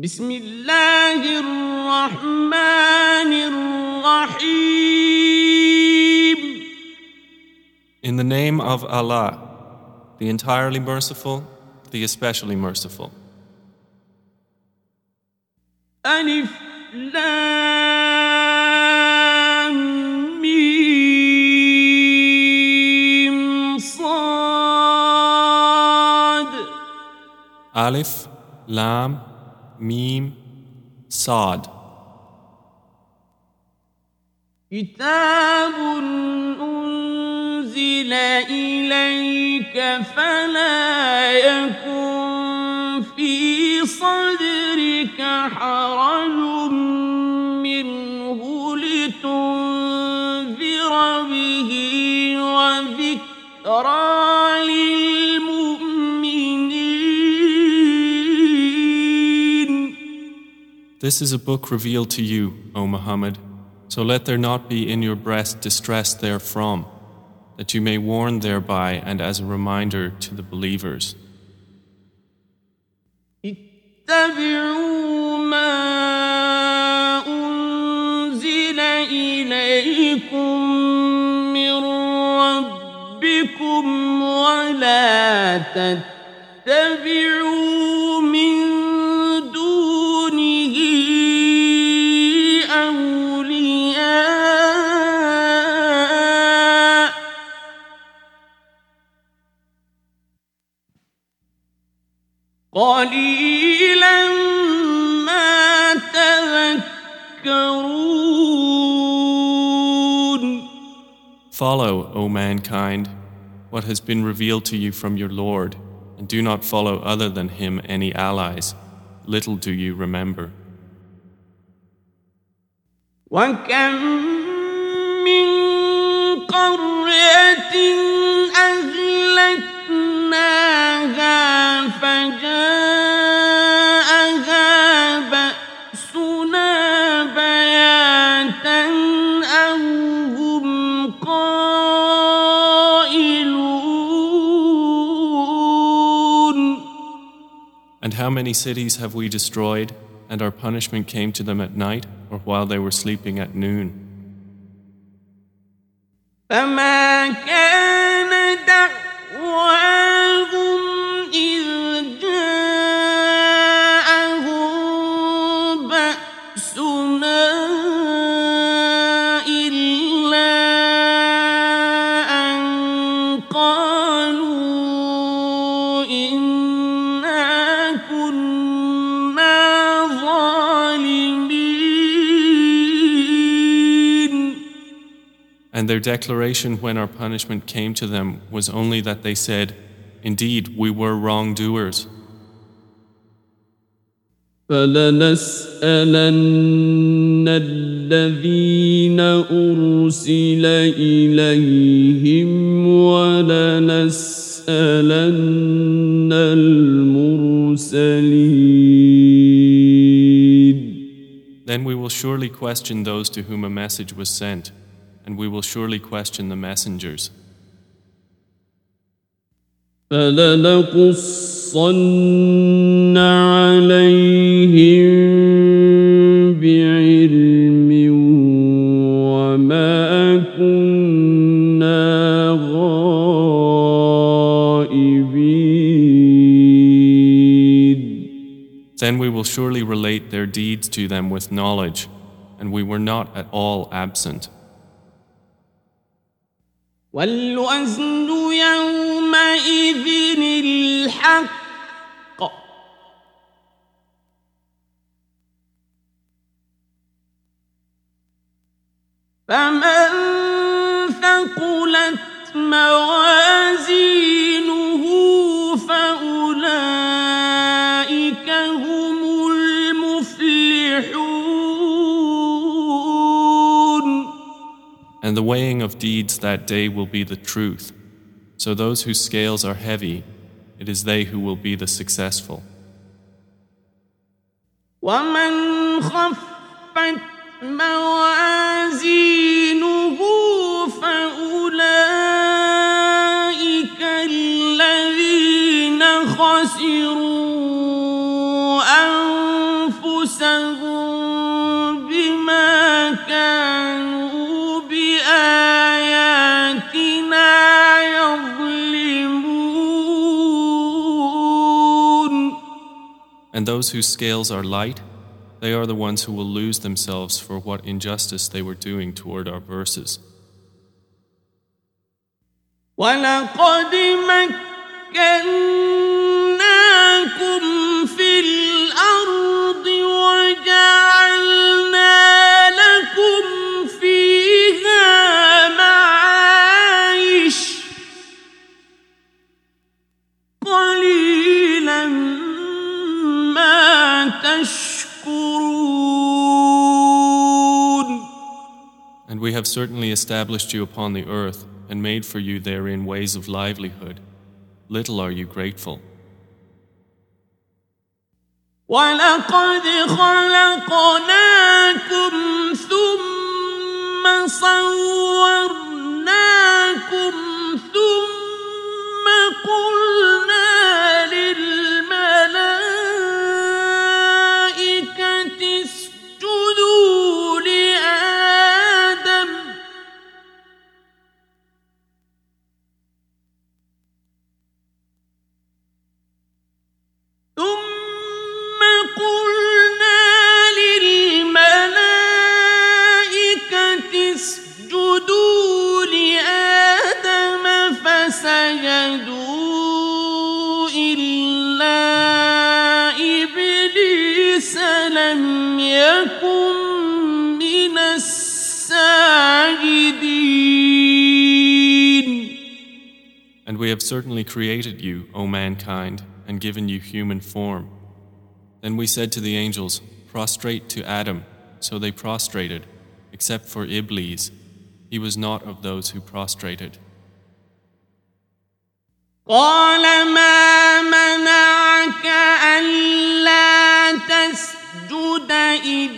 بسم الله الرحمن الرحيم In the name of Allah, the entirely merciful, the especially merciful. ألف لام ميم صاد Alif, Lam, Mim, Sad. كتاب أنزل إليك فلا يكن في صدرك حرج منه لتنذر به وذكرى للمؤمنين This is a book revealed to you, O Muhammad, so let there not be in your breast distress therefrom, that you may warn thereby and as a reminder to the believers. اتبعوا ما أنزل إليكم من ربكم ولا تتبعوا قليلا ما تذكرون Follow, O mankind, what has been revealed to you from your Lord, and do not follow other than him any allies. Little do you remember. وكم من قرية أهلكناها فجاءها بأسنا بياتا أو هم قائلون And how many cities have we destroyed, and our punishment came to them at night, or while they were sleeping at noon? فما كان their declaration when our punishment came to them was only that they said, Indeed, we were wrongdoers. فلنسألن الذين أرسل إليهم ولنسألن المرسلين Then we will surely question those to whom a message was sent, and we will surely question the messengers. فلنقصن عليهم بعلم وما كنا غائبين Then we will surely relate their deeds to them with knowledge, and we were not at all absent. والوزن يومئذ الحق. فمن ثقلت موازينه And the weighing of deeds that day will be the truth. So those whose scales are heavy, it is they who will be the successful. ومن خفت موازينه And those whose scales are light, they are the ones who will lose themselves for what injustice they were doing toward our verses. ولقد مكناكم have certainly established you upon the earth and made for you therein ways of livelihood. Little are you grateful. ولقد خلقناكم ثم صورناكم certainly created you, O mankind, and given you human form. Then we said to the angels, Prostrate to Adam. So they prostrated, except for Iblis. He was not of those who prostrated. قال ما منعك ألا تسجد إذ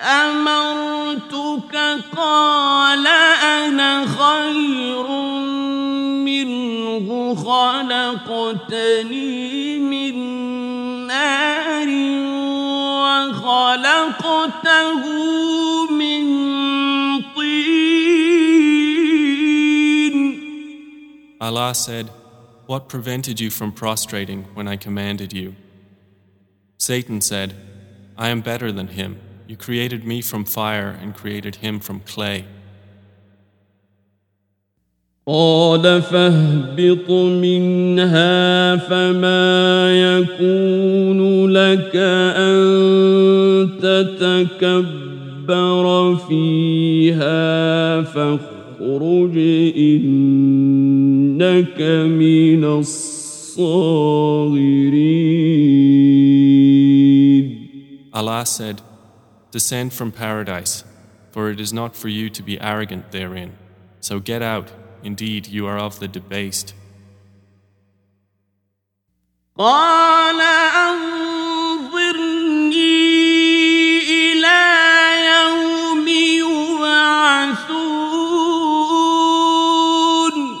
أمرتك قال أنا خير منه خلقتني من نار وخلقته من طين Allah said, What prevented you from prostrating when I commanded you? Satan said, I am better than him. You created me from fire and created him from clay. قال فاهبط منها فما يكون لك أن تتكبر فيها فاخرج إنك من الصاغرين Allah said, Descend from paradise, for it is not for you to be arrogant therein. So get out, indeed you are of the debased. قال أنظرني إلى يوم يبعثون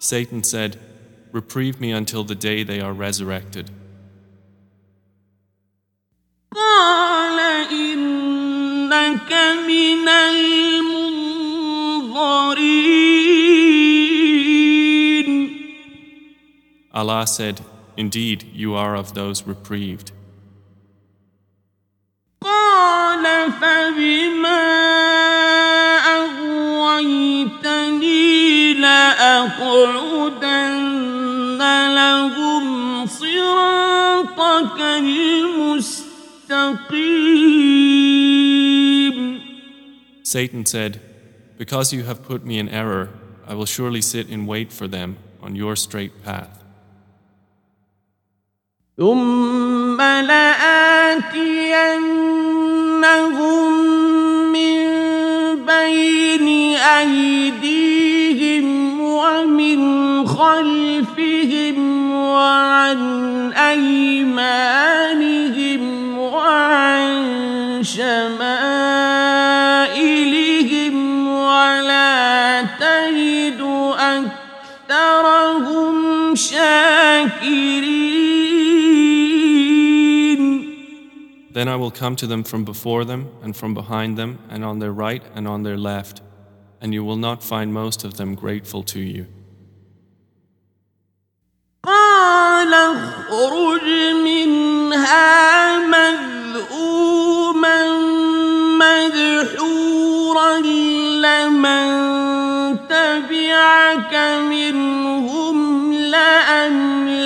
Satan said, Reprieve me until the day they are resurrected. قال إنك من المنظرين Allah said, Indeed, you are of those reprieved. Satan said, Because you have put me in error, I will surely sit in wait for them on your straight path. ثم لآتينهم من بين أيديهم ومن خلفهم وعن أيمانهم وعن شمائلهم ولا تجد أكثرهم شاكرين. Then I will come to them from before them, and from behind them, and on their right and on their left, and you will not find most of them grateful to you. قال اخرج منها مذءوما مدحورا لمن تبعك منهم لأملأن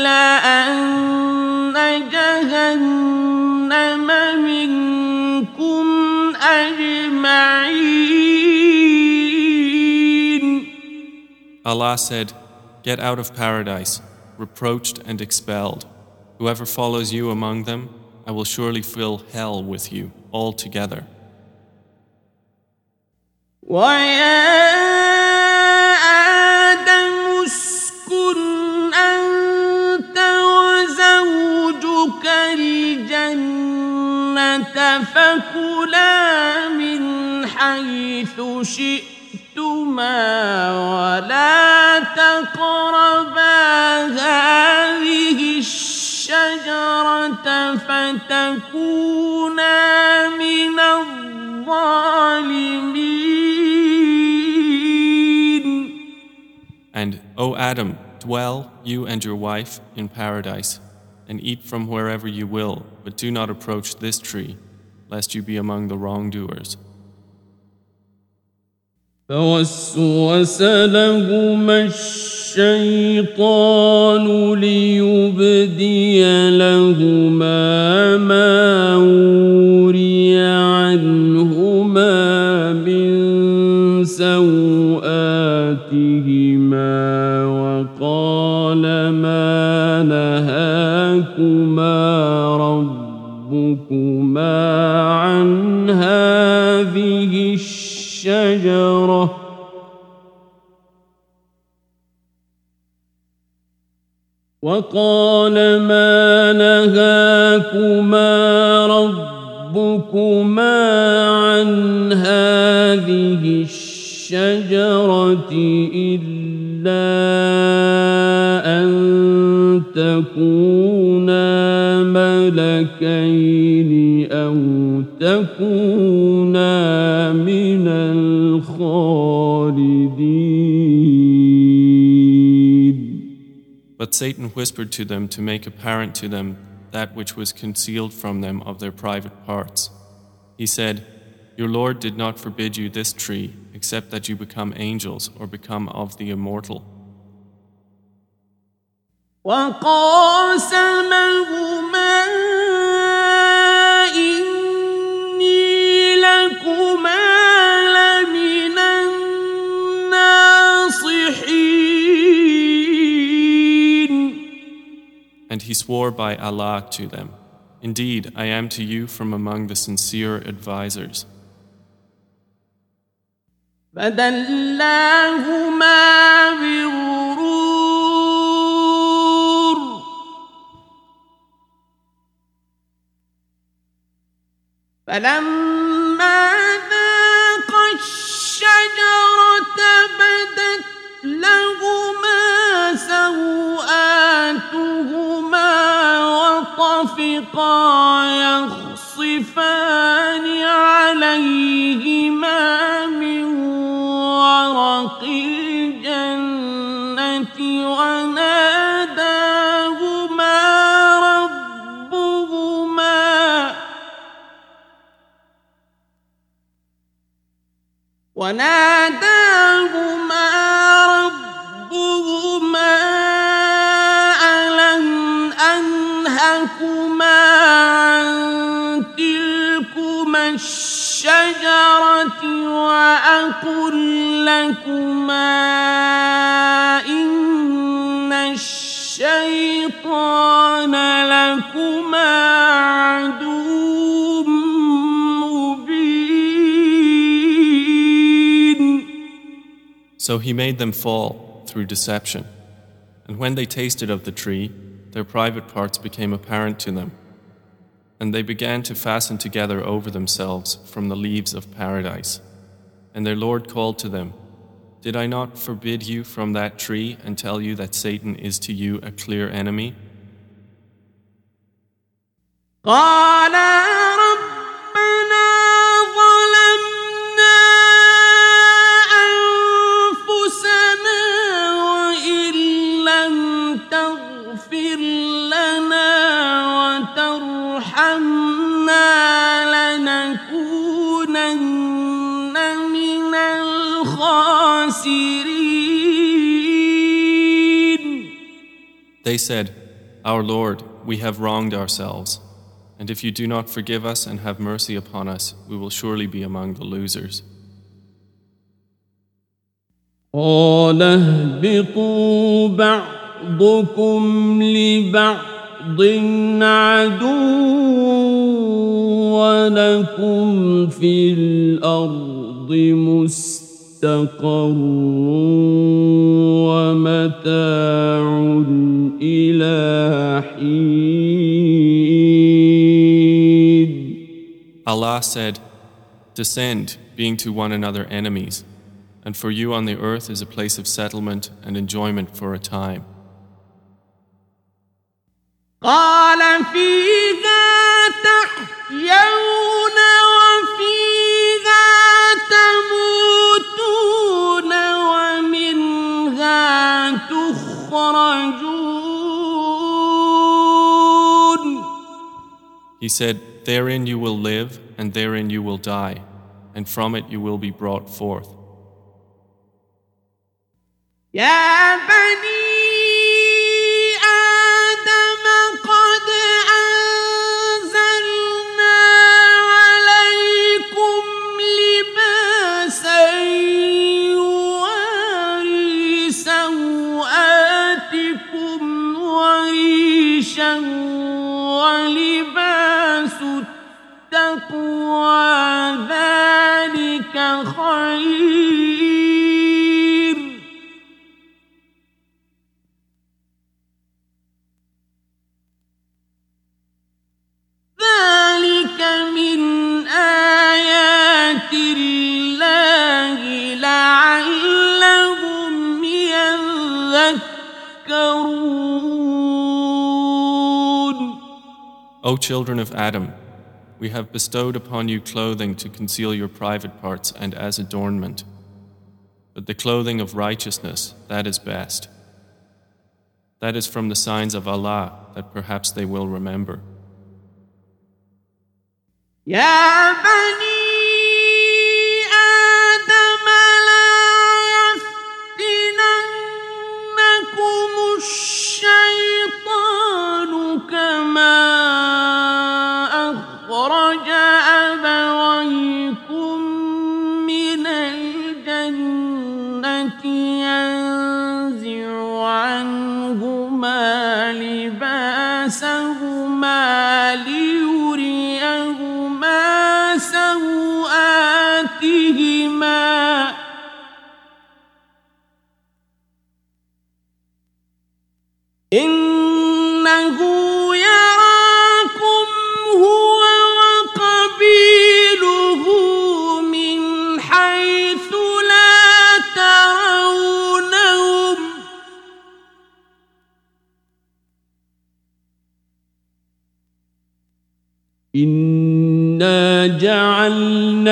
Allah said, Get out of paradise, reproached and expelled. Whoever follows you among them, I will surely fill hell with you altogether. ويا آدم اسكن أنت وزوجك الجنة فكلا من حيث شئتما ولا تقربا هذه الشجرة فتكونا من الظالمين And, O Adam, dwell, you and your wife, in paradise, and eat from wherever you will, but do not approach this tree, lest you be among the wrongdoers. فوسوس لهما الشيطان ليبدي لهما ما وقال ما نهاكما ربكما عن هذه الشجرة إلا أن تكونا ملكين أو تكونا من الخالدين But Satan whispered to them to make apparent to them that which was concealed from them of their private parts. He said, Your Lord did not forbid you this tree, except that you become angels or become of the immortal. وقاسمهما And he swore by Allah to them, Indeed, I am to you from among the sincere advisers. فدلاهما بغرور فلما يخصفان عليهما من ورق الجنة وناداهما ربهما وناداهما وأقل لكما إن الشيطان لكما عدو مبين So he made them fall through deception. And when they tasted of the tree, their private parts became apparent to them. And they began to fasten together over themselves from the leaves of paradise. And their Lord called to them, Did I not forbid you from that tree and tell you that Satan is to you a clear enemy? They said, Our Lord, we have wronged ourselves. And if you do not forgive us and have mercy upon us, we will surely be among the losers. قال اهبطوا بعضكم لبعض عدو ولكم في الأرض مستقر ومتاع إلى حين Allah said, Descend, being to one another enemies, and for you on the earth is a place of settlement and enjoyment for a time. قال فيها تحيون He said, Therein you will live, and therein you will die, and from it you will be brought forth. O children of Adam, we have bestowed upon you clothing to conceal your private parts and as adornment. But the clothing of righteousness, that is best. That is from the signs of Allah that perhaps they will remember. يا كما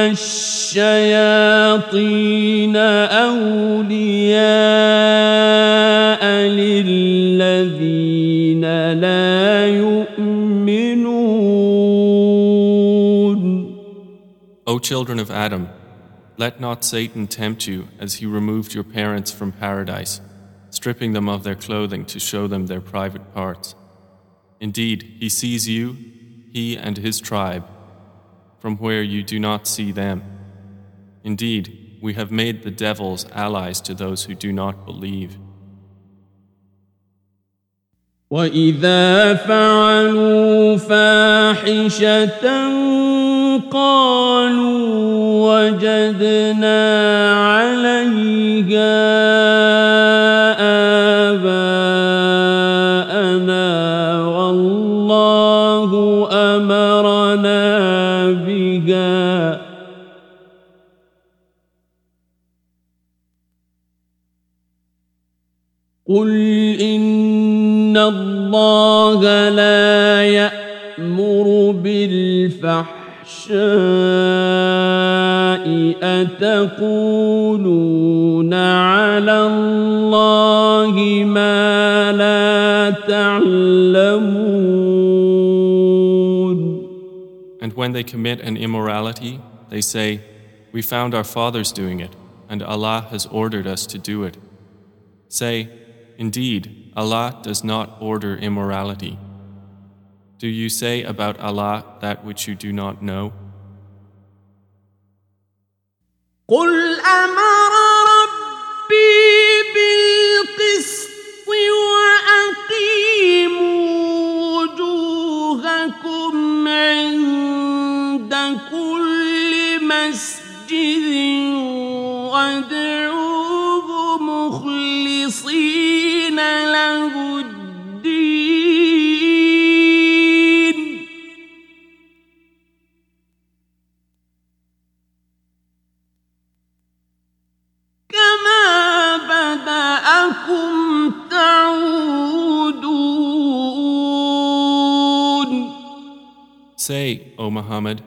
الشياطين أولياء للذين لا يؤمنون O children of Adam, let not Satan tempt you as he removed your parents from paradise, stripping them of their clothing to show them their private parts. Indeed, he sees you, he and his tribe, from where you do not see them. Indeed, we have made the devils allies to those who do not believe. وإذا فعلوا فاحشة قالوا وجدنا عليها قل إن الله لا يأمر بالفحشاء أتقولون على الله ما لا تعلمون And when they commit an immorality, they say, We found our fathers doing it, and Allah has ordered us to do it. Say, Indeed, Allah does not order immorality. Do you say about Allah that which you do not know? قل أمر ربي بالقسط وأقيموا وجوهكم عند كل مسجد وادعوه له الدين كما بدأكم تعودون Say, O Muhammad,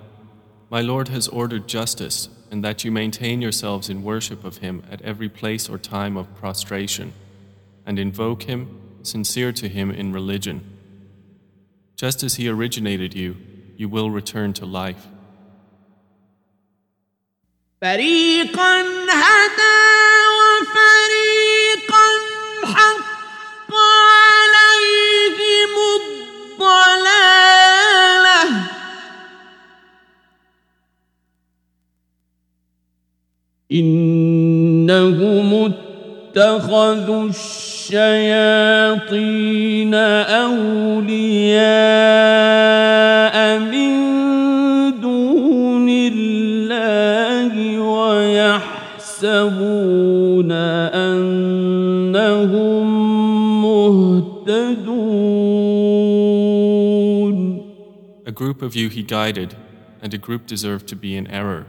My Lord has ordered justice, and that you maintain yourselves in worship of Him at every place or time of prostration, and invoke Him, sincere to Him in religion. Just as He originated you, you will return to life. فريقا هدى وفريقا حق عليهم الضلاله انهم اتخذوا الشياطين اولياء من دون الله ويحسبون انهم مهتدون A group of you he guided, and a group deserved to be in error.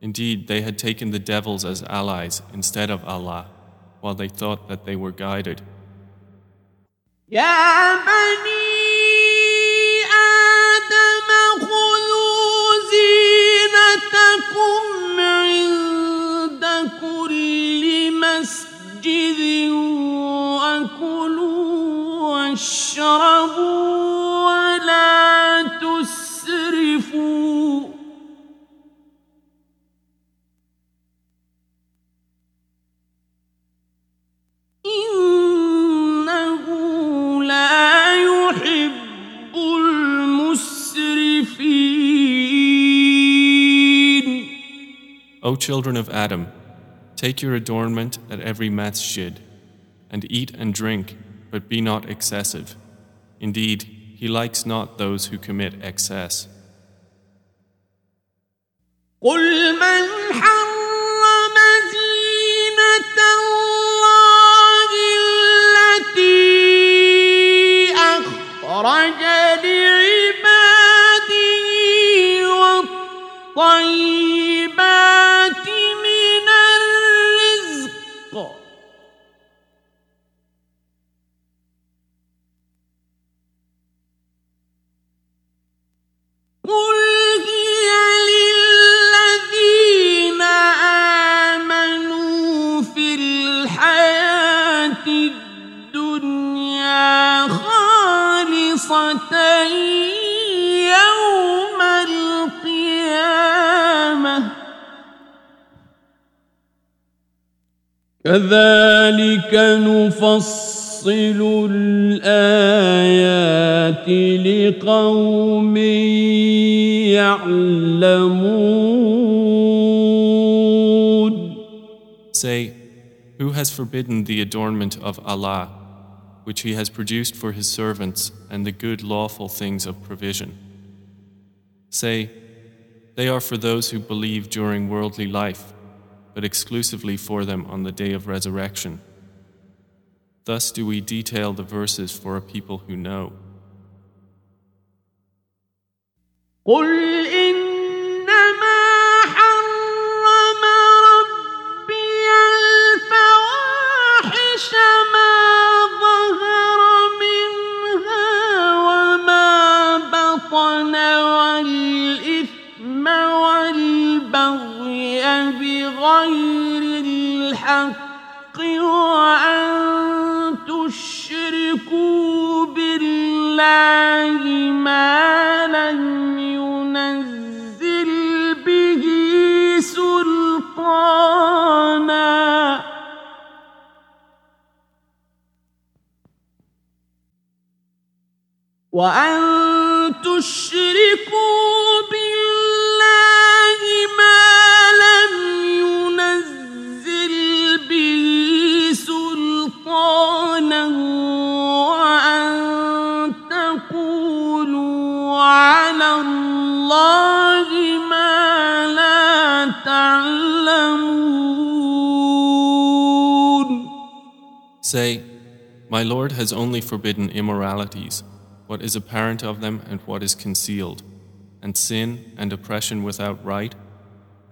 Indeed, they had taken the devils as allies instead of Allah, while they thought that they were guided. يا بني آدم خذوا زينتكم عند كل مسجد وكلوا واشربوا ولا O children of Adam, take your adornment at every masjid, and eat and drink, but be not excessive. Indeed, he likes not those who commit excess. قل من حرم زينة الله التي أخرج لعباده والطيبات كذلك نفصل الآيات لقوم يعلمون Say, Who has forbidden the adornment of Allah, which He has produced for His servants, and the good lawful things of provision? Say, They are for those who believe during worldly life, but exclusively for them on the day of resurrection. Thus do we detail the verses for a people who know. وأن تشركوا بالله ما لم ينزل به سلطانا وأن تقولوا على الله ما لا تعلمون. Say, My Lord has only forbidden immoralities. what is apparent of them and what is concealed, and sin and oppression without right,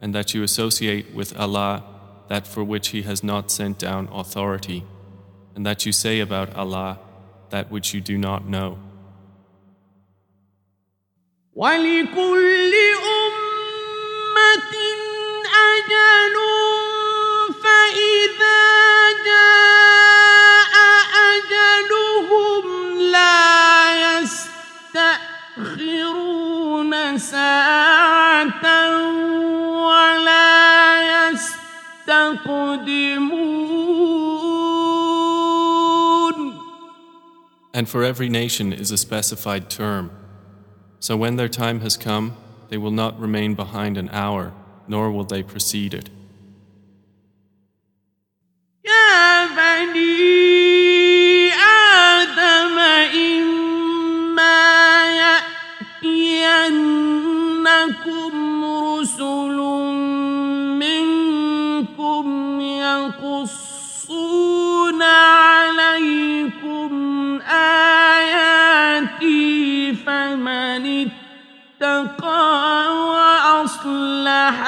and that you associate with Allah that for which He has not sent down authority, and that you say about Allah that which you do not know. ولكل أمة أجل And for every nation is a specified term. So when their time has come, they will not remain behind an hour, nor will they precede it. يا بني آدم إما يأتينكم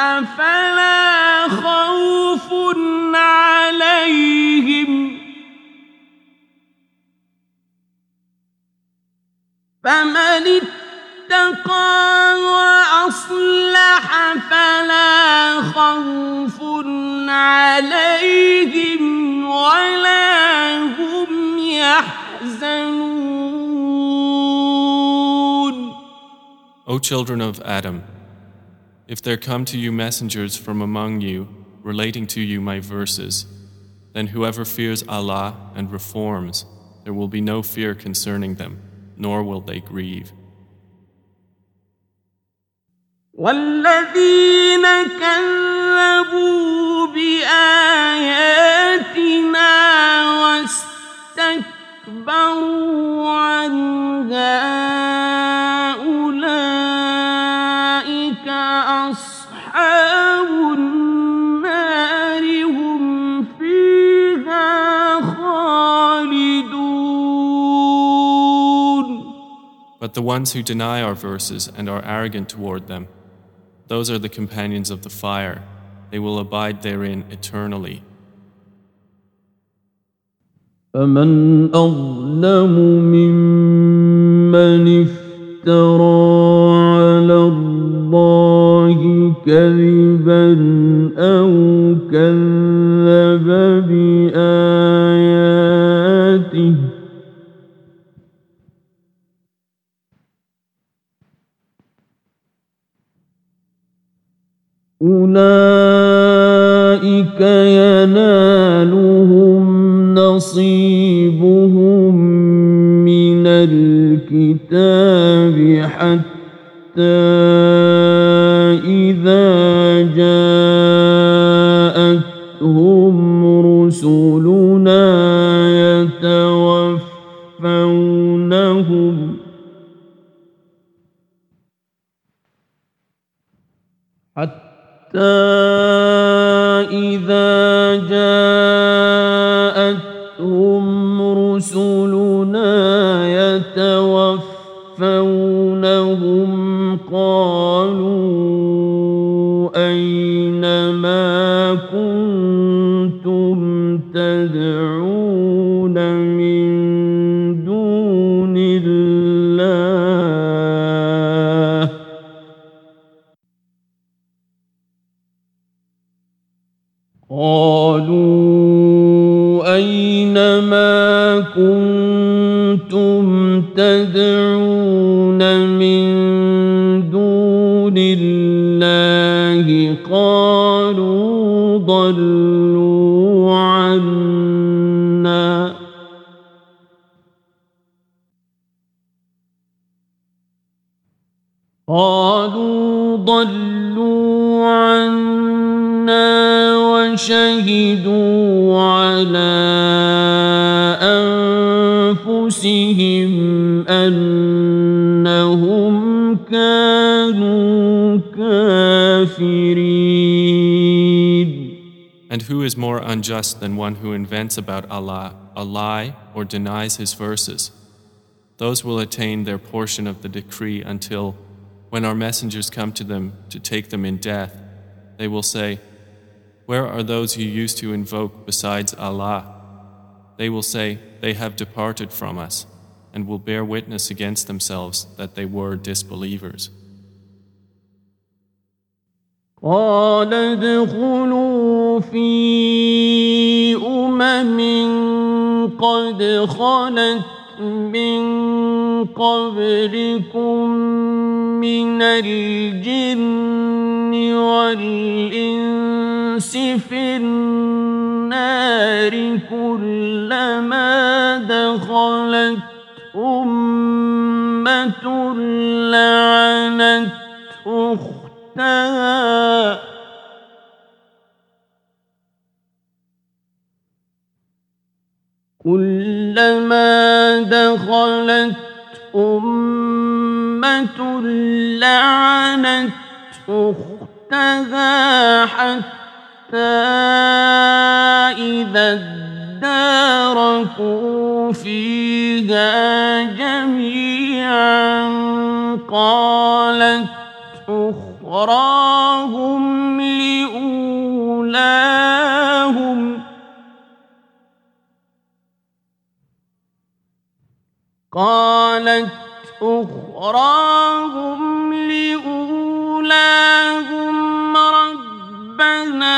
وأصلح فلا خوف عليهم؟ فمن اتقى وأصلح فلا خوف عليهم ولا هم يحزنون. O children of Adam, if there come to you messengers from among you relating to you my verses, then whoever fears Allah and reforms, there will be no fear concerning them, nor will they grieve. والذين كذبوا بآياتنا واستكبروا عنها But the ones who deny our verses and are arrogant toward them, those are the companions of the fire. They will abide therein eternally. فمن أظلم ممن افترى على الله كذبا unjust than one who invents about Allah a lie or denies his verses? Those will attain their portion of the decree until, when our messengers come to them to take them in death, they will say, Where are those you used to invoke besides Allah? They will say, They have departed from us, and will bear witness against themselves that they were disbelievers. قال ادخلوا في أمم قد خلت من قبلكم من الجن والإنس في النار كلما دخلت أمة لعنت أختها كلما دخلت أمة لعنت أختها حتى إذا اداركوا فيها جميعا قالت أخراهم لأولاهم قالت أخراهم لأولاهم ربنا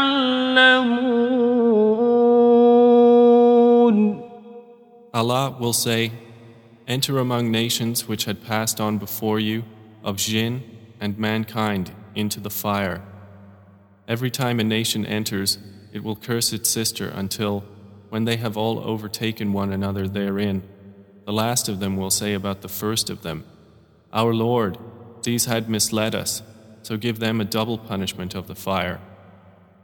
لا تعلمون Allah will say, Enter among nations which had passed on before you, of jinn and mankind, into the fire. Every time a nation enters, it will curse its sister until, when they have all overtaken one another therein, the last of them will say about the first of them, Our Lord, these had misled us, so give them a double punishment of the fire.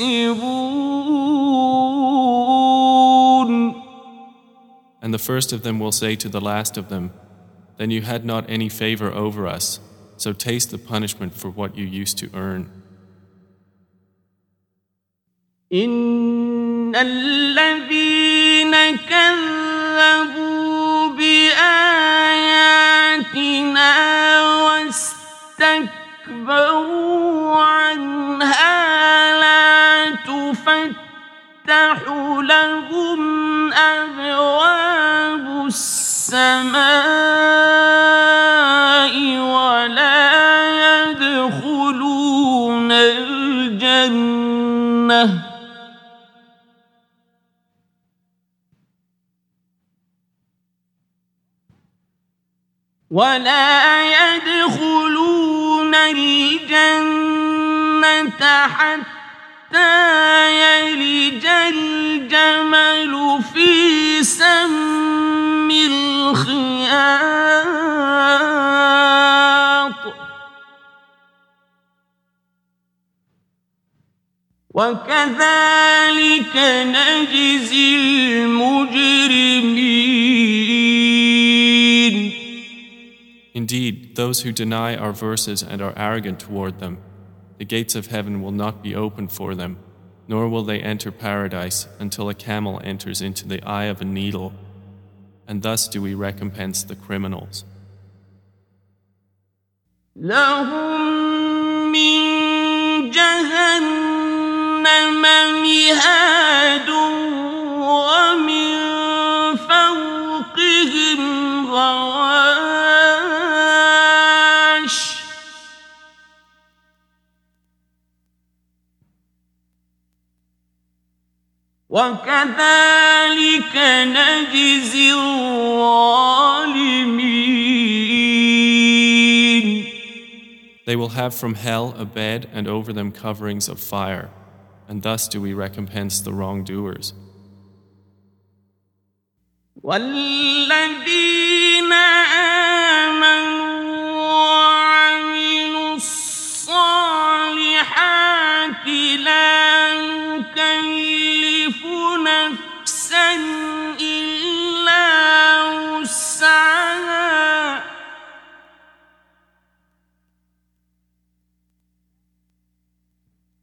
تكسبون And the first of them will say to the last of them, Then you had not any favor over us, so taste the punishment for what you used to earn. إن الذين كذبوا بآياتنا واستكبروا عنها لا تفتح لهم أبواب السماء ولا يدخلون الجنة ولا يدخلون الجنة حتى يلج الجمل في سم الخياط وكذلك نجزي المجرمين Indeed, those who deny our verses and are arrogant toward them, the gates of heaven will not be opened for them, nor will they enter paradise until a camel enters into the eye of a needle, and thus do we recompense the criminals. لهم من جهنم مهاد ومن وكذلك نجزي الظالمين They will have from hell a bed and over them coverings of fire, and thus do we recompense the wrongdoers. والذين آمنوا وعملوا الصالحات لا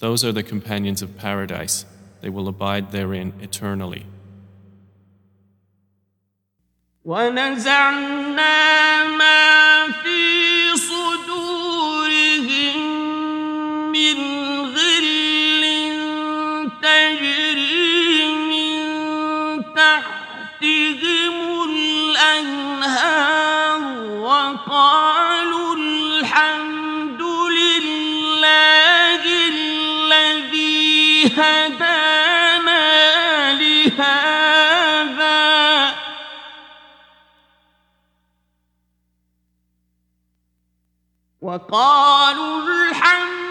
Those are the companions of paradise. They will abide therein eternally. ونزعنا ما في صدورهم من غل تجري من تحتهم الأنهار وقالوا هدانا لهذا. وقالوا الحمد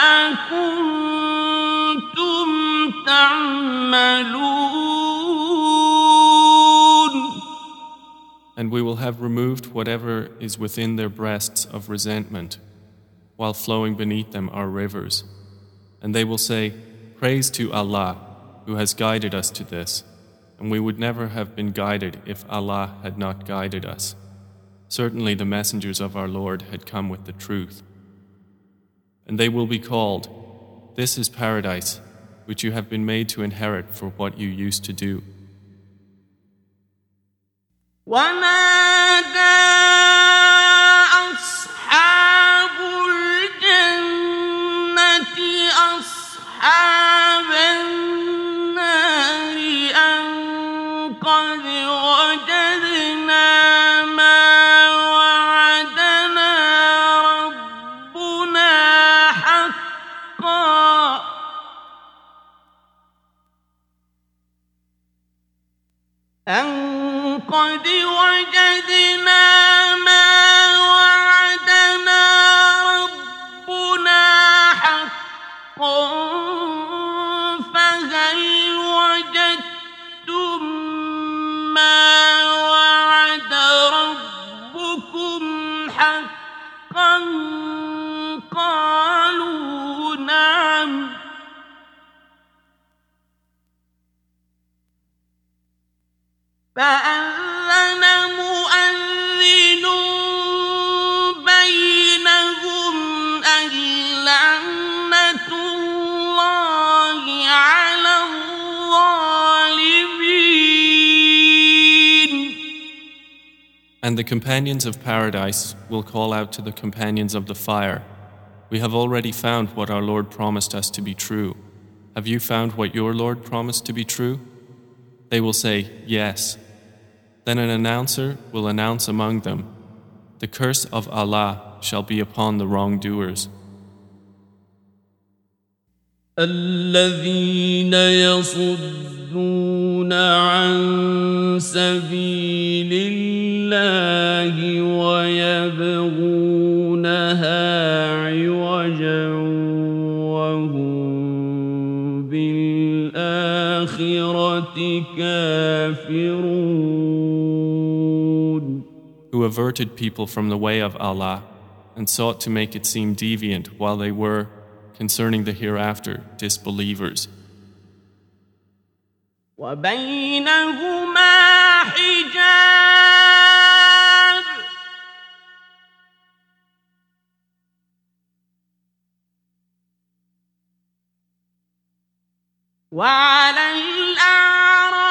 And we will have removed whatever is within their breasts of resentment, while flowing beneath them are rivers. And they will say, Praise to Allah, who has guided us to this, and we would never have been guided if Allah had not guided us. Certainly the messengers of our Lord had come with the truth. And they will be called, This is paradise, which you have been made to inherit for what you used to do. أصحاب فأذن مؤذن بينهم اللعنة الله على الظالمين And the companions of paradise will call out to the companions of the fire, We have already found what our Lord promised us to be true. Have you found what your Lord promised to be true? They will say, Yes. Then an announcer will announce among them, The curse of Allah shall be upon the wrongdoers. الذين يصدون عن سبيل الله ويبغونها عوجا وهم بالآخرة كافرون Who averted people from the way of Allah and sought to make it seem deviant while they were, concerning the hereafter, disbelievers. وبينهما حجاب وعلى الأعراف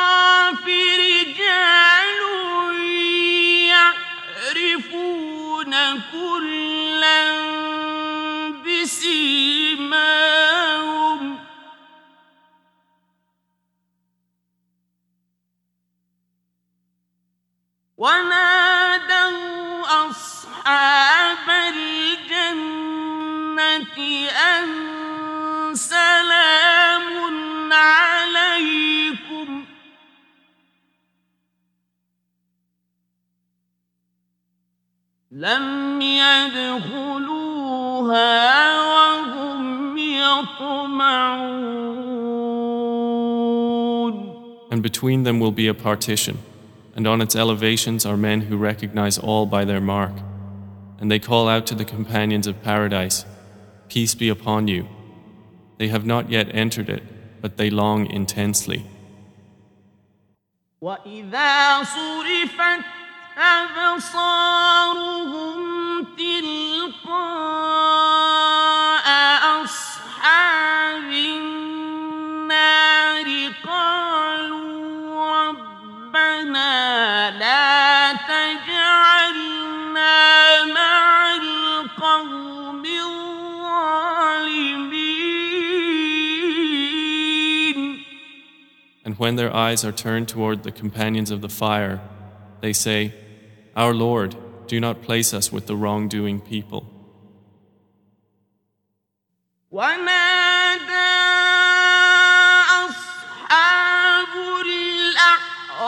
ونادوا أصحاب الجنة أن سلام عليكم. لم يدخلوها وهم يطمعون. And between them will be a partition, and on its elevations are men who recognize all by their mark. And they call out to the companions of paradise, Peace be upon you. They have not yet entered it, but they long intensely. وإذا صرفت أبصارهم تلقاء أصحاب النار قالوا ربنا لا تجعلنا مع القوم الظالمين And when their eyes are turned toward the companions of the fire, they say, Our Lord, do not place us with the wrongdoing people. ونادى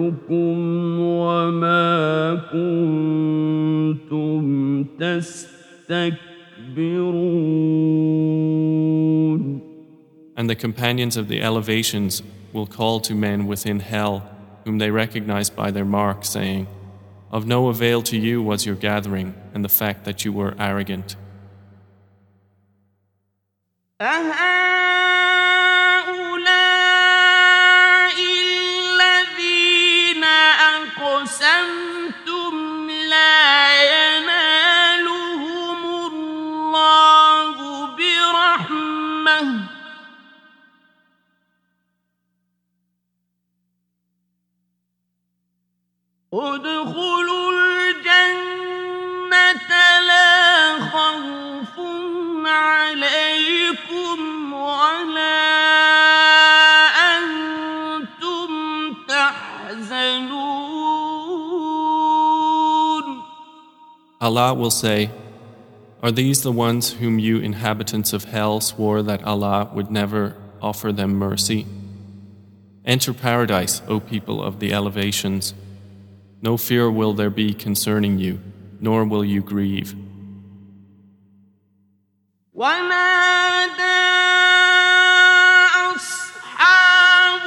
جمعكم وما كنتم تستكبرون And the companions of the elevations will call to men within hell, whom they recognize by their mark, saying, Of no avail to you was your gathering and the fact that you were arrogant. أهؤلاء أقسمتم لا ينالهم الله برحمة. ادخلوا Allah will say, Are these the ones whom you inhabitants of hell swore that Allah would never offer them mercy? Enter paradise, O people of the elevations. No fear will there be concerning you, nor will you grieve. ونادى أصحاب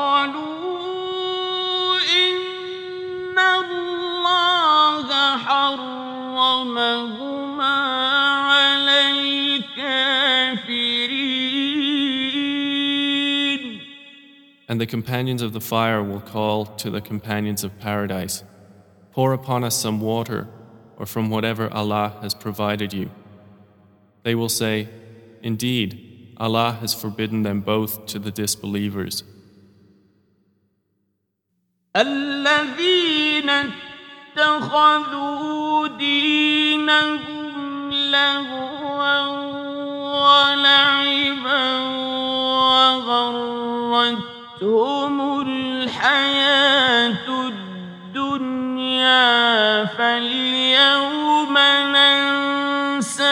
And the companions of the fire will call to the companions of paradise, Pour upon us some water, or from whatever Allah has provided you. They will say, Indeed, Allah has forbidden them both to the disbelievers. الذين اتخذوا دينهم لهوا ولعبا وغرتهم الحياة الدنيا فاليوم ننساهم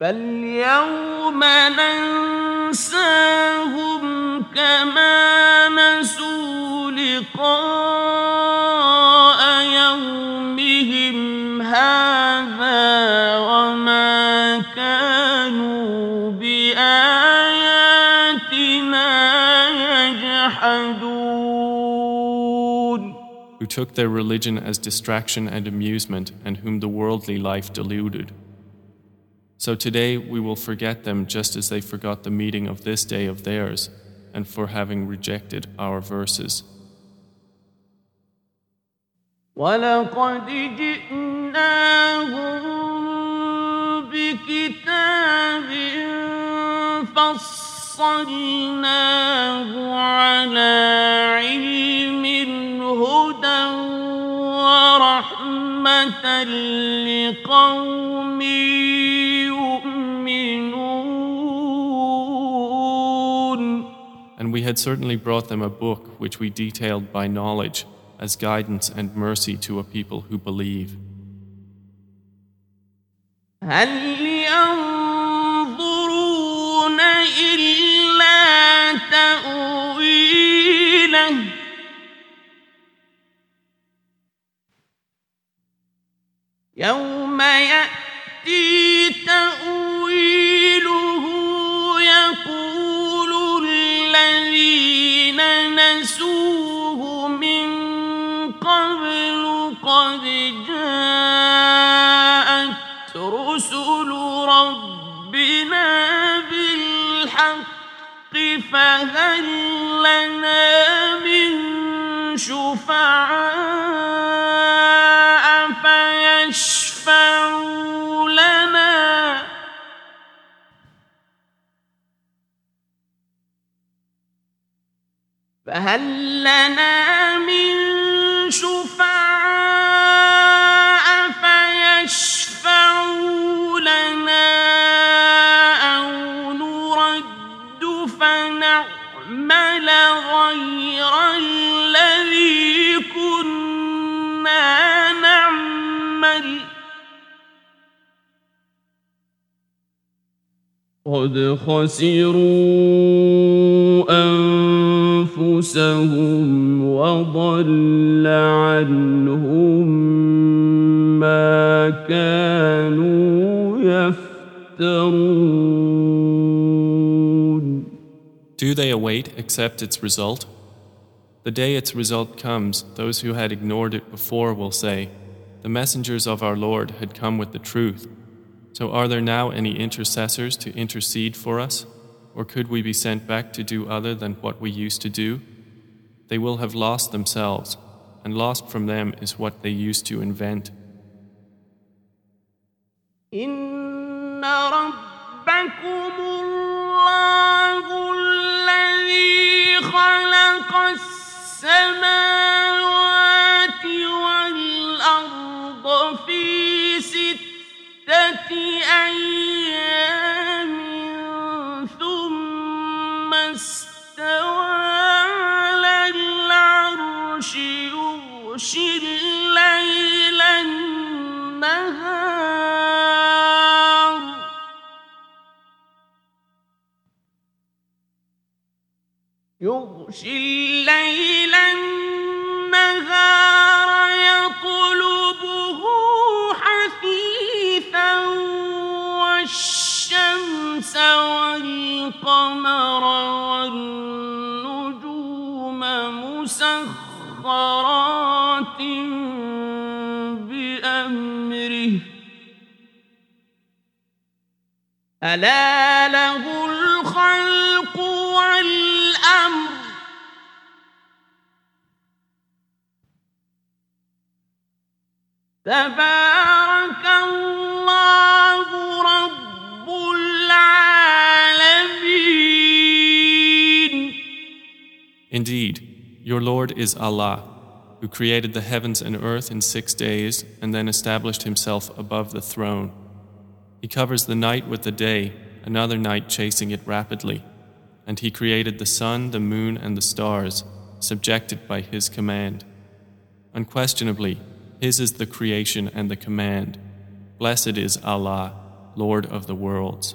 فاليوم ننساهم كما نسوا لقاء took their religion as distraction and amusement, and whom the worldly life deluded. So today we will forget them just as they forgot the meeting of this day of theirs, and for having rejected our verses. ولقد جئناهم بكتاب فصلناه على لقوم يؤمنون And we had certainly brought them a book which we detailed by knowledge as guidance and mercy to a people who believe. هل ينظرون إلا تأويله يوم يأتي تأويله يقول الذين نسوه من قبل قد جاءت رسل ربنا بالحق فهل لنا من شفعاء لنا. فهل لنا من شفعاء فيشفعوا أو نرد فنعمل غير الذي كنا نعمل؟ قد خسروا أنفسهم وضل عنهم ما كانوا يفترون Do they await except its result? The day its result comes, those who had ignored it before will say, The messengers of our Lord had come with the truth. So are there now any intercessors to intercede for us? Or could we be sent back to do other than what we used to do? They will have lost themselves, and lost from them is what they used to invent. إن ربكم الله الذي خلق السماوات أيام ثم استوى على العرش يغشي الليل النهار. يغشي الليل النهار. والقمر والنجوم مسخرات بأمره. ألا له الخلق والأمر. تبارك الله رب Indeed, your Lord is Allah, who created the heavens and earth in six days and then established himself above the throne. He covers the night with the day, another night chasing it rapidly. And he created the sun, the moon, and the stars, subjected by his command. Unquestionably, his is the creation and the command. Blessed is Allah, Lord of the worlds.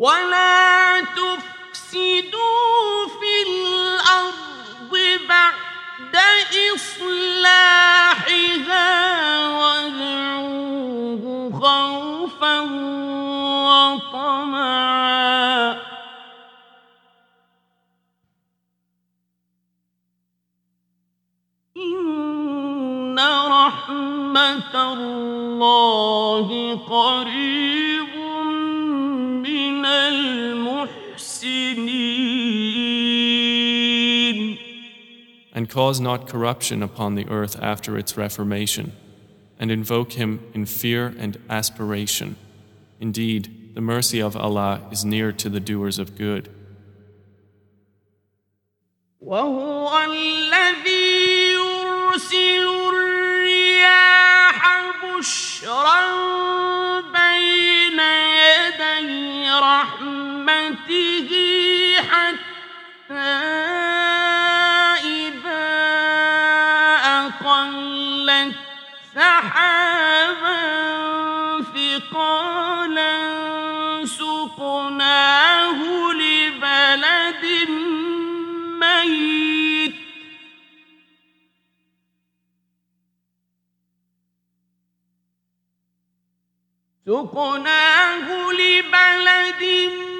ولا تفسدوا في الأرض بعد إصلاحها وادعوه خوفا وطمعا إن رحمة الله قريب And cause not corruption upon the earth after its reformation, and invoke him in fear and aspiration. Indeed, the mercy of Allah is near to the doers of good. وهو الذي يرسل الرياح بشرا حتى إذا أقلت سحابا سقناه لبلد ميت سقناه لبلد ميت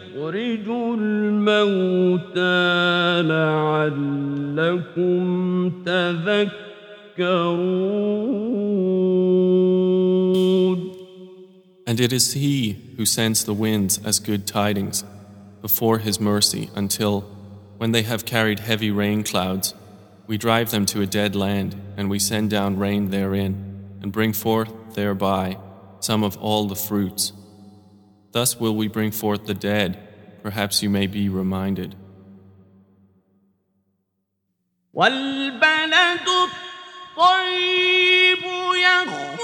الموتى لعلكم تذكرون And it is He who sends the winds as good tidings, before His mercy until, when they have carried heavy rain clouds, we drive them to a dead land and we send down rain therein and bring forth thereby some of all the fruits. Thus will we bring forth the dead, perhaps you may be reminded. والبلد الطيب يخرج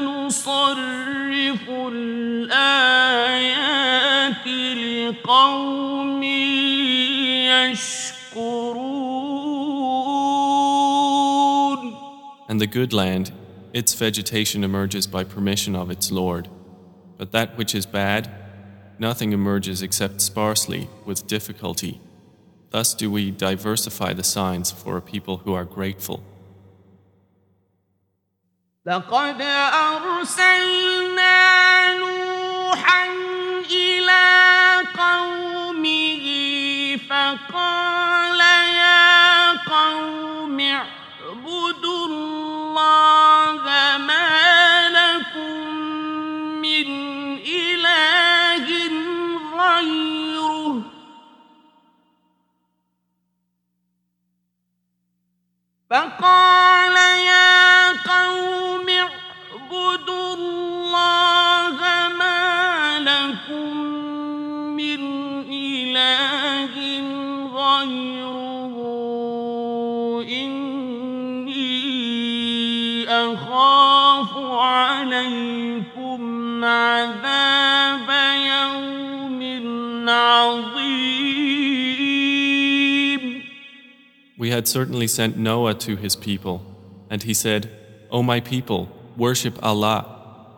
نصرف الآيات لقوم يشكرون And the good land, its vegetation emerges by permission of its Lord. But that which is bad, nothing emerges except sparsely, with difficulty. Thus do we diversify the signs for a people who are grateful. لقد أرسلنا نوحا إلى قومه فقال يا قوم اعبدوا الله ما لكم من إله غيره. فقال يا قوم اعبدوا الله ما لكم من إله غيره إني أخاف عليكم عذاب يوم عظيم We had certainly sent Noah to his people, and he said, O my people, worship Allah.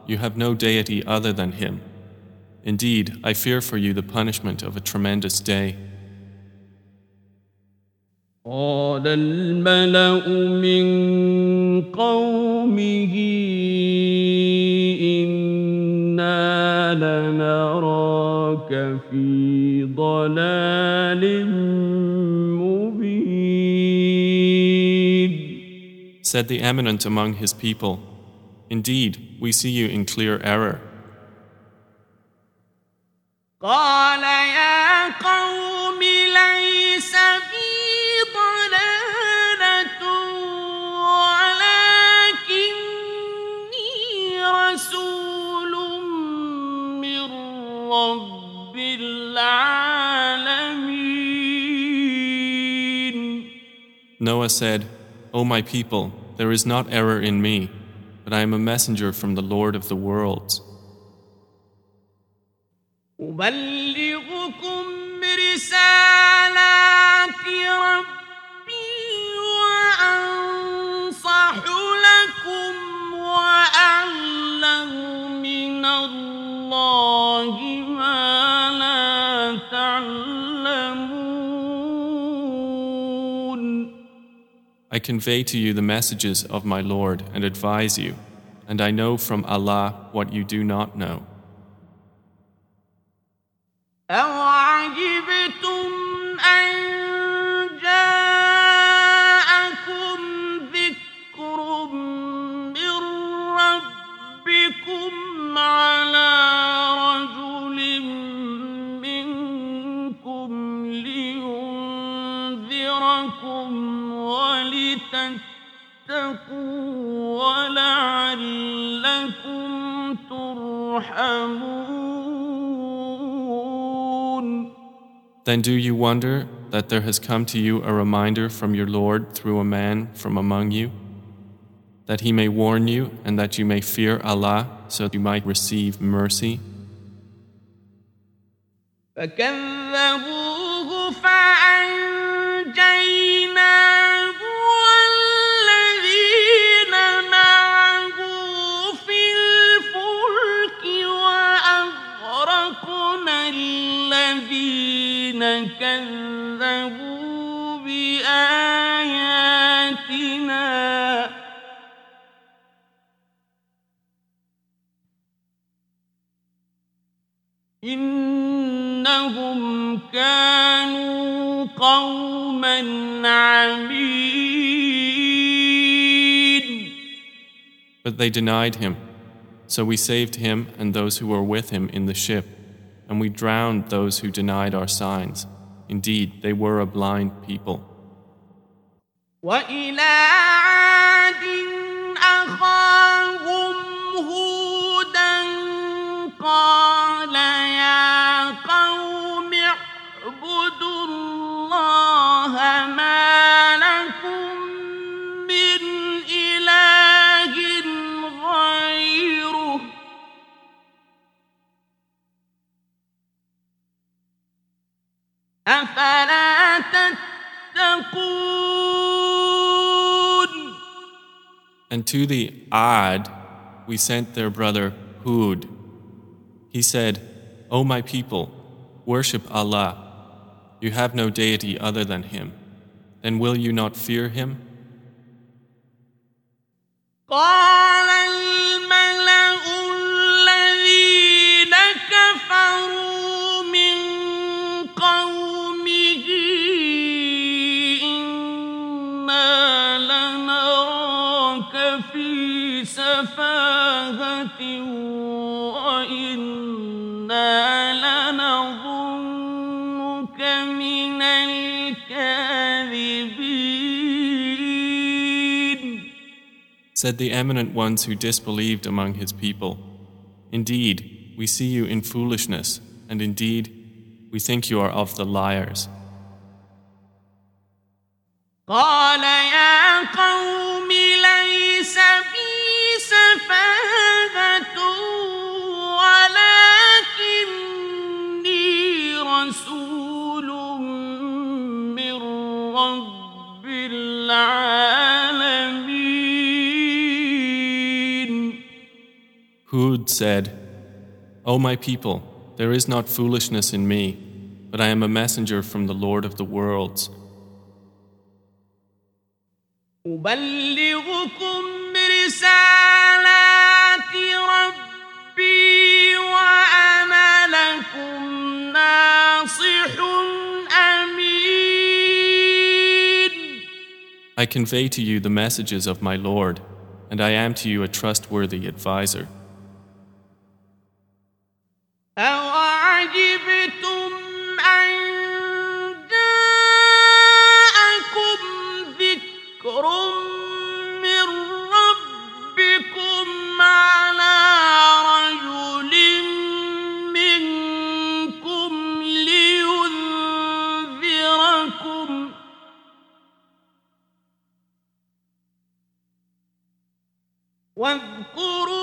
You have no deity other than Him. Indeed, I fear for you the punishment of a tremendous day. قال الملأ من قومه إنا لنراك في ضلال Said the eminent among his people, Indeed, we see you in clear error. قال يا قوم ليس بي ضلالة ولكني رسول من رب العالمين Noah said, O my people, there is not error in me, but I am a messenger from the Lord of the worlds. أبلغكم رسالات ربي I convey to you the messages of my Lord and advise you, and I know from Allah what you do not know. Then do you wonder that there has come to you a reminder from your Lord through a man from among you? That he may warn you and that you may fear Allah so that you might receive mercy? قوما عمين But they denied him. So we saved him and those who were with him in the ship, and we drowned those who denied our signs. Indeed, they were a blind people. وإلى عاد أخاهم أفلا تتقون And to the Ad we sent their brother Hud. He said, O my people, worship Allah. You have no deity other than Him. Then will you not fear Him? قال الملأ وإنا لنظنك من الكاذبين Said the eminent ones who disbelieved among his people, Indeed, we see you in foolishness, and indeed, we think you are of the liars. قال يا قوم ليس بي سفاهة Hud said, O my people, there is not foolishness in me, but I am a messenger from the Lord of the worlds. I convey to you the messages of my Lord, and I am to you a trustworthy adviser. أن جاءكم ذكر من ربكم على رجل منكم لينذركم واذكروا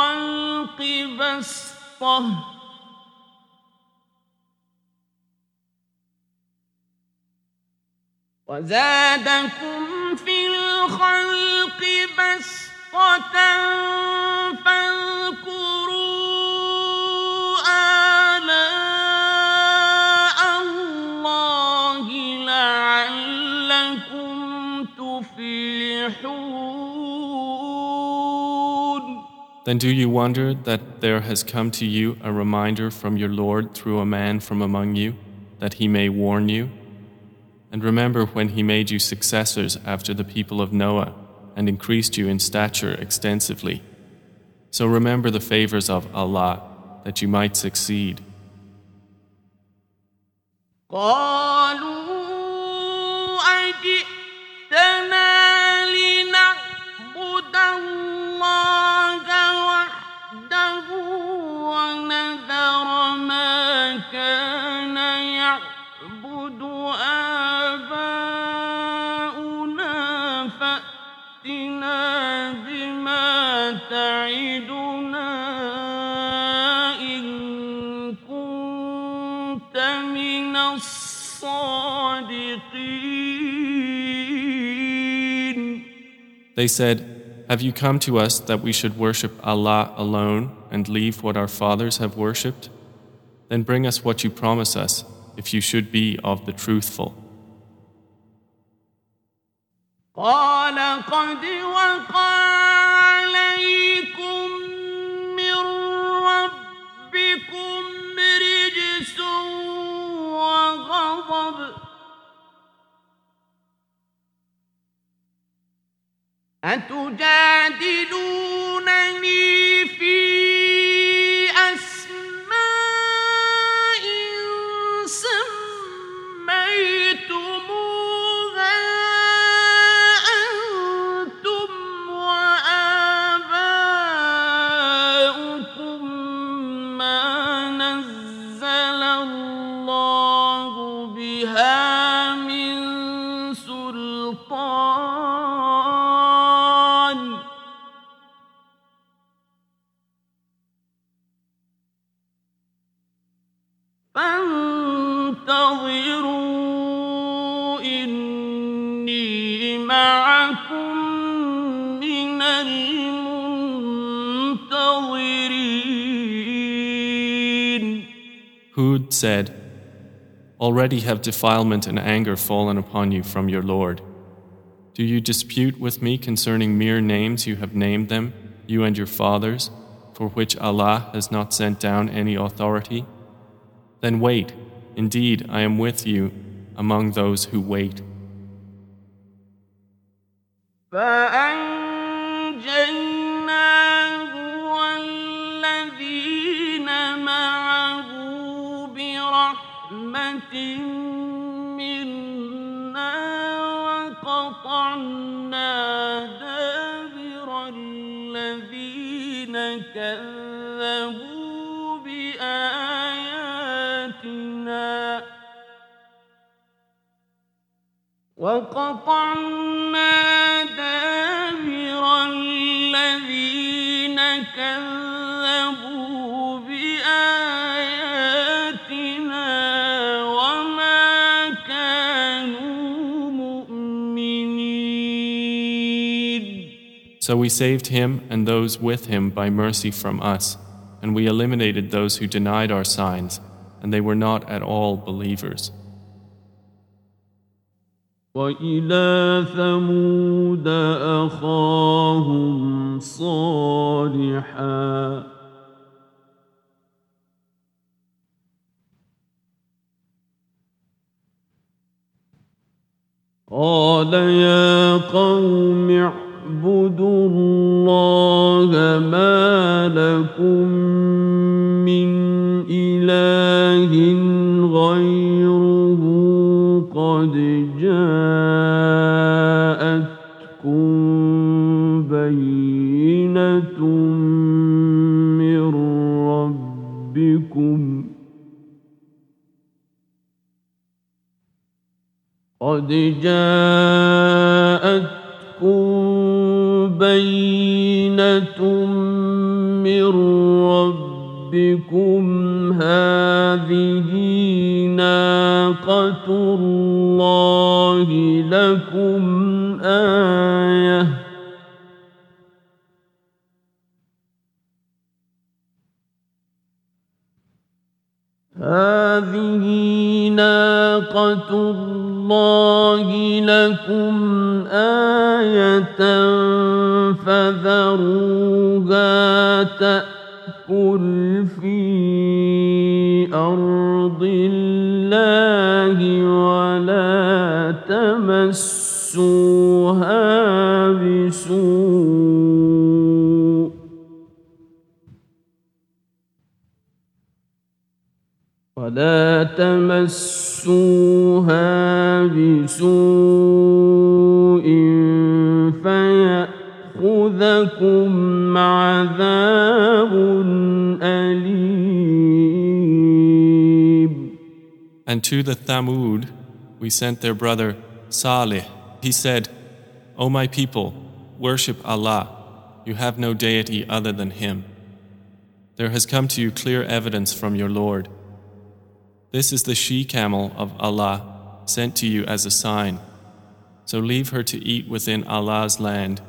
الخلق بسطة. وزادكم في الخلق بسطة. Then do you wonder that there has come to you a reminder from your Lord through a man from among you, that he may warn you? And remember when he made you successors after the people of Noah and increased you in stature extensively. So remember the favors of Allah, that you might succeed. They said, Have you come to us that we should worship Allah alone and leave what our fathers have worshipped? Then bring us what you promise us, if you should be of the truthful. قال قد وقع عليكم من ربكم رجس وغضب أتجادلونني في Said, Already have defilement and anger fallen upon you from your Lord. Do you dispute with me concerning mere names you have named them, you and your fathers, for which Allah has not sent down any authority? Then wait, indeed I am with you among those who wait. منا وقطعنا دابر الذين كذبوا بآياتنا وقطعنا دابر الذين كذبوا So we saved him and those with him by mercy from us, and we eliminated those who denied our signs, and they were not at all believers. وإلى ثمود أخاهم صالحا قال يا قوم اعبدوا الله ما لكم من إله غيره قد جاءتكم بينة من ربكم قد جاءتكم بينة من ربكم هذه ناقة الله لكم آية هذه ناقة الله لكم آية فذروها تأكل في أرض الله ولا تمسوها بسوء ولا تمسوها بسوء فيأخذكم عذاب أليم And to the Thamud we sent their brother Salih. He said, O my people, worship Allah. You have no deity other than Him. There has come to you clear evidence from your Lord. This is the she camel of Allah sent to you as a sign. So leave her to eat within Allah's land,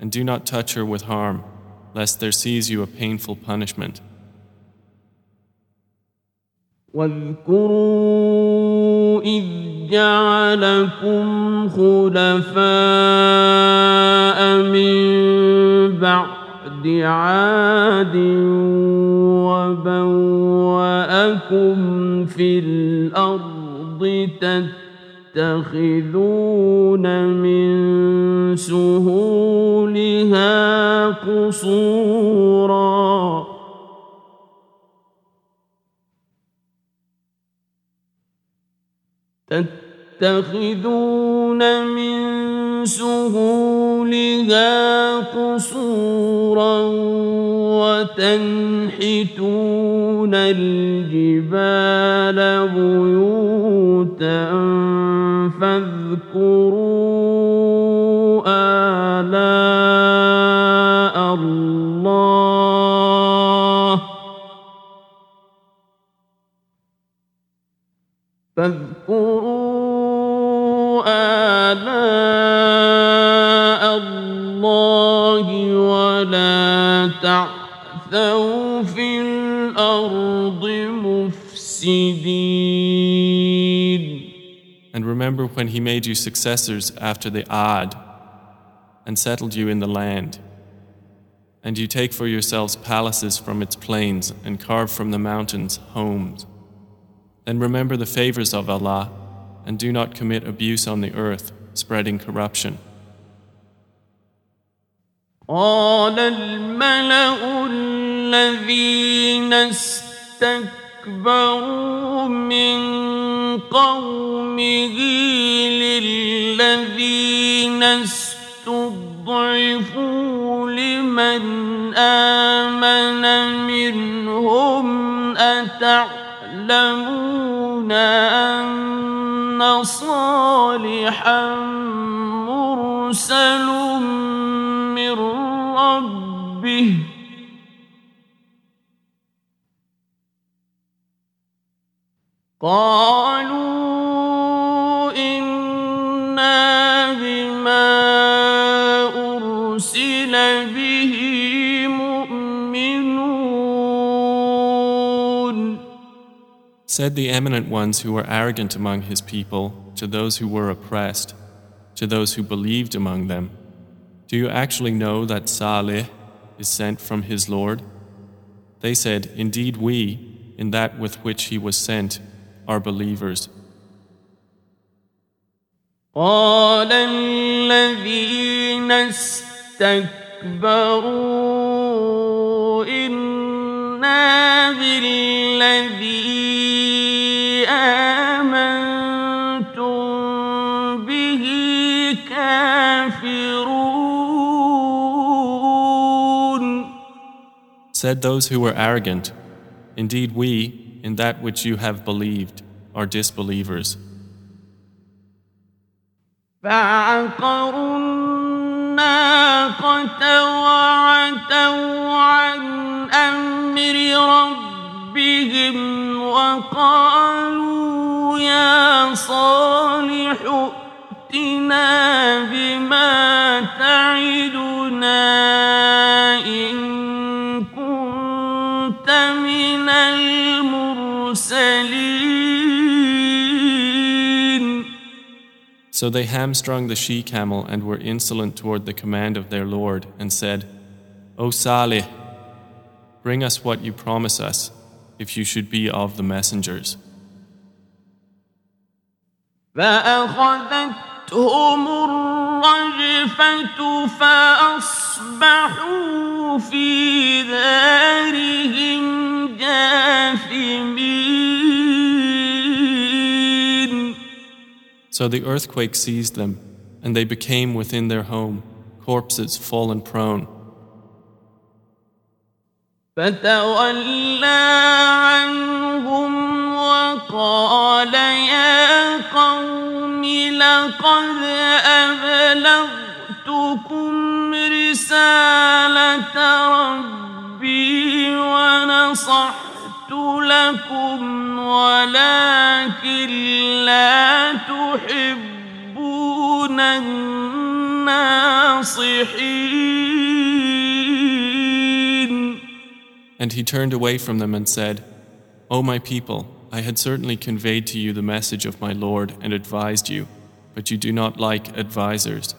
and do not touch her with harm, lest there seize you a painful punishment. واذكروا إذ جعلكم خلفاء من بعد عاد وبوأكم في الأرض تتخذون من سهولها قصورا. تتخذون من سهولها قصورا. وتنحتون الجبال بيوتا فاذكروا آلاء الله. فاذكروا آلاء الله ولا تعثوا في الأرض مفسدين And remember when he made you successors after the Ad and settled you in the land. And you take for yourselves palaces from its plains and carve from the mountains homes. Then remember the favors of Allah and do not commit abuse on the earth, spreading corruption. قال الملأ الذين استكبروا من قومه للذين استضعفوا لمن آمن منهم أتعلمون أن صالحا مرسل من ربه قالوا إنا بما أرسل به مؤمنون Said the eminent ones who were arrogant among his people to those who were oppressed, to those who believed among them, Do you actually know that Salih is sent from his Lord? They said, Indeed, we, in that with which he was sent, are believers. قال الذين استكبروا إنا بالذي آمنتم به كافرون Said those who were arrogant, Indeed, we, in that which you have believed, are disbelievers. فعقروا الناقة وعتوا عن أمر ربهم وقالوا يا صالح ائتنا بما تعدنا So they hamstrung the she camel and were insolent toward the command of their Lord and said, O Salih, bring us what you promise us if you should be of the messengers. فأخذتهم الرجفة فأصبحوا في دارهم جاثمين So the earthquake seized them, and they became within their home, corpses fallen prone. فتولى عنهم وقال يا قوم لقد أبلغتكم رسالة ربي ونصحت لكم ولكن لا تحبون الناصحين And he turned away from them and said, O my people, I had certainly conveyed to you the message of my Lord and advised you, but you do not like advisers.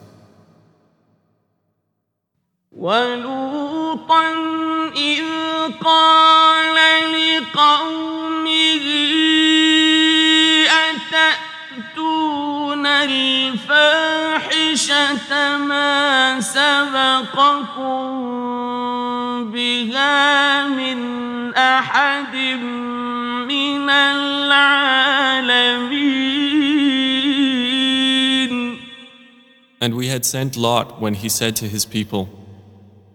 ولوطا إذ قال لقومه أتأتون الفاحشة ما سبقكم بها من أحد من العالمين؟ And we had sent Lot when he said to his people,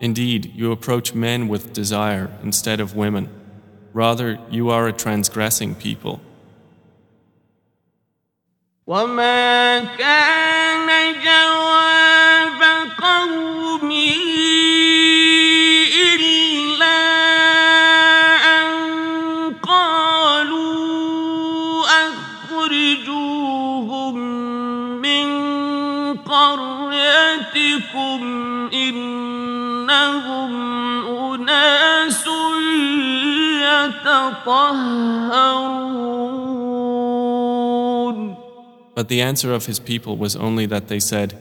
Indeed, you approach men with desire instead of women. Rather, you are a transgressing people. وما كان جواب But the answer of his people was only that they said,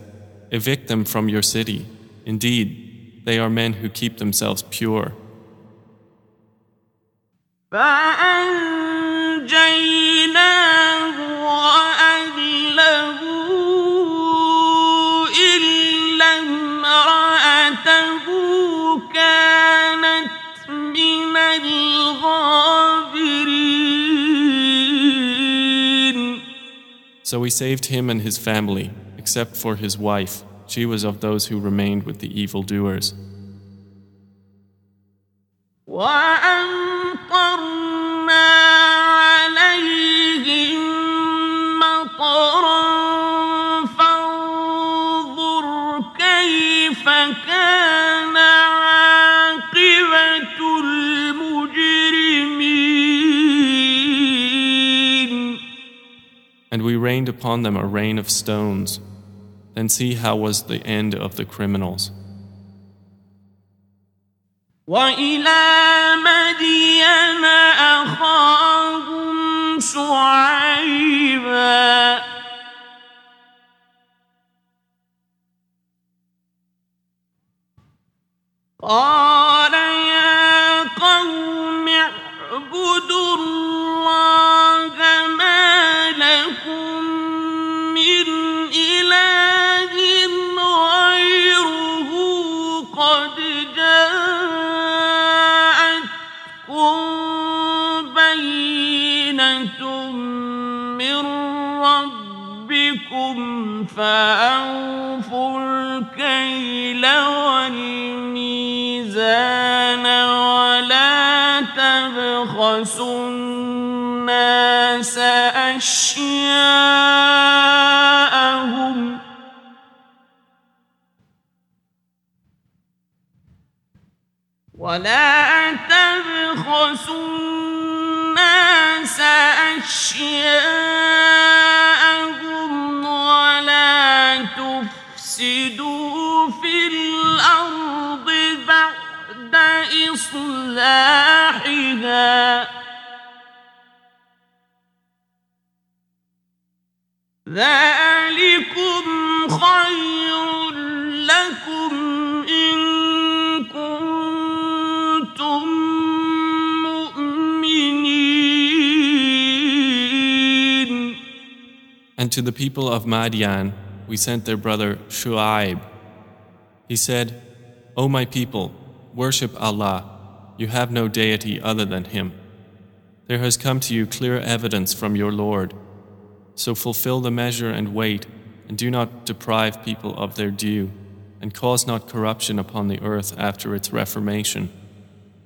Evict them from your city. Indeed, they are men who keep themselves pure. فأنجيناه So we saved him and his family, except for his wife. She was of those who remained with the evildoers. وأمطرنا rained upon them a rain of stones. Then see how was the end of the criminals. وإلى مدين أخاهم شعيبا قال يا قوم اعبدوا الله فأوفوا الكيل والميزان ولا تبخسوا الناس أشياءهم. ولا تبخسوا الناس أشياءهم. إصلاحها ذلكم خير لكم إن كنتم مؤمنين And to the people of Madian, we sent their brother Shu'aib. He said, O my people, worship Allah. You have no deity other than Him. There has come to you clear evidence from your Lord. So fulfill the measure and weight, and do not deprive people of their due, and cause not corruption upon the earth after its reformation.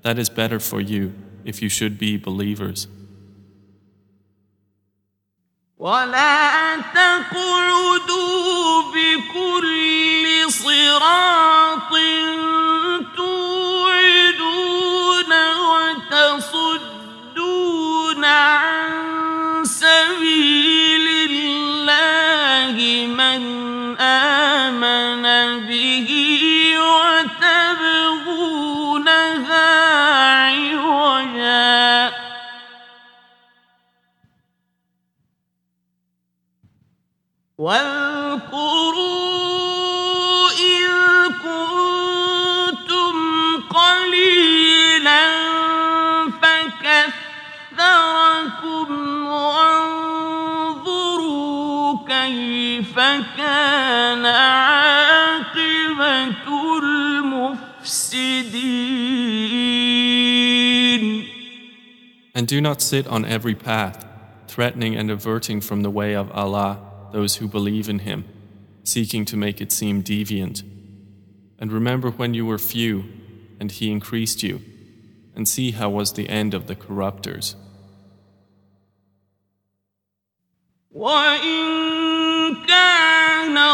That is better for you if you should be believers. ولا تقعدوا بكل صراط وتصدون عن سبيل الله من آمن به وتبغونها عوجا. واذكروا كان عاقبة المفسدين And do not sit on every path, threatening and averting from the way of Allah those who believe in Him, seeking to make it seem deviant. And remember when you were few, and He increased you, and see how was the end of the corruptors. وإن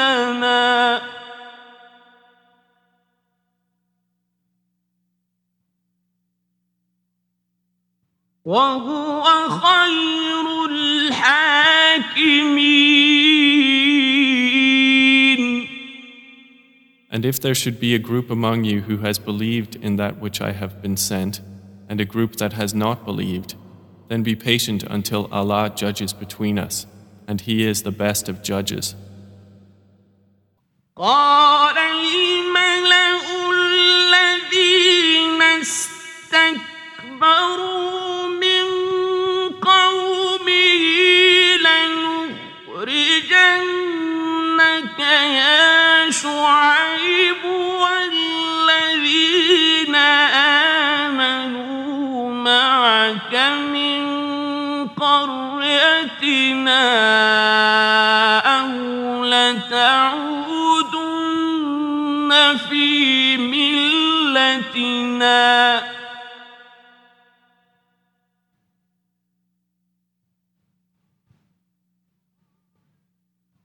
بيننا وهو خير الحاكمين And if there should be a group among you who has believed in that which I have been sent, and a group that has not believed, then be patient until Allah judges between us, and He is the best of judges. قال الملأ الذين استكبروا من قومه لنخرجنك يا والذين آمنوا معك من قريتنا ملتنا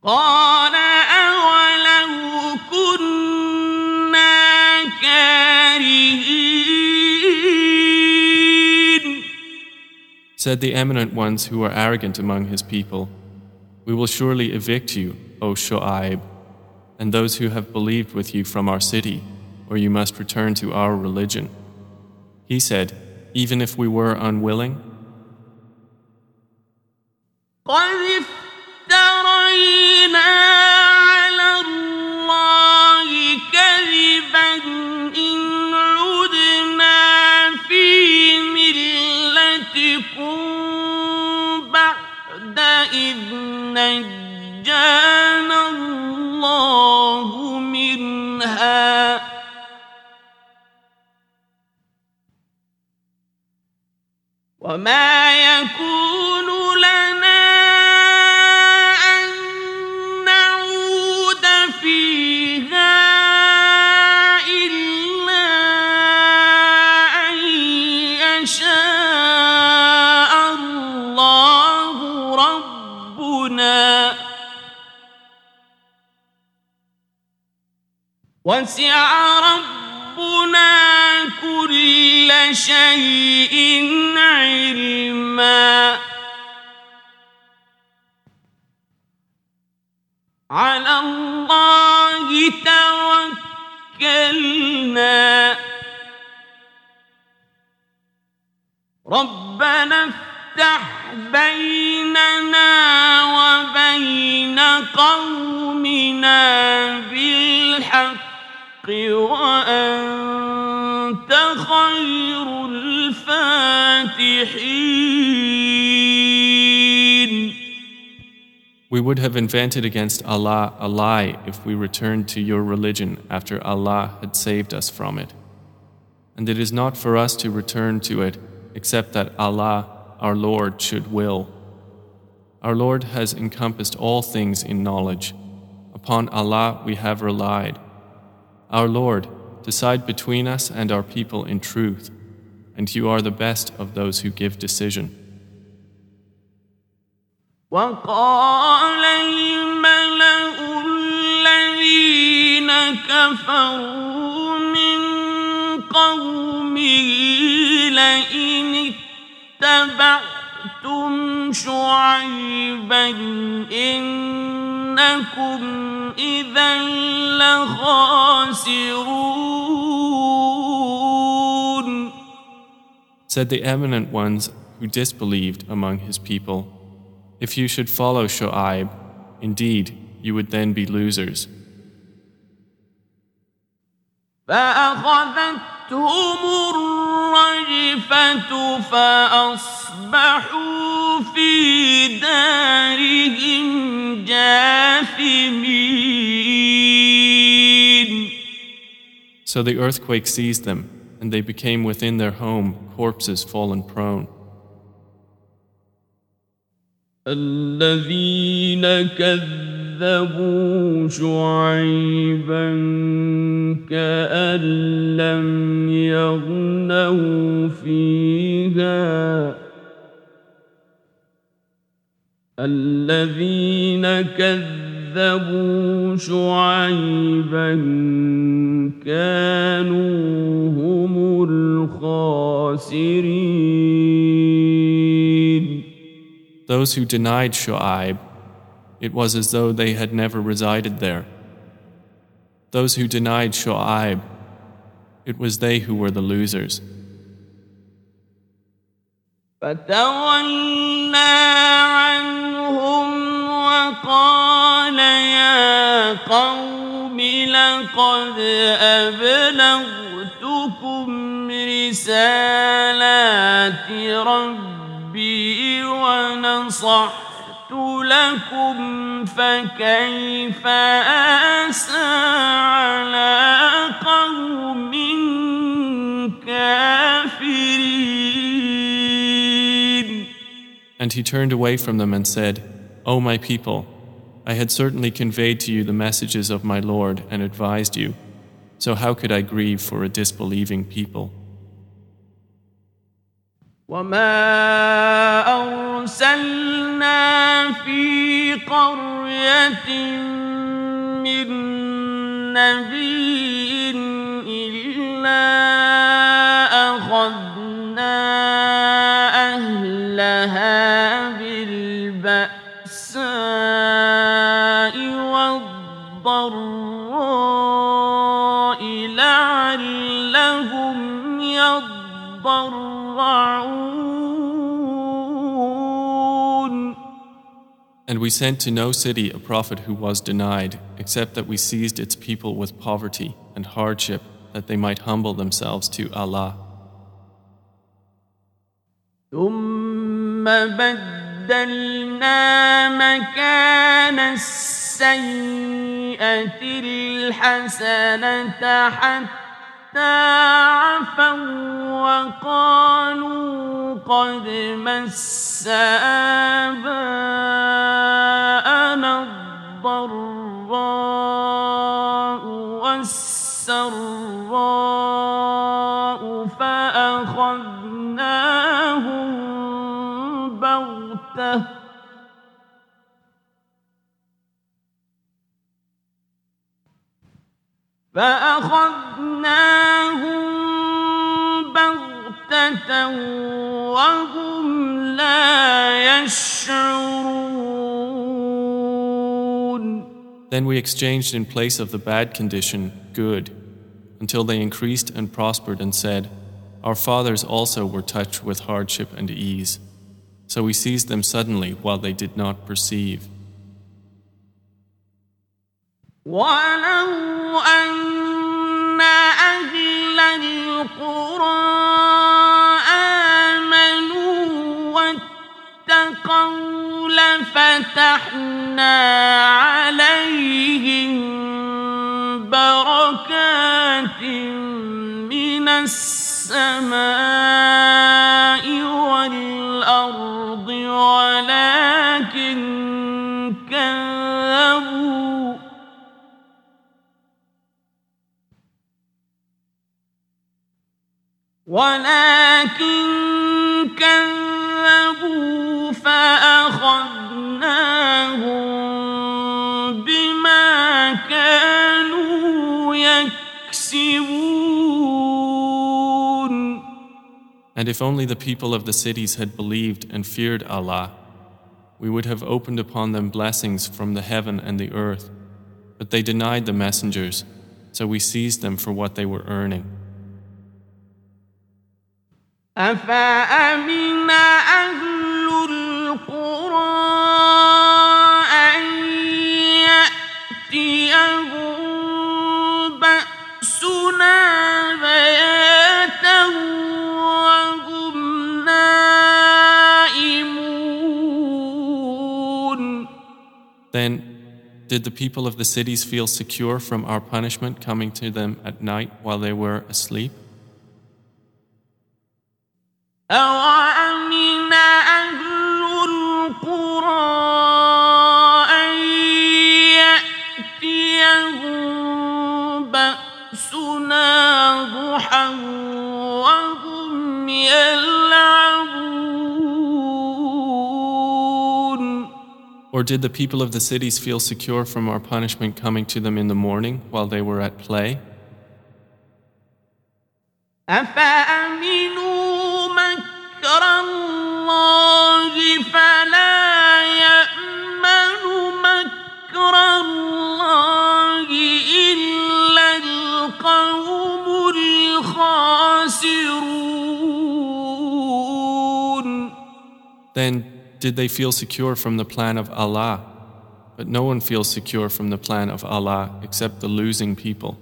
قال أولو كنا كارهين Said the eminent ones who were arrogant among his people, We will surely evict you, O Shu'aib, and those who have believed with you from our city, or you must return to our religion. He said, Even if we were unwilling, قد افترينا على الله كذبا وما يكون لنا أن نعود فيها إلا أن يشاء الله ربنا. وسع ربنا كل شيء علما. على الله توكلنا. ربنا افتح بيننا وبين قومنا بالحق. وأنت خير الفاتحين الفاتحين We would have invented against Allah a lie if we returned to your religion after Allah had saved us from it. And it is not for us to return to it except that Allah, our Lord, should will. Our Lord has encompassed all things in knowledge. Upon Allah we have relied. Our Lord, decide between us and our people in truth, and you are the best of those who give decision. وقال الملأ الذين كفروا من قومه لئن اتبعتم شعيبا إنكم إذا لخاسرون Said the eminent ones who disbelieved among his people, If you should follow Shu'aib, indeed you would then be losers. فأخذتهم الرجفة فأصبحوا في دارهم جاثمين So the earthquake seized them, and they became within their home corpses fallen prone. الذين كذبوا شعيبا كأن لم يغنوا فيها. الذين كذبوا شعيبا كانوا هم الخاسرين. Those who denied Shu'aib, it was as though they had never resided there. Those who denied Shu'aib, it was they who were the losers. فتولى عنهم وقال يا قوم لقد أبلغتكم رسالات ربي ونصحت لكم فكيف آسى على قوم كافرين And he turned away from them and said, O my people, I had certainly conveyed to you the messages of my Lord and advised you. So how could I grieve for a disbelieving people? وما أرسلنا في قرية من نبي إلا أخذنا أهلها And we sent to no city a prophet who was denied, except that we seized its people with poverty and hardship, that they might humble themselves to Allah. ثم بدلنا مكان السيئة الحسنة حتى عفوا وقالوا قد مس آباءنا الضراء والسراء فأخذناهم بغتة فأخذناهم بغتة وهم لا يشعرون Then we exchanged in place of the bad condition good, until they increased and prospered and said, Our fathers also were touched with hardship and ease. So we seized them suddenly while they did not perceive. ولو أن أهل القرى آمنوا واتقوا لفتحنا عليهم بركات من السماء ولكن كذبوا فأخذناهم بما كانوا يكسبون And if only the people of the cities had believed and feared Allah, we would have opened upon them blessings from the heaven and the earth. But they denied the messengers, so we seized them for what they were earning. أفأمن أهل القرى أن يأتيهم بأسنا بياتا وهم نائمون Then, did the people of the cities feel secure from our punishment coming to them at night while they were asleep? أوأمن أهل القرى أن يأتيهم بأسنا ضحى وهم يلعبون Or did the people of the cities feel secure from our punishment coming to them in the morning while they were at play? أفأمنوا then, did they feel secure from the plan of Allah? But no one feels secure from the plan of Allah except the losing people.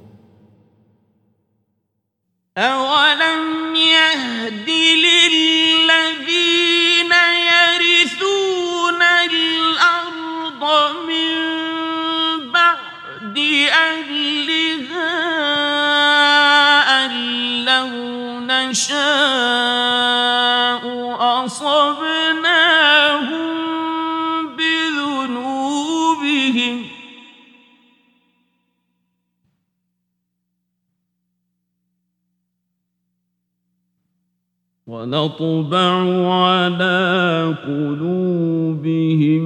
نشاء أصبناهم بذنوبهم. ونطبع على قلوبهم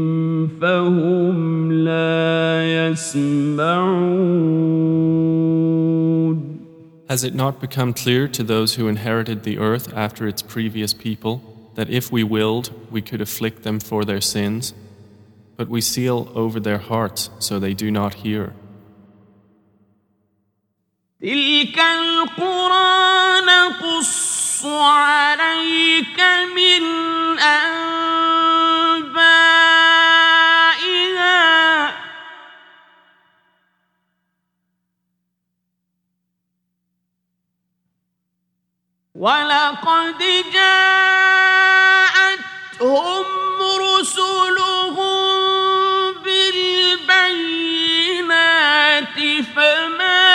فهم لا يسمعون. Has it not become clear to those who inherited the earth after its previous people that if we willed, we could afflict them for their sins? But we seal over their hearts so they do not hear. تلك القرى نقص عليك من أنبائها ولقد جاءتهم رسلهم بالبينات فما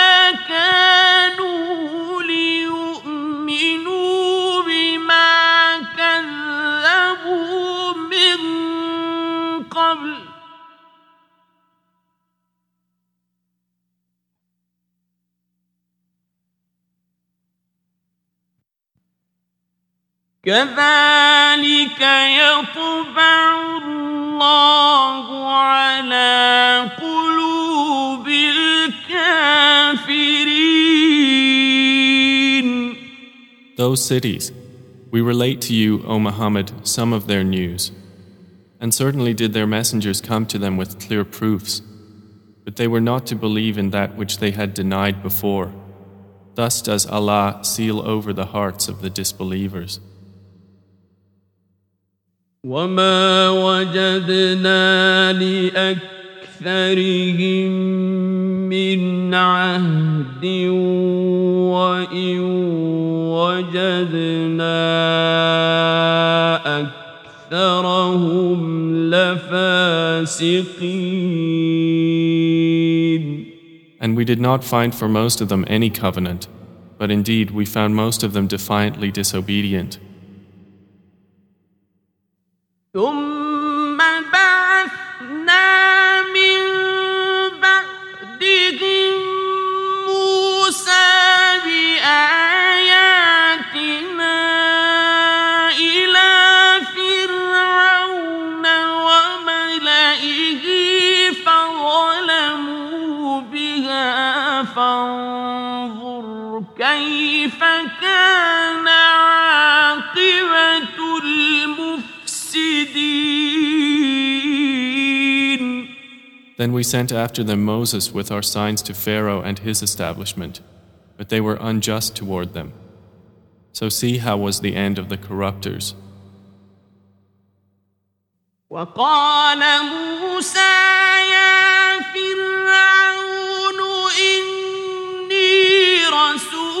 كذلك يطبع الله على قلوب الكافرين Those cities, we relate to you, O Muhammad, some of their news. And certainly did their messengers come to them with clear proofs, but they were not to believe in that which they had denied before. Thus does Allah seal over the hearts of the disbelievers. وما وجدنا لأكثرهم من عهد وإن وجدنا وأكثرهم لفاسقين And we did not find for most of them any covenant, but indeed we found most of them defiantly disobedient. ثم Then we sent after them Moses with our signs to Pharaoh and his establishment, but they were unjust toward them. So see how was the end of the corrupters. وقال موسى يا فرعون إني رسول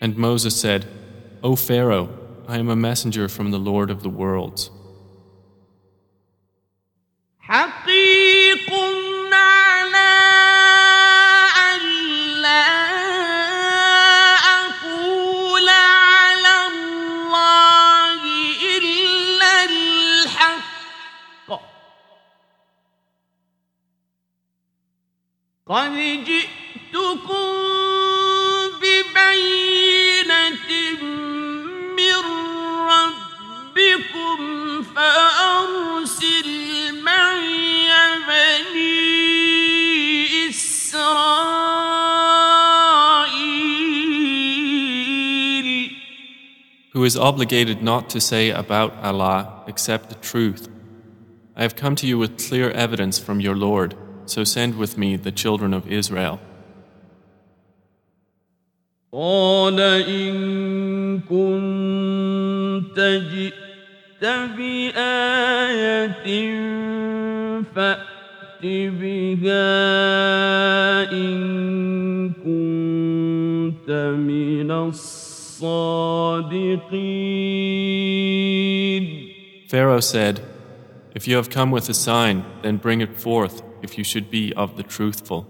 And Moses said, O Pharaoh, I am a messenger from the Lord of the worlds. حقيق على ألا أقول على الله إلا الحق قد جئتكم ببينة who is obligated not to say about Allah except the truth. I have come to you with clear evidence from your Lord, so send with me the children of Israel. قال إن كنت جئت بآية فأت بها إن كنت من الصادقين Pharaoh said, If you have come with a sign, then bring it forth if you should be of the truthful.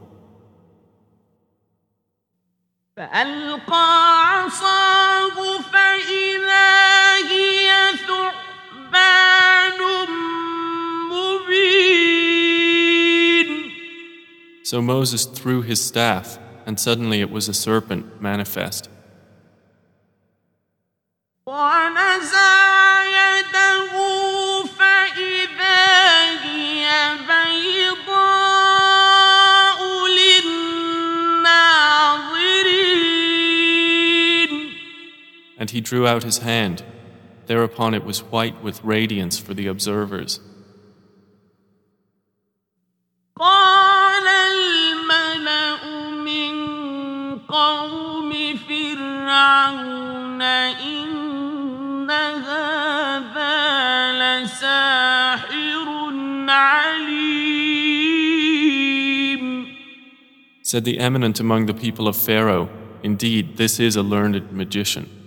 فألقى عصاه فإذا هي ثعبان مبين So Moses threw his staff, and suddenly it was a serpent manifest. ونزع يده and he drew out his hand. Thereupon it was white with radiance for the observers. Said the eminent among the people of Pharaoh, Indeed, this is a learned magician.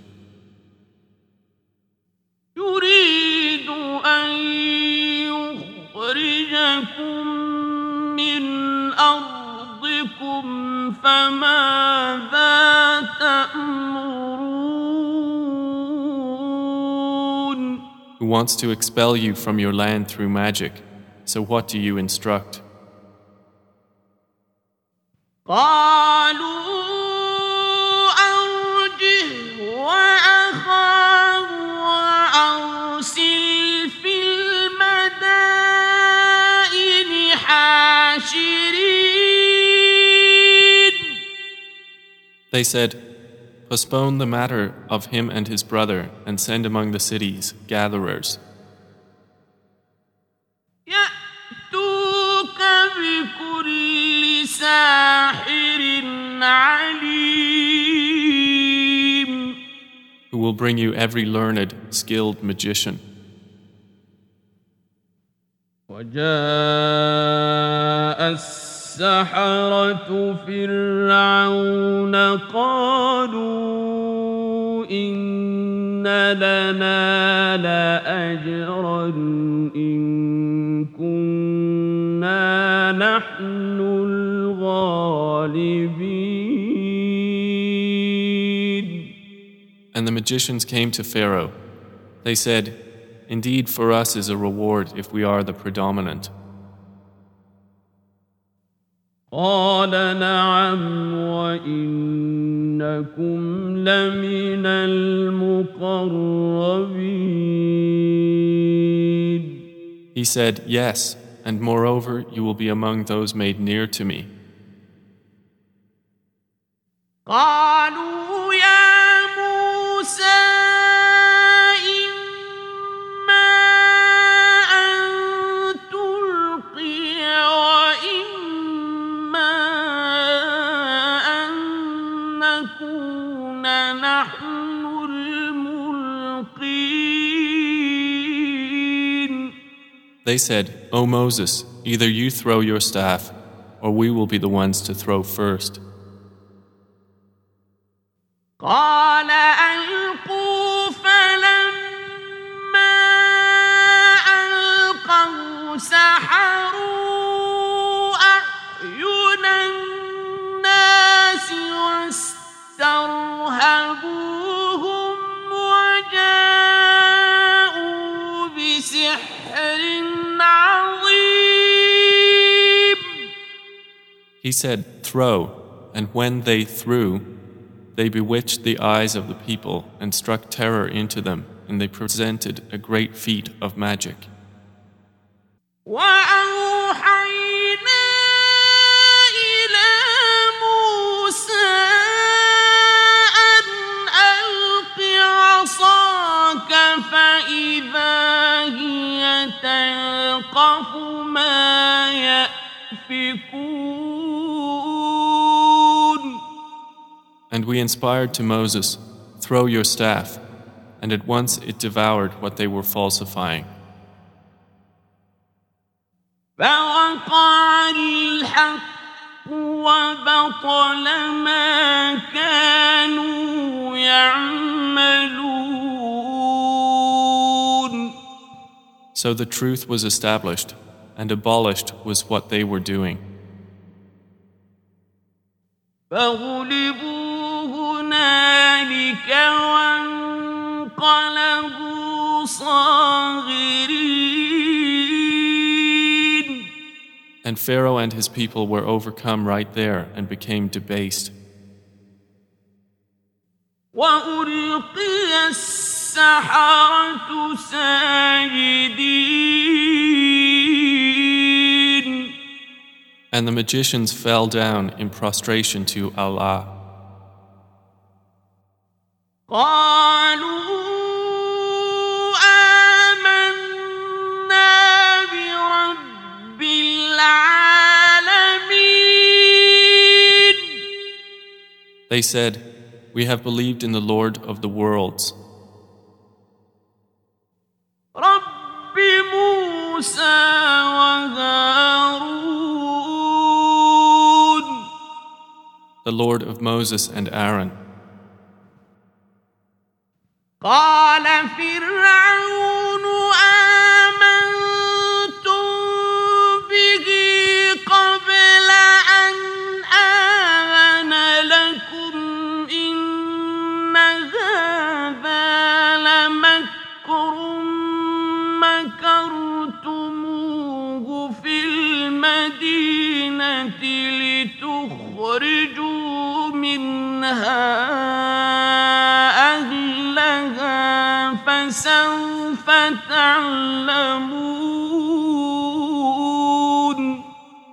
يخرجكم من أرضكم فماذا تأمرون Who wants to expel you from your land through magic. So what do you instruct? قالوا They said, Postpone the matter of him and his brother and send among the cities gatherers. يأتوك بكل ساحر عليم who will bring you every learned, skilled magician. وجاء السحرة فرعون قالوا إن لنا لأجرا إن كنا نحن الغالبين And the magicians came to Pharaoh. They said, Indeed, for us is a reward if we are the predominant. قال نعم وإنكم لمن المقربين He said, Yes, and moreover, you will be among those made near to me. قالوا يا موسى They said, O Moses, either you throw your staff, or we will be the ones to throw first. قال He said, Throw, and when they threw, they bewitched the eyes of the people and struck terror into them, and they presented a great feat of magic. وأوحينا إلى موسى أن ألق عصاك فإذا هي تلقف ما يأفكون And we inspired to Moses, Throw your staff, and at once it devoured what they were falsifying. So the truth was established, and abolished was what they were doing. فغلبوا هنالك وانقلبوا صاغرين And Pharaoh and his people were overcome right there and became debased. وألقي السحرة ساجدين And the magicians fell down in prostration to Allah. They said, We have believed in the Lord of the worlds. The Lord of Moses and Aaron. قال فرعون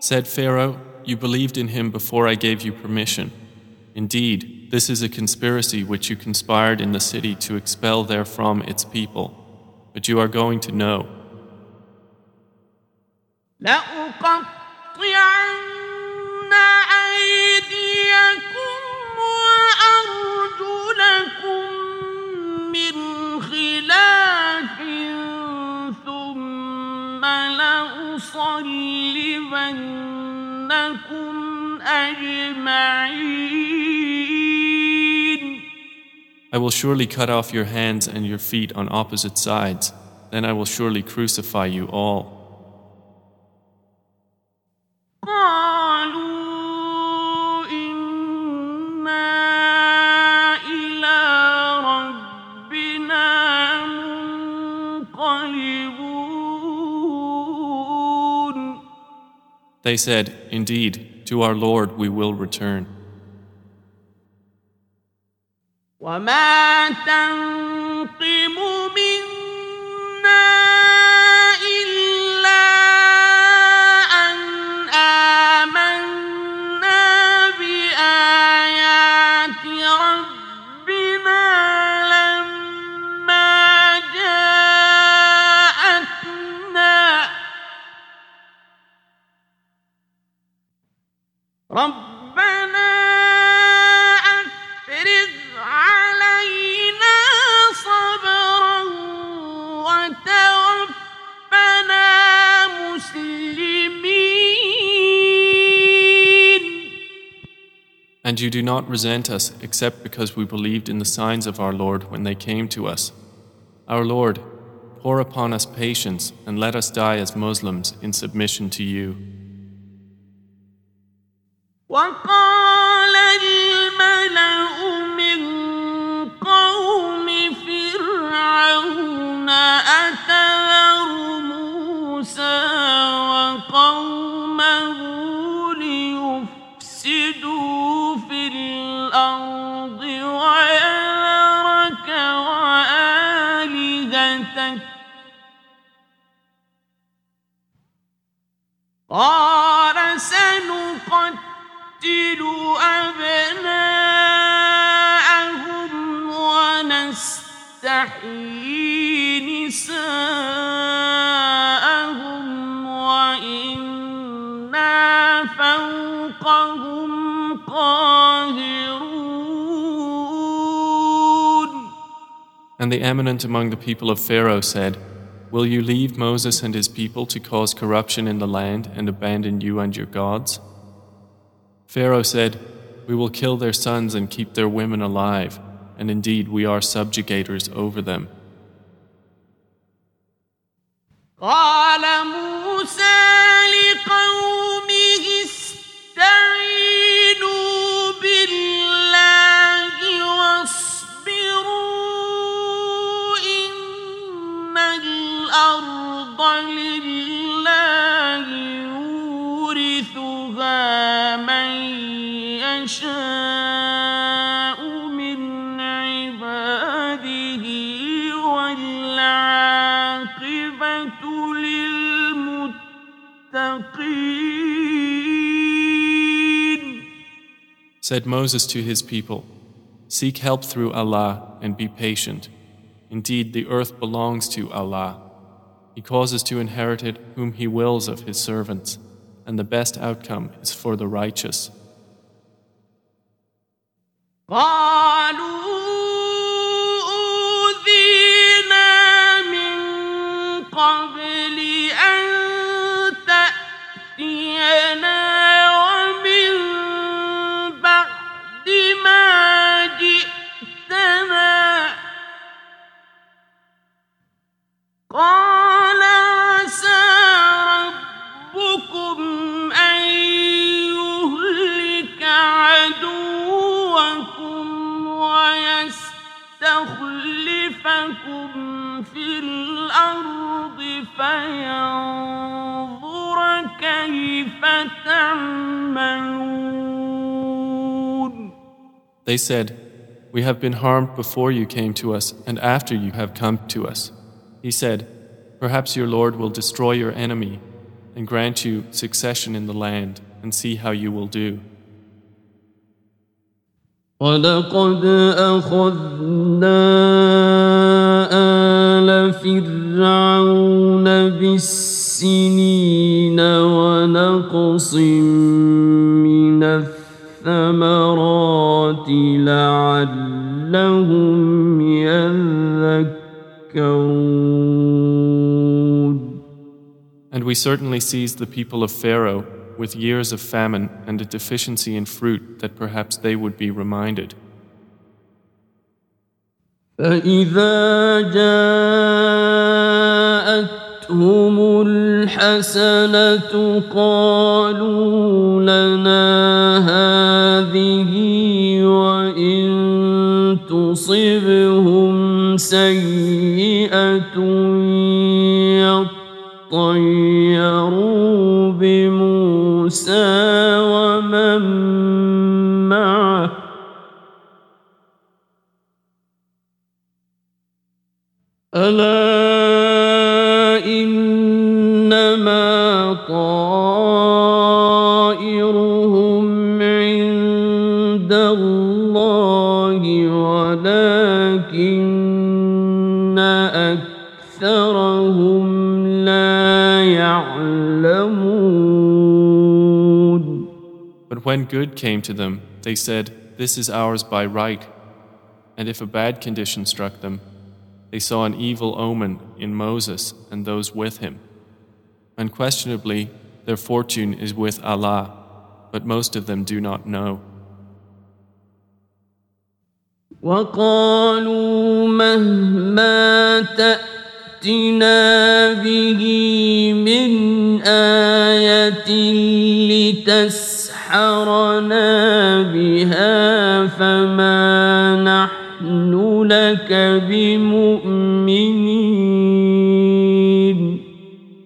Said Pharaoh, You believed in him before I gave you permission. Indeed, this is a conspiracy which you conspired in the city to expel therefrom its people. But you are going to know. لأقطعن أيديكم وأرجلكم لأصلبنكم أجمعين I will surely cut off your hands and your feet on opposite sides, then I will surely crucify you all. They said, Indeed, to our Lord we will return. وما تنقم ربنا أفرغ علينا صبرا وتوفنا مسلمين And you do not resent us except because we believed in the signs of our Lord when they came to us. Our Lord, pour upon us patience and let us die as Muslims in submission to you. وقال الملأ من قوم فرعون موسى وقومه ليفسدوا في الأرض وآلهتك قال سنقتل أبناءهم ونستحيي نساءهم وإنا فوقهم قاهرون And the eminent among the people of Pharaoh said, Will you leave Moses and his people to cause corruption in the land and abandon you and your gods? Pharaoh said, We will kill their sons and keep their women alive, and indeed we are subjugators over them. قال يشاء من عباده والعاقبة للمتقين Said Moses to his people, Seek help through Allah and be patient. Indeed, the earth belongs to Allah. He causes to inherit it whom He wills of His servants, and the best outcome is for the righteous. قالوا أوذينا من قبل أن تأتينا ومن بعد ما جئتنا. قال ويستخلفكم في الأرض فينظر كيف تعملون They said, We have been harmed before you came to us and after you have come to us. He said, Perhaps your Lord will destroy your enemy and grant you succession in the land and see how you will do. ولقد أخذنا آل فرعون بالسنين ونقص من الثمرات لعلهم يذكرون And we certainly seized the people of Pharaoh with years of famine and a deficiency in fruit that perhaps they would be reminded. فإذا جاءتهم الحسنة قالوا لنا هذه وإن تصبهم سيئة يطيروا بموسى ومن ألا إنما طائرهم عند الله ولكن أكثرهم لا يعلمون But when good came to them, they said, This is ours by right. And if a bad condition struck them, they saw an evil omen in Moses and those with him. Unquestionably, their fortune is with Allah, but most of them do not know. وقالوا مهما تأتنا به من آية لتسحرنا بها فما نحن لك بمؤمنين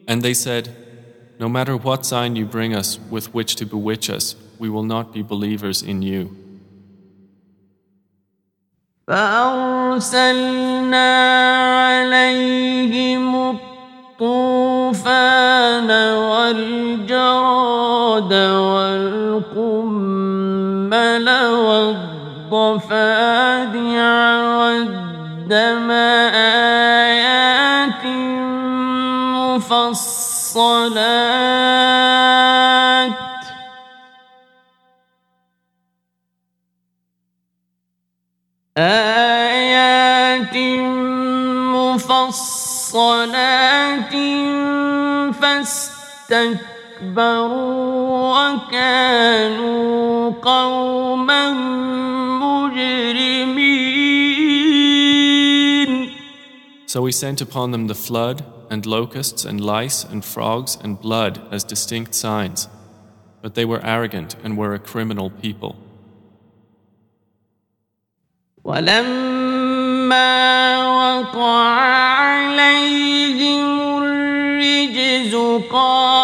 And they said, No matter what sign you bring us with which to bewitch us, we will not be believers in you. فأرسلنا عليهم الطوفان والجراد والقمل والضفادع والدم آيات مفصلات. آيات مفصلات فاستكبروا وكانوا قوما So we sent upon them the flood, and locusts, and lice, and frogs, and blood as distinct signs. But they were arrogant and were a criminal people. ولما وقع عليهم الرجز قالوا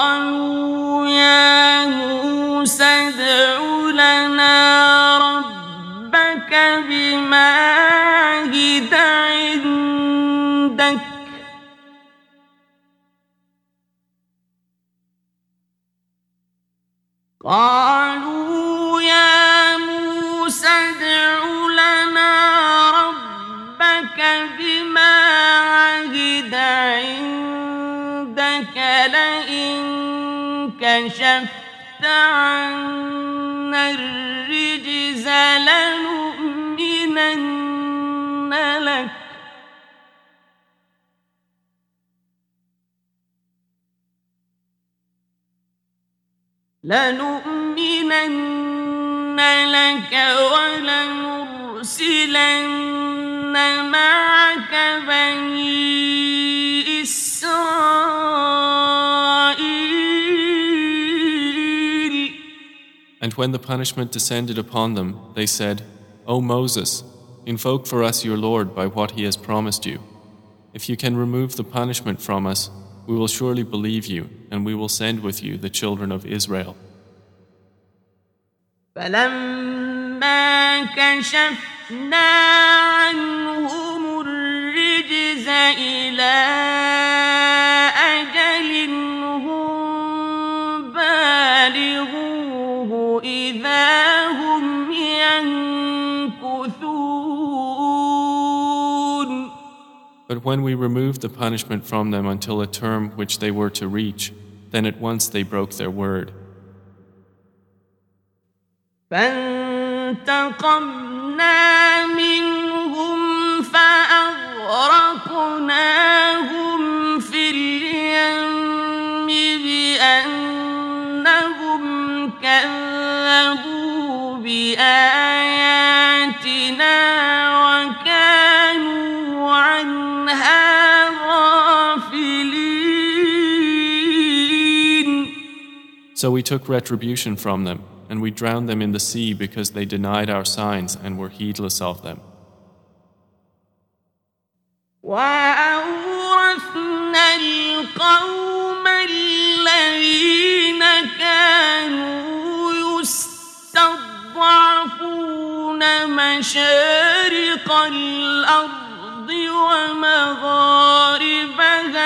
قالوا يا موسى ادع لنا ربك بما عهد عندك لئن كشفت عنا الرجز لنؤمنن لك. لنؤمنن لك ولنرسلن معك بني إسرائيل And when the punishment descended upon them, they said, O Moses, invoke for us your Lord by what he has promised you. If you can remove the punishment from us, we will surely believe you, and we will send with you the children of Israel. فلما كشفنا عنهم الرجز إلى when we removed the punishment from them until a term which they were to reach, then at once they broke their word. فانتقمنا منهم فأغرقناهم في اليم بأنهم كذبوا بآياتنا So we took retribution from them, and we drowned them in the sea because they denied our signs and were heedless of them. وأورثنا القوم الذين كانوا يستضعفون مشارق الأرض ومغاربها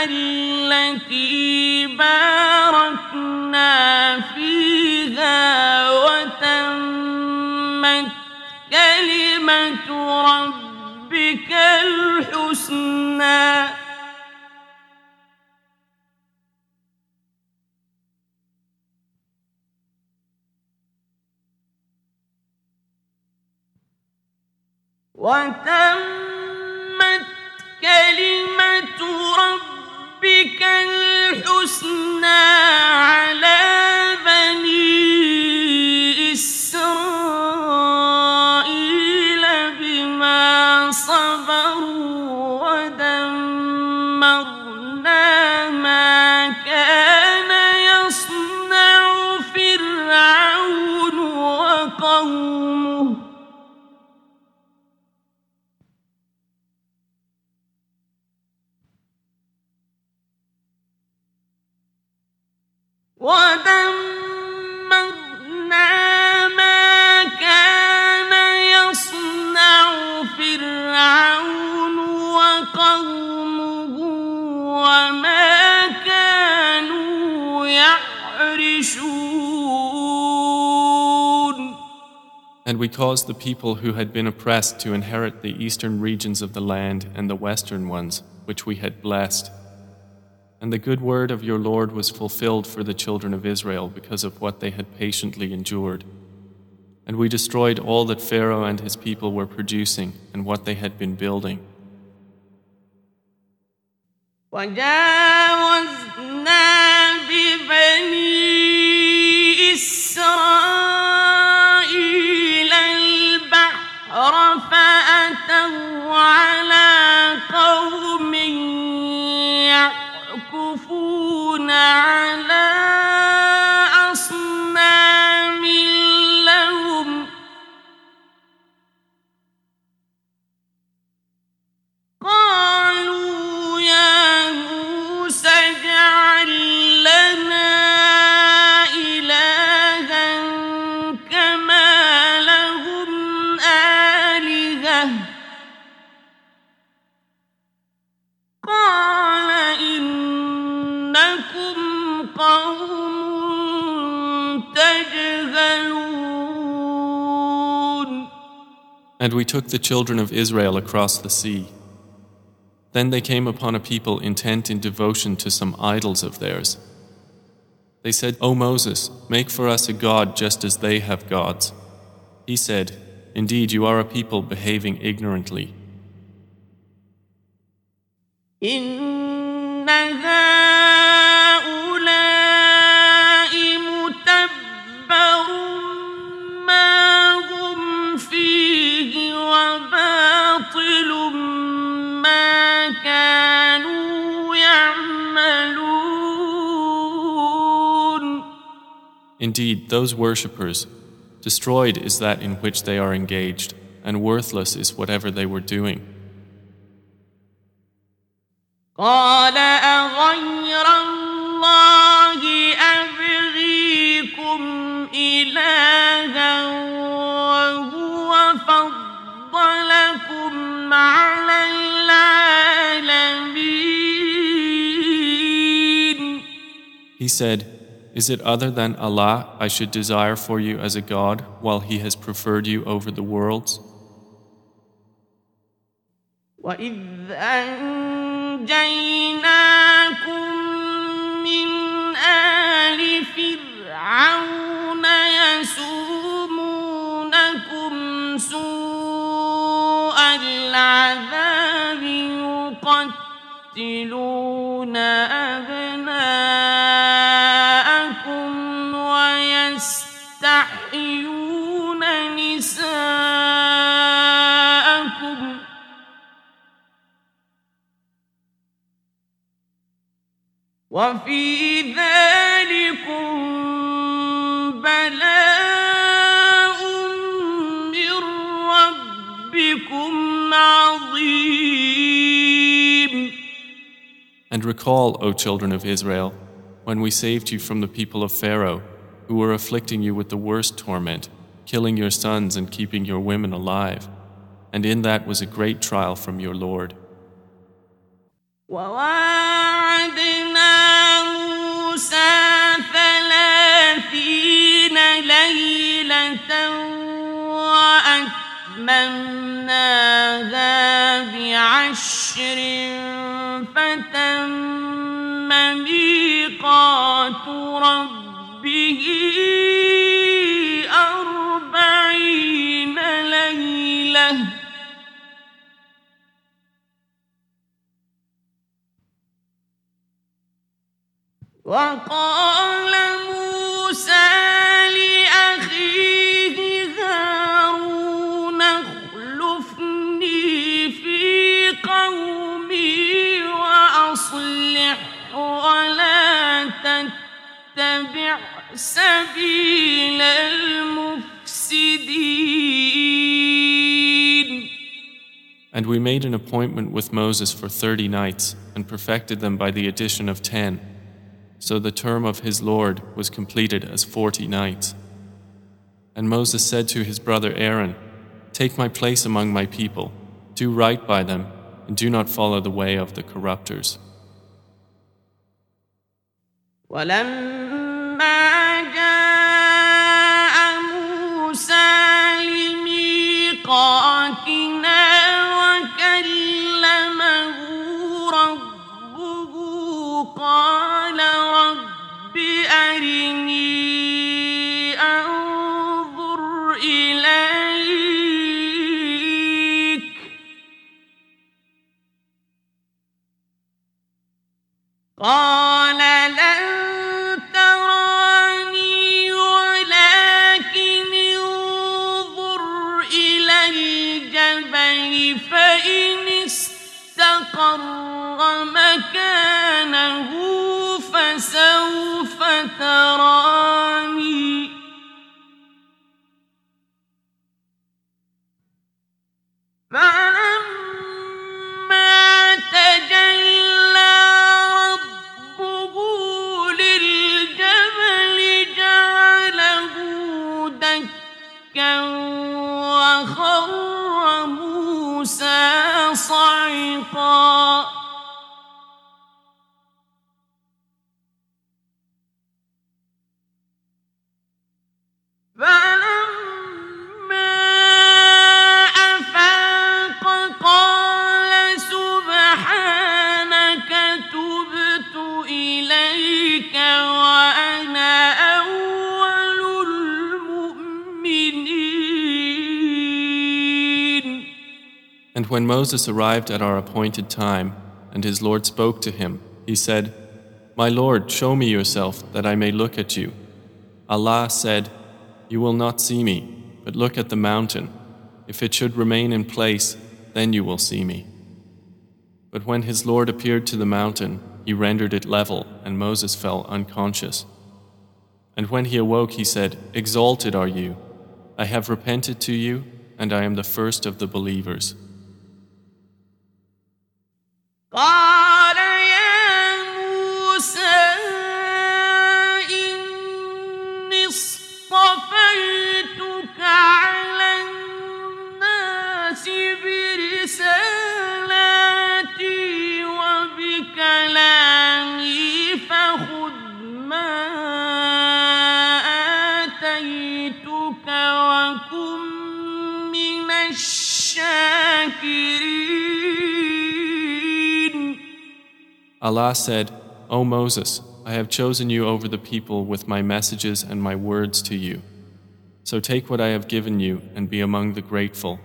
التي باركنا فيها وتمت كلمة ربك الحسنى. وتمت كلمة ربك الحسنى على بني caused the people who had been oppressed to inherit the eastern regions of the land and the western ones, which we had blessed. And the good word of your Lord was fulfilled for the children of Israel because of what they had patiently endured. And we destroyed all that Pharaoh and his people were producing and what they had been building. وجاوزنا ببني إسرائيل And we took the children of Israel across the sea. Then they came upon a people intent in devotion to some idols of theirs. They said, O Moses, make for us a god just as they have gods. He said, Indeed, you are a people behaving ignorantly. Indeed, those worshippers, destroyed is that in which they are engaged, and worthless is whatever they were doing. قال أغير الله أبغيكم إلها وهو فضلكم على العالمين He said, Is it other than Allah I should desire for you as a God while He has preferred you over the worlds? وإذ أنجيناكم من آل فرعون يسومونكم سوء العذاب يقتلون أبناءكم And recall, O children of Israel, when we saved you from the people of Pharaoh, who were afflicting you with the worst torment, killing your sons and keeping your women alive. And in that was a great trial from your Lord. وواعدنا موسى ثلاثين ليلة بعشر فتم ميقات ربه أربعين ليلة وقال موسى لأخيه هارون اخلفني في قومي وأصلح ولا تتبع سبيل المفسدين And we made an appointment with Moses for thirty nights and perfected them by the addition of ten. So the term of his Lord was completed as forty nights. And Moses said to his brother Aaron, Take my place among my people, do right by them, and do not follow the way of the corrupters. ولما جاء Moses arrived at our appointed time, and his Lord spoke to him, he said, My Lord, show me yourself, that I may look at you. Allah said, You will not see me, but look at the mountain. If it should remain in place, then you will see me. But when his Lord appeared to the mountain, he rendered it level, and Moses fell unconscious. And when he awoke, he said, Exalted are you. I have repented to you, and I am the first of the believers. Said, O Moses, I have chosen you over the people with my messages and my words to you. So take what I have given you and be among the grateful.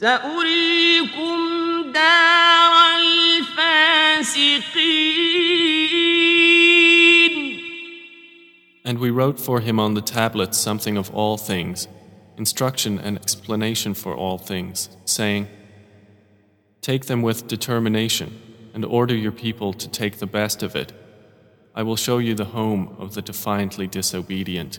سأريكم دار الفاسقين And we wrote for him on the tablets something of all things, instruction and explanation for all things, saying, Take them with determination and order your people to take the best of it. I will show you the home of the defiantly disobedient.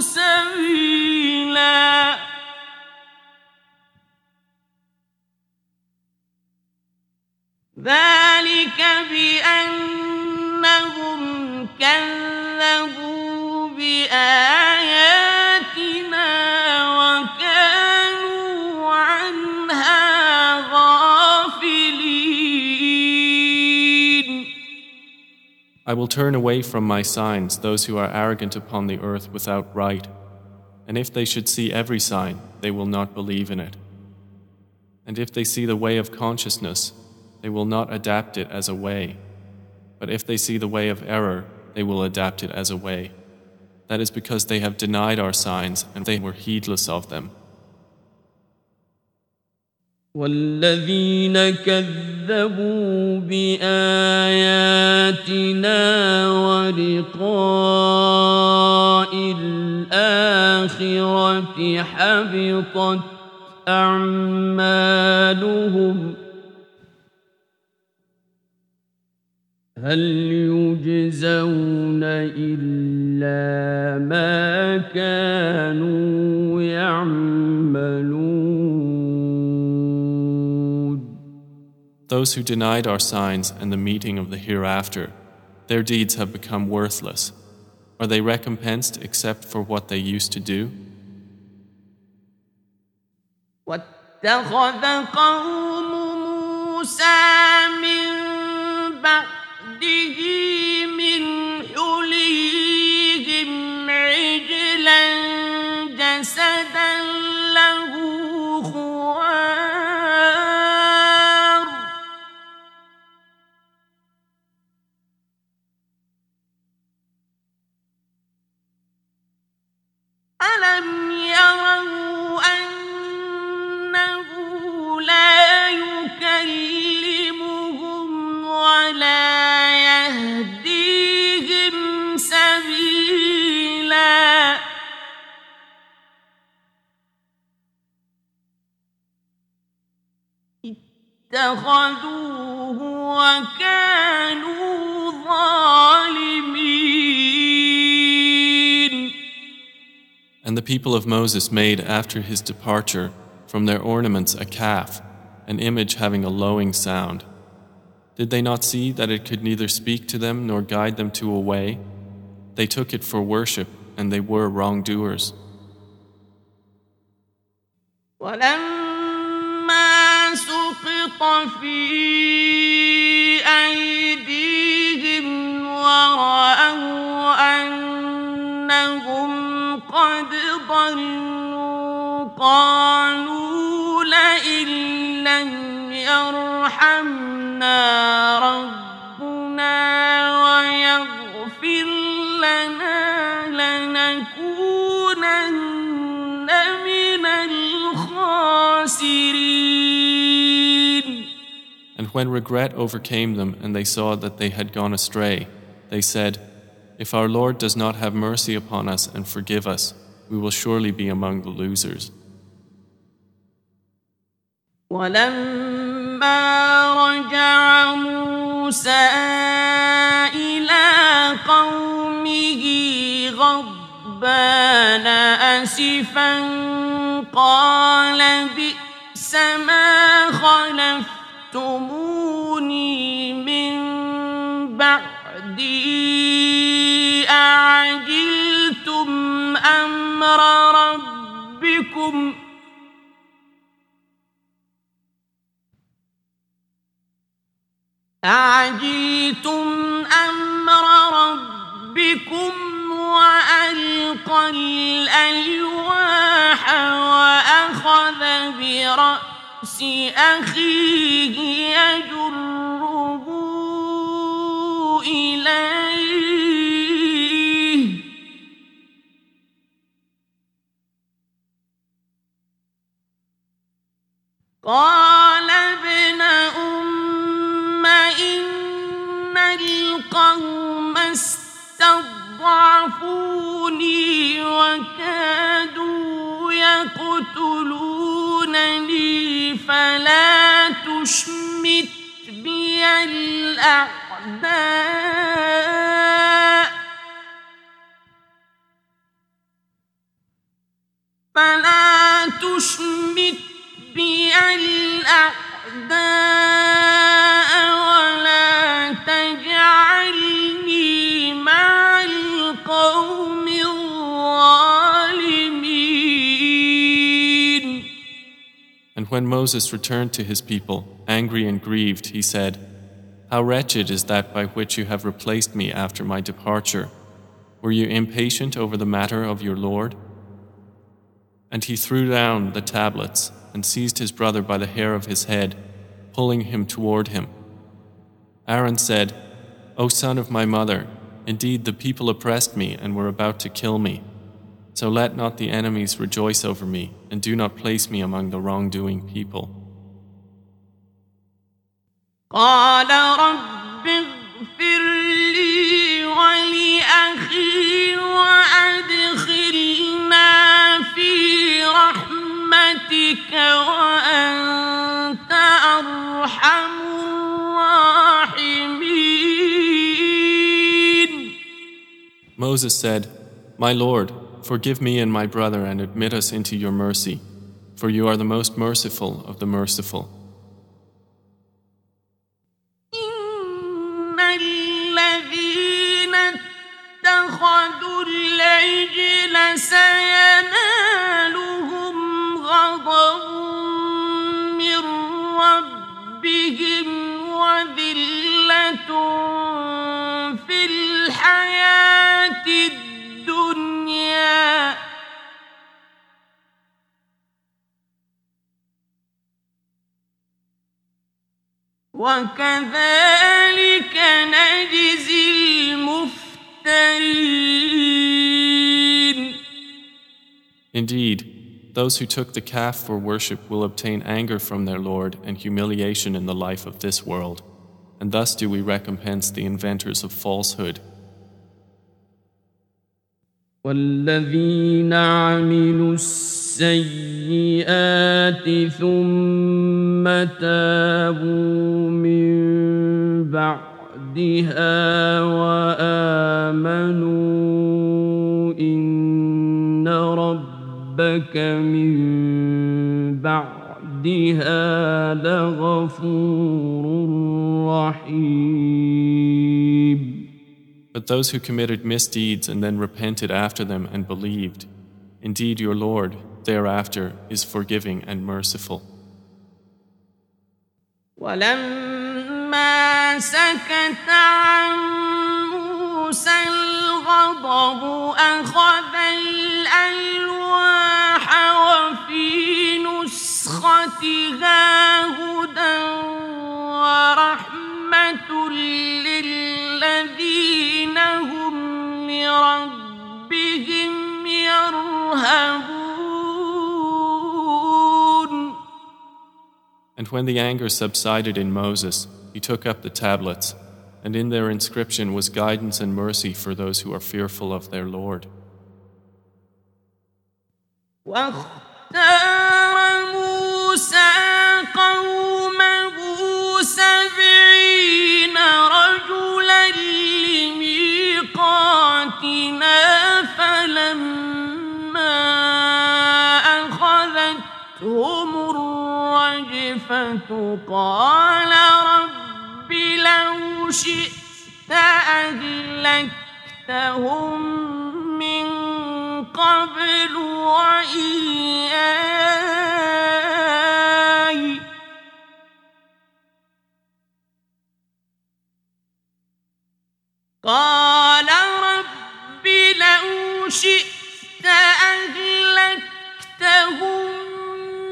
سبيلا. ذلك بأنهم كذبوا بآياتنا I will turn away from my signs those who are arrogant upon the earth without right, and if they should see every sign, they will not believe in it. And if they see the way of consciousness, they will not adapt it as a way. But if they see the way of error, they will adapt it as a way. That is because they have denied our signs and they were heedless of them. والذين كذبوا بآياتنا ولقاء الآخرة حبطت أعمالهم. هل يجزون إلا ما كانوا يعملون؟ Those who denied our signs and the meeting of the hereafter, their deeds have become worthless. Are they recompensed except for what they used to do? واتخذ قوم موسى من بعده أنه لا يكلمهم ولا يهديهم سبيلا. اتخذوه وكانوا ظالمين. And the people of Moses made after his departure from their ornaments a calf, an image having a lowing sound. Did they not see that it could neither speak to them nor guide them to a way? They took it for worship, and they were wrongdoers. ولما سقط في أيديهم ورأوا أنهم قد ضلوا قالوا لئن لم يرحمنا ربنا ويغفر لنا لنكونن من الخاسرين And when regret overcame them and they saw that they had gone astray, they said, If our Lord does not have mercy upon us and forgive us, we will surely be among the losers. ولما رجع موسى إلى قومه غضبان أسفا قال بئس ما خلفت جئتموني من بعدي أعجلتم أمر ربكم؟ أعجلتم أمر ربكم وألقى الألواح وأخذ برأسه رأس أخيه يجره إليه قال ابن أم إن القوم استضعفوني وكادوا يقتلونني فلا تشمت بي الأعداء فلا تشمت بي الأعداء ولا تجعلني مع القوم when Moses returned to his people, angry and grieved, he said, How wretched is that by which you have replaced me after my departure? Were you impatient over the matter of your Lord? And he threw down the tablets and seized his brother by the hair of his head, pulling him toward him. Aaron said, O son of my mother, indeed the people oppressed me and were about to kill me. So let not the enemies rejoice over me, and do not place me among the wrongdoing people. قال رب اغفر لي ولأخي وأدخلنا في رحمتك وأنت أرحم الراحمين Moses said, My Lord, Forgive me and my brother and admit us into your mercy, for you are the most merciful of the merciful. في الحياة وكذلك نجزي المفترين Indeed, those who took the calf for worship will obtain anger from their Lord and humiliation in the life of this world, and thus do we recompense the inventors of falsehood. والذين عملوا السيئات ثم تابوا من بعدها وآمنوا إن ربك من بعدها لغفور رحيم But those who committed misdeeds and then repented after them and believed, indeed your Lord thereafter is forgiving and merciful. ولما سكت عن موسى الغضب أخذ الألواح وفي نسختها هدى ورحمة للذين هم لربهم يرهبون And when the anger subsided in Moses, he took up the tablets, and in their inscription was guidance and mercy for those who are fearful of their Lord. واختار موسى قومه سبعين رجلا لميقاتنا فلما أخذتهم الرجفة قال رب لو شئت أهلكتهم من قبل وإياي قال رب لو شئت أهلكتهم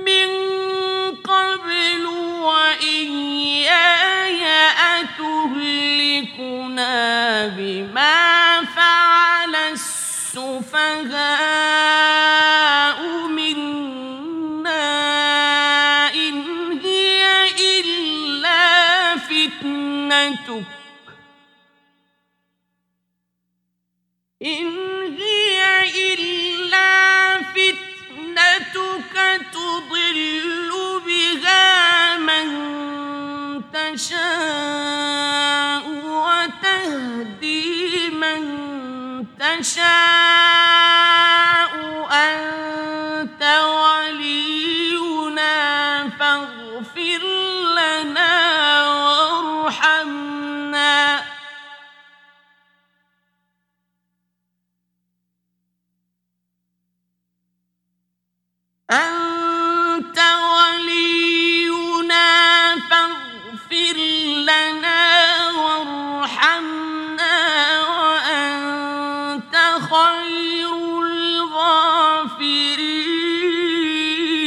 من قبل وإياي أتهلكنا بما فعل السفهاء إن هي إلا فتنتك تضل بها من تشاء وتهدي من تشاء أنت ولينا فاغفر لنا وارحمنا وأنت خير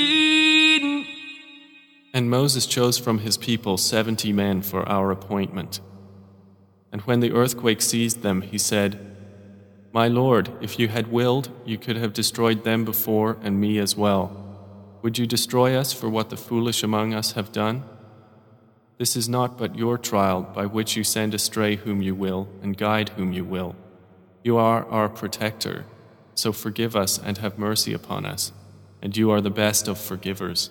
الغافرين And Moses chose from his people seventy men for our appointment. And when the earthquake seized them, he said, My Lord, if you had willed, you could have destroyed them before and me as well. Would you destroy us for what the foolish among us have done? This is not but your trial by which you send astray whom you will and guide whom you will. You are our protector, so forgive us and have mercy upon us, and you are the best of forgivers.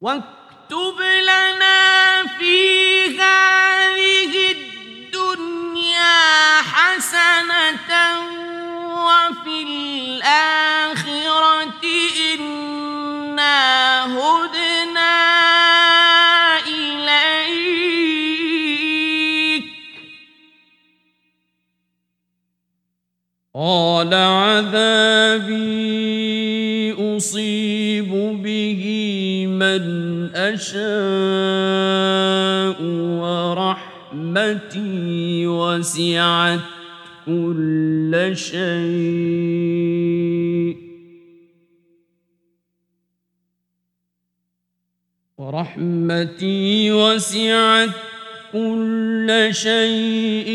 واكتب لنا في هذه الدنيا حسنة وفي الآخرة إنا هدنا إليك. قال عذابي أصيب به من أشاء ورحمتي وسعت كل شيء. ورحمتي وسعت كل شيء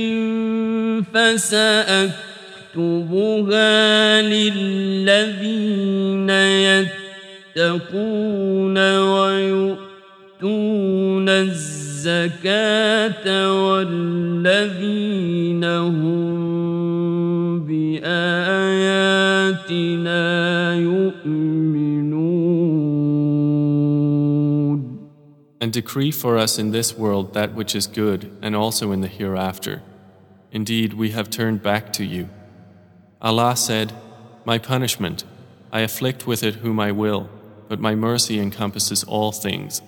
فسأكتبها للذين يتقون ويؤتون الزكاة والذين هم بآياتنا يؤمنون And decree for us in this world that which is good, and also in the hereafter. Indeed, we have turned back to you. Allah said, My punishment, I afflict with it whom I will, but my mercy encompasses all things.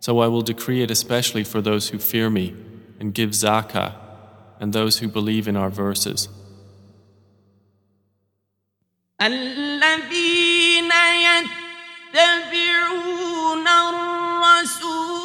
So I will decree it especially for those who fear me, and give zakah, and those who believe in our verses. الذين يتبعون الرسول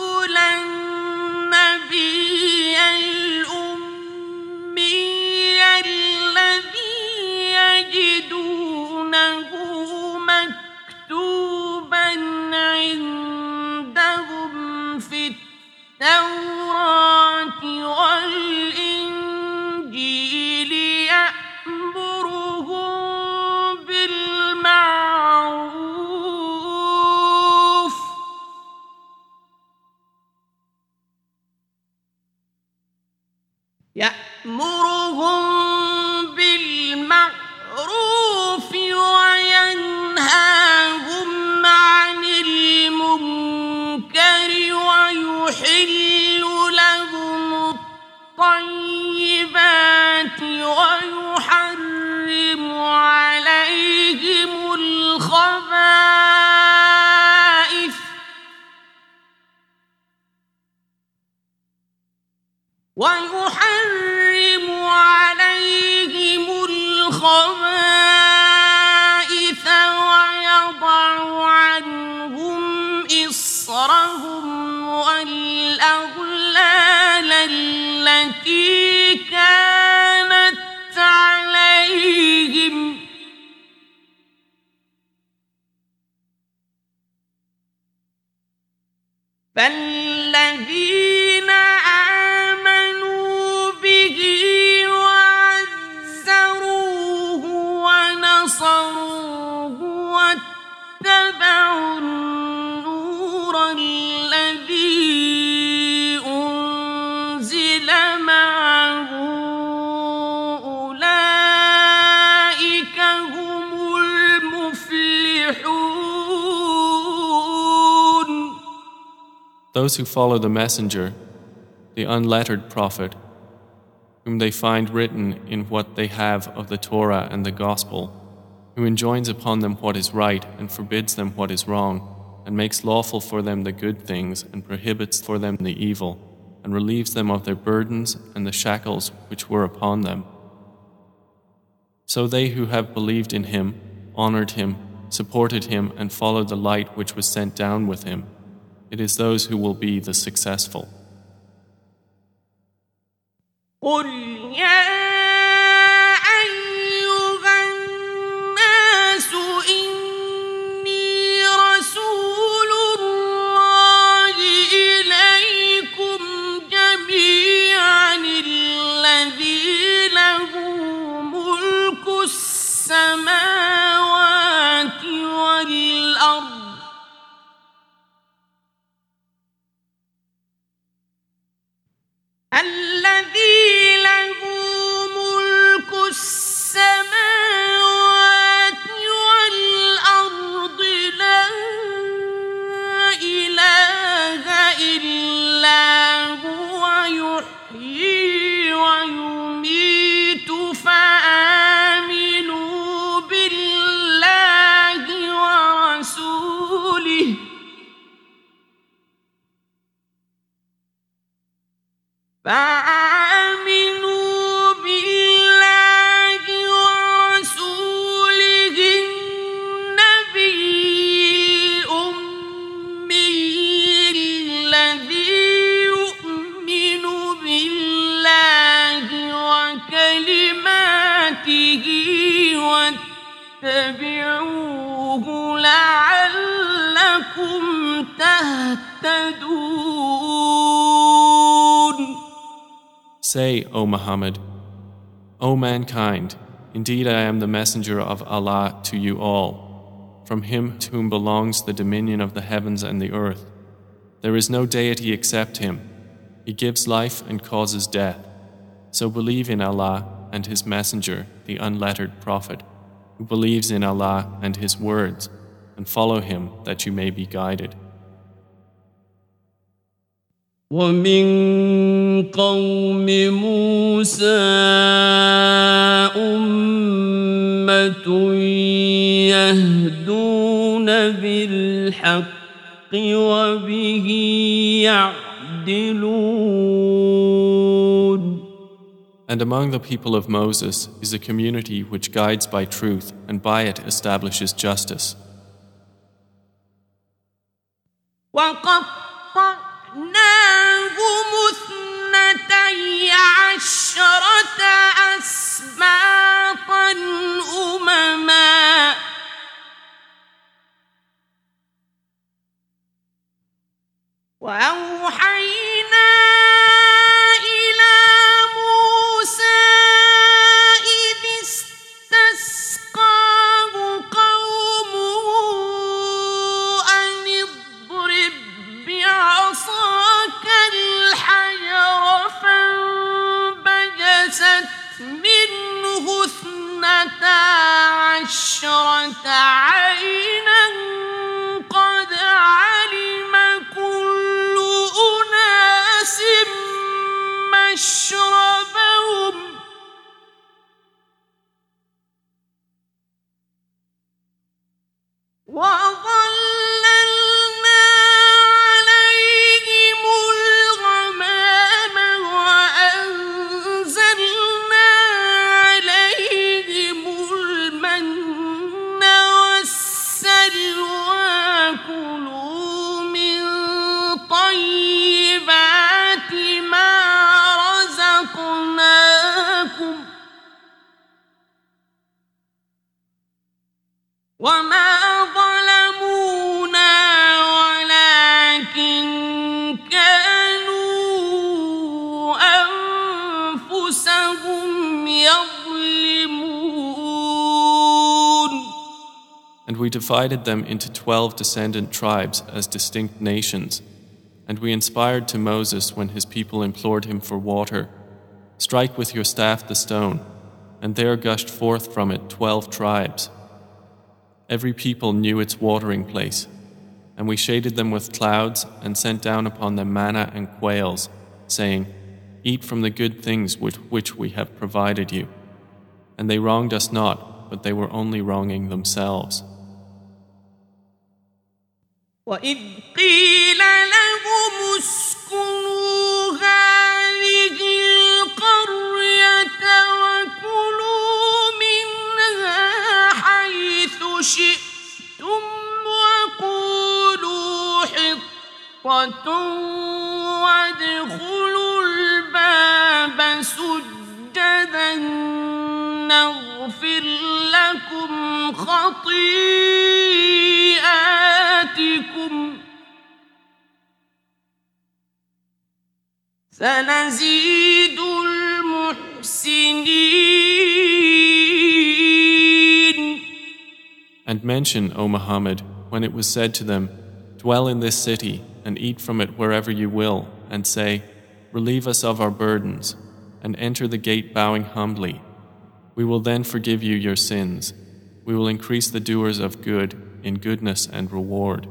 بل Those who follow the messenger, the unlettered prophet, whom they find written in what they have of the Torah and the Gospel, who enjoins upon them what is right and forbids them what is wrong, and makes lawful for them the good things and prohibits for them the evil, and relieves them of their burdens and the shackles which were upon them. So they who have believed in him, honored him, supported him, and followed the light which was sent down with him, it is those who will be the successful. فآمنوا بالله ورسوله النبي الأمي الذي يؤمن بالله وكلماته واتبعوه لعلكم تهتدون Say, O Muhammad, O mankind, indeed I am the messenger of Allah to you all, from him to whom belongs the dominion of the heavens and the earth. There is no deity except him. He gives life and causes death. So believe in Allah and his messenger, the unlettered prophet, who believes in Allah and his words, and follow him that you may be guided. ومن قوم موسى أمة يهدون بالحق وبه يعدلون And among the people of Moses is a community which guides by truth and by it establishes justice. وقطعناهم عشرة أسباطا أمما. وأوحينا عشرة عينا divided them into twelve descendant tribes as distinct nations. And we inspired to Moses when his people implored him for water Strike with your staff the stone, and there gushed forth from it twelve tribes. Every people knew its watering place, and we shaded them with clouds and sent down upon them manna and quails, saying, Eat from the good things with which we have provided you. And they wronged us not, but they were only wronging themselves. وإذ قيل لهم اسكنوا هذه القرية وكلوا منها حيث شئتم وقولوا حطة وادخلوا الباب سجدا نغفر لكم خطيئاتكم سنزيد المحسنين And mention, O Muhammad, when it was said to them, Dwell in this city and eat from it wherever you will, and say, Relieve us of our burdens, and enter the gate bowing humbly. We will then forgive you your sins. We will increase the doers of good in goodness and reward.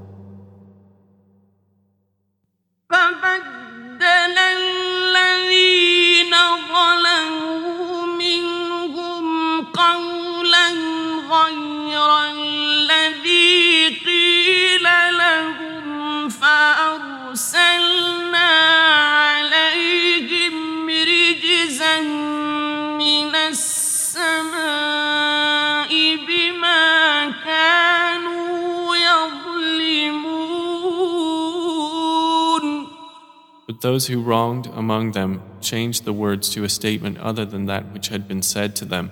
Those who wronged among them changed the words to a statement other than that which had been said to them.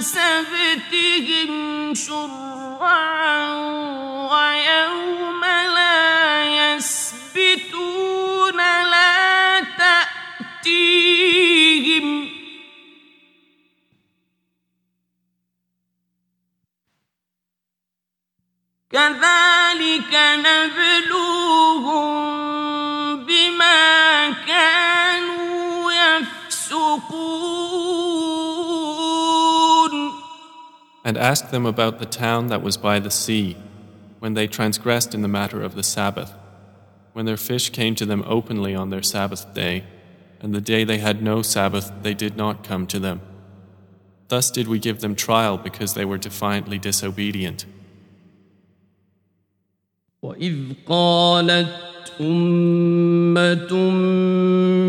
سبتهم شرعا ويوم لا يسبتون لا تأتيهم. كذلك نبلوهم بما كانوا يفسقون. And ask them about the town that was by the sea, when they transgressed in the matter of the Sabbath, when their fish came to them openly on their Sabbath day, and the day they had no Sabbath they did not come to them. Thus did we give them trial because they were defiantly disobedient. وإذ قالت أمة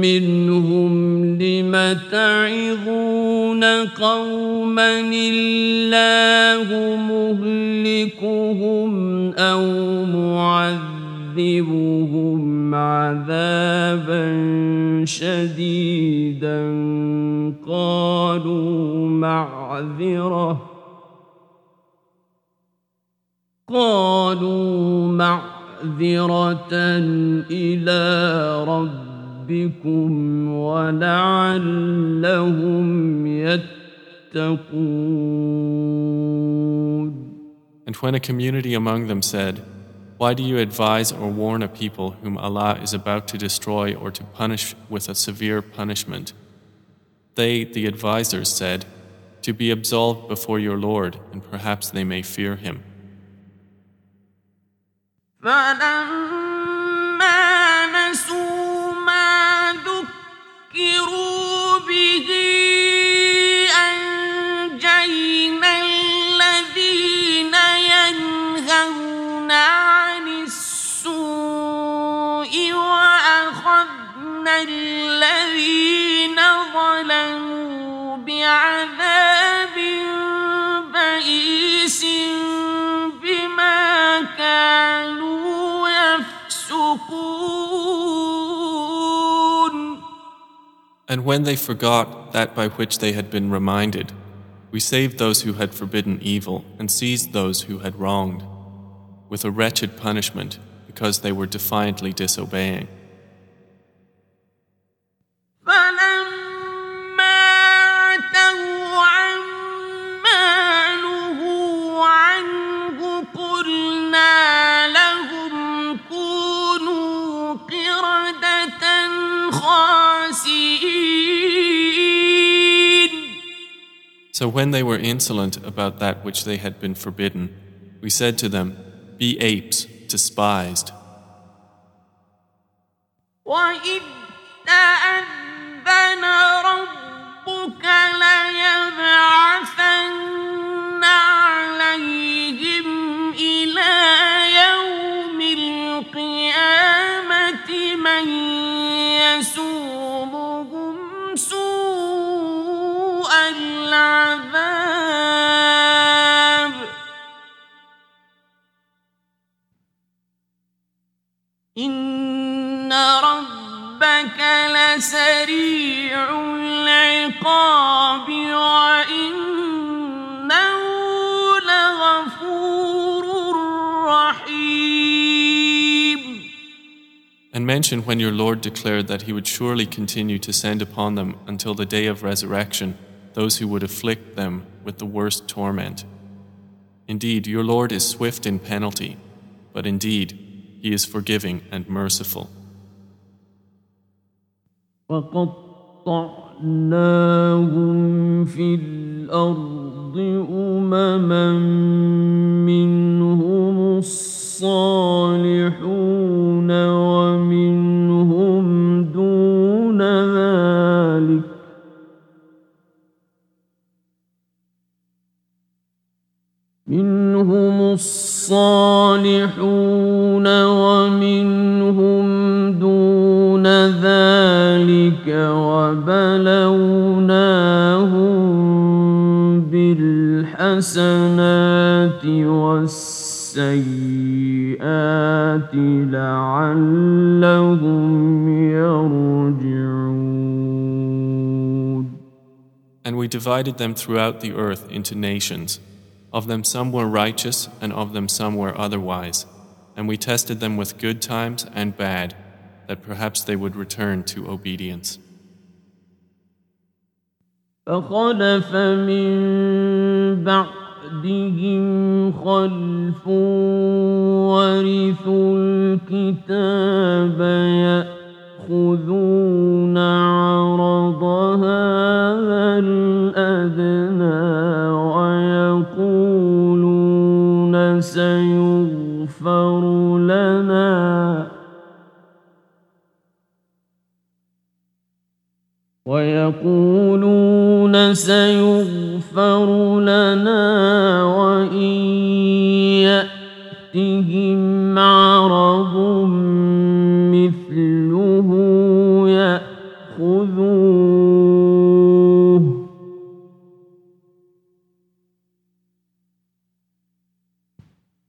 منهم لم تعظون قوما الله مهلكهم أو معذبهم عذابا شديدا قالوا معذرة قالوا معذرة إلى ربكم ولعلهم يتقون And when a community among them said, Why do you advise or warn a people whom Allah is about to destroy or to punish with a severe punishment? They, the advisers, said, To be absolved before your Lord, and perhaps they may fear Him. فلما نسوا ما ذكروا به أنجينا الذين ينهون عن السوء وأخذنا الذين ظلموا بعذاب And when they forgot that by which they had been reminded, we saved those who had forbidden evil and seized those who had wronged, with a wretched punishment because they were defiantly disobeying. So when they were insolent about that which they had been forbidden, we said to them, Be apes, despised. وإذ لسريع العقاب وإنه لغفور رحيم And mention when your Lord declared that He would surely continue to send upon them until the day of resurrection those who would afflict them with the worst torment. Indeed, your Lord is swift in penalty, but indeed, He is forgiving and merciful. وقطعناهم في الأرض أمما منهم الصالحون والسيئات لعلهم يرجعون And we divided them throughout the earth into nations. Of them some were righteous, and of them some were otherwise. And we tested them with good times and bad, that perhaps they would return to obedience. فخلف من بعدهم خلف ورثوا الكتاب يأخذون عرض هذا الأدنى ويقولون سيغفر لنا ويقولون سيغفر لنا وإن يأتهم عرض مثله يأخذوه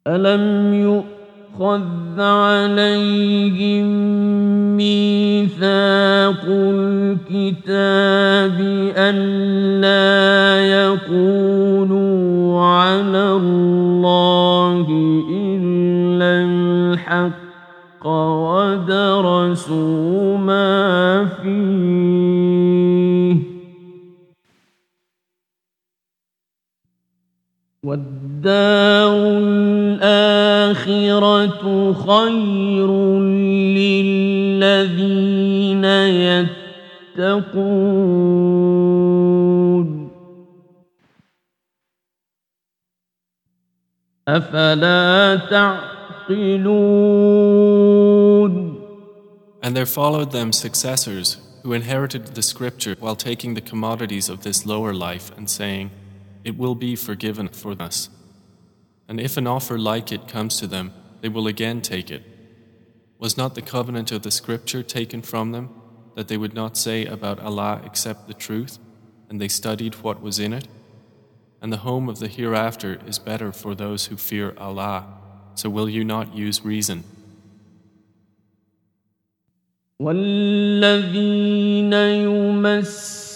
ألم يؤخذ عليهم ميثاق الكتاب ألا يقولوا على الله إلا الحق ودرسوا ما فيه. والدار الآخرة خير للذين يتقون أفلا تعقلون And there followed them successors who inherited the scripture while taking the commodities of this lower life and saying, It will be forgiven for us. And if an offer like it comes to them, they will again take it. Was not the covenant of the scripture taken from them that they would not say about Allah except the truth, and they studied what was in it? And the home of the hereafter is better for those who fear Allah. So will you not use reason? والذين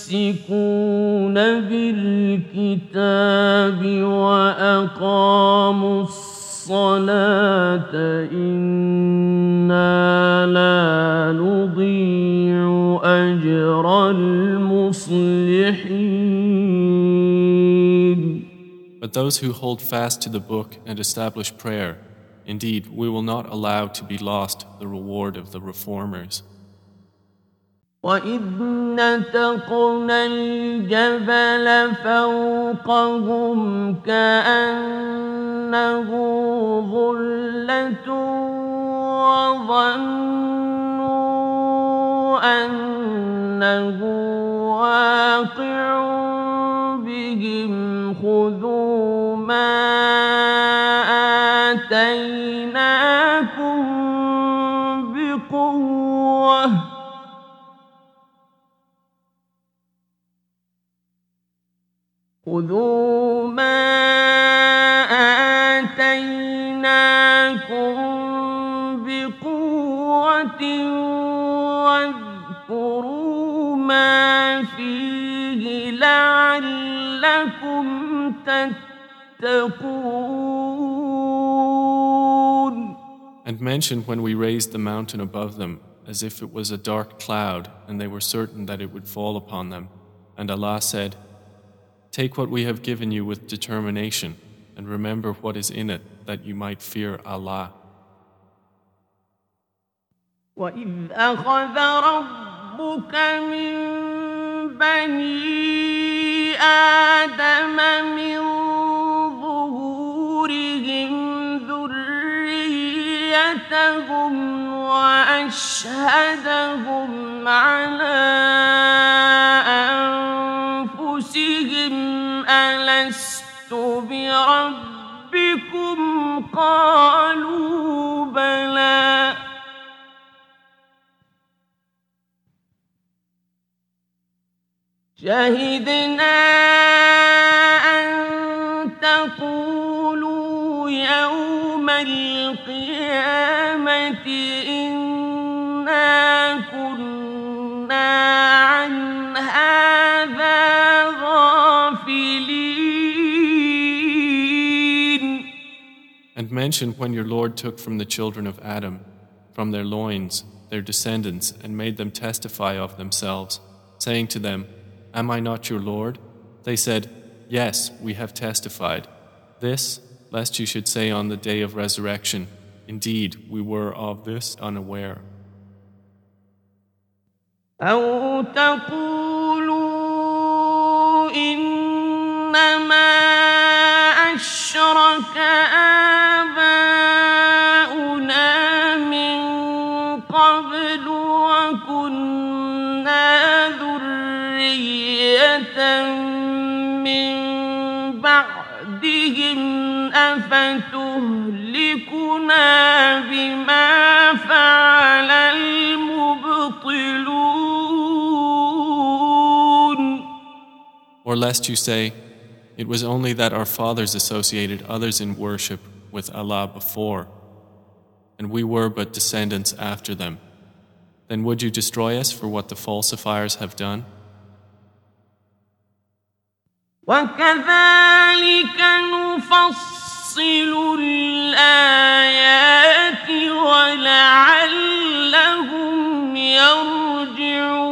يمسكون بالكتاب وأقاموا الصلاة إنا لا نضيع أجر المصلحين But those who hold fast to the book and establish prayer, indeed, we will not allow to be lost the reward of the reformers. وإذ نتقنا الجبل فوقهم كأنه ظلة وظنوا أنه واقع بهم خذوا ما And mention when we raised the mountain above them, as if it was a dark cloud, and they were certain that it would fall upon them. And Allah said, Take what we have given you with determination, and remember what is in it, that you might fear Allah. وإذ أخذ ربك من بني آدم من ظهورهم ذريتهم وأشهدهم على أنفسهم ألست بربكم قالوا شهدنا أن تقولوا يوم القيامة إنا كنا عن هذا غافلين And mention when your Lord took from the children of Adam, from their loins, their descendants, and made them testify of themselves, saying to them, Am I not your Lord? They said, Yes, we have testified. This, lest you should say on the day of resurrection, Indeed, we were of this unaware. أو تقولوا إنما أشرك آباؤنا ذرية من بعدهم أفتهلكنا بما فعل المبطلون Or lest you say, It was only that our fathers associated others in worship with Allah before, and we were but descendants after them. Then would you destroy us for what the falsifiers have done? وكذلك نفصل الآيات ولعلهم يرجعون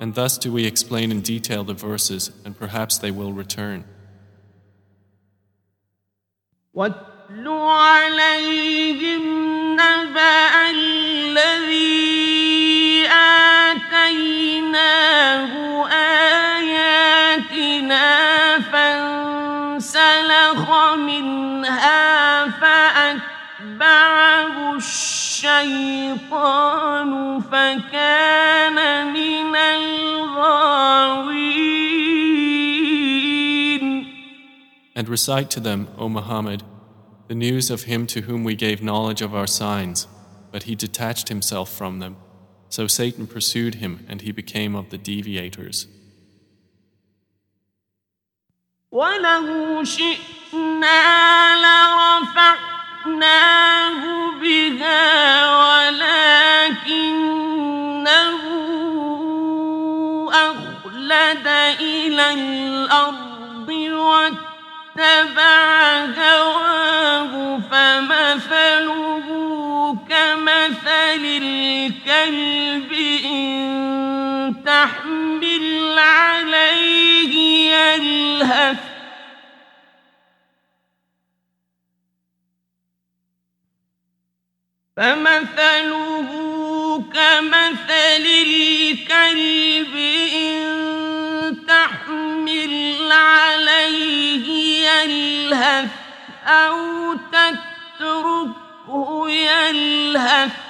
And thus do we explain in detail the verses, and perhaps they will return. واتل عليهم نبأ الذي آتيناه آياتنا فانسلخ منها فأتبعه الشيطان فكان من الغاوين And recite to them, O Muhammad, the news of him to whom we gave knowledge of our signs, but he detached himself from them. So Satan pursued him, and he became of the deviators. ولو شئنا لرفعناه بها ولكنه أخلد إلى الأرض واتبع هواه فمثله كمثل الكلب إن تحمل عليه يلهث فمثله كمثل الكلب إن تحمل عليه يلهث أو تتركه يلهث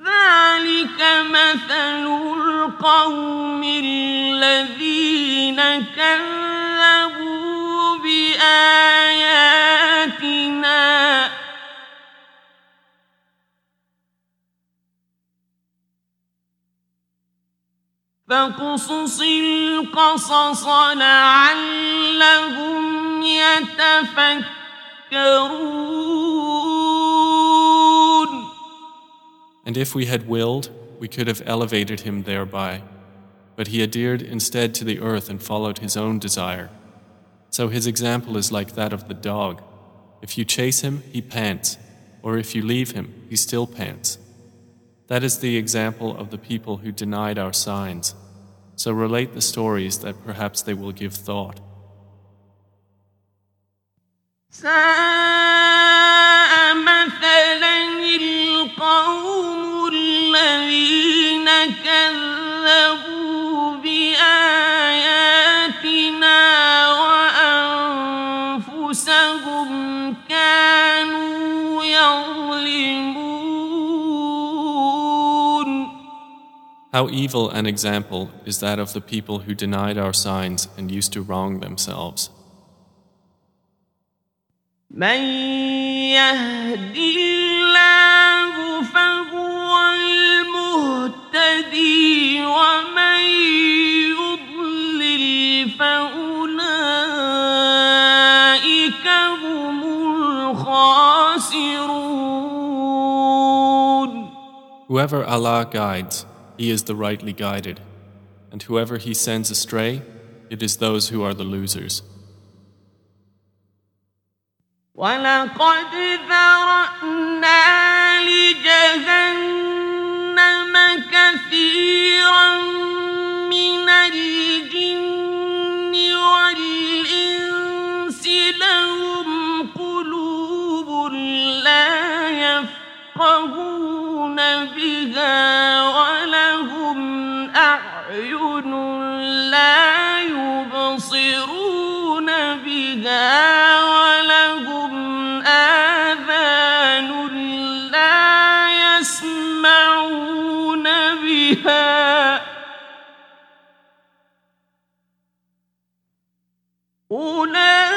ذلك مثل القوم الذين كذبوا بآياتنا. فاقصص القصص لعلهم يتفكرون. And if we had willed, we could have elevated him thereby. But he adhered instead to the earth and followed his own desire. So his example is like that of the dog. If you chase him, he pants, or if you leave him, he still pants. That is the example of the people who denied our signs. So relate the stories that perhaps they will give thought. ساء مثلا القوم How evil an example is that of the people who denied our signs and used to wrong themselves. Whoever Allah guides, he is the rightly guided, and whoever he sends astray, it is those who are the losers. ولقد ذرأنا لجهنم كثيرا من الجن والإنس لهم قلوب لا يفقهون بها ولهم أعين لا يبصرون بها ولهم آذان لا يسمعون بها. أولئك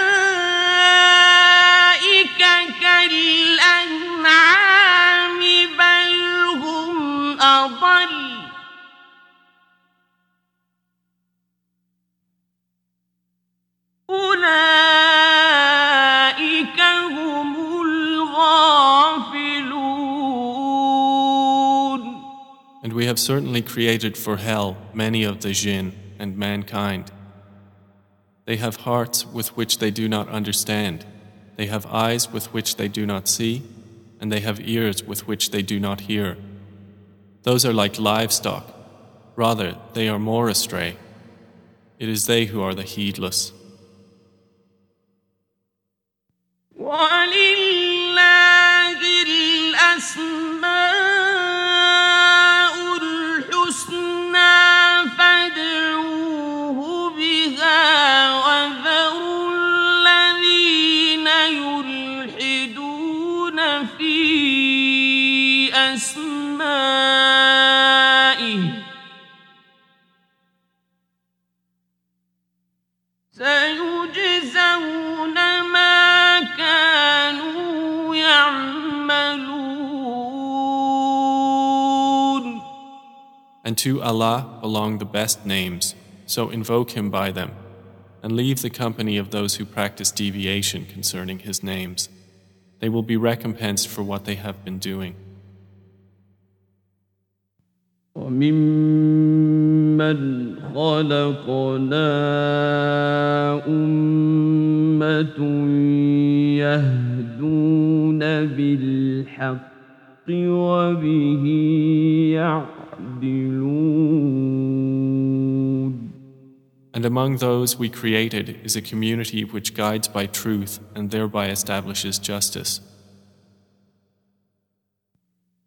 أولئك هم الغافلون And we have certainly created for hell many of the jinn and mankind. They have hearts with which they do not understand, they have eyes with which they do not see, and they have ears with which they do not hear. Those are like livestock, rather, they are more astray. It is they who are the heedless. ولله And to Allah belong the best names, so invoke Him by them, and leave the company of those who practice deviation concerning His names. They will be recompensed for what they have been doing. وممن خلقنا يهدون بالحق وبه يعدلون And among those we created is a community which guides by truth and thereby establishes justice.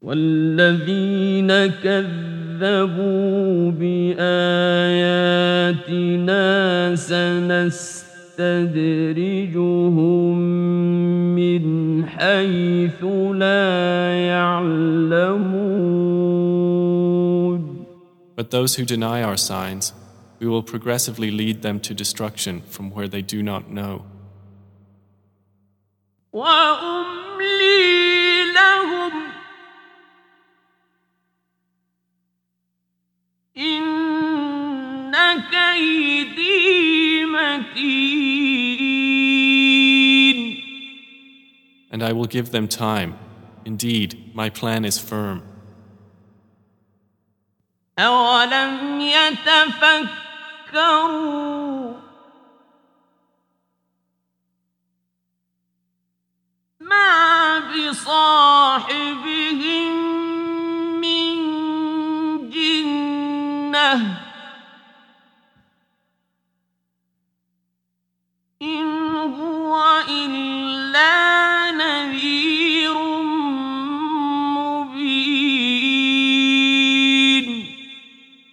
والذين كذبوا بآياتنا سنستدرجهم من حيث لا يعلمون but those who deny our signs, we will progressively lead them to destruction from where they do not know. And I will give them time. Indeed, my plan is firm. أولم يتفكروا؟ ما بصاحبهم من جنة إن هو إلا نذير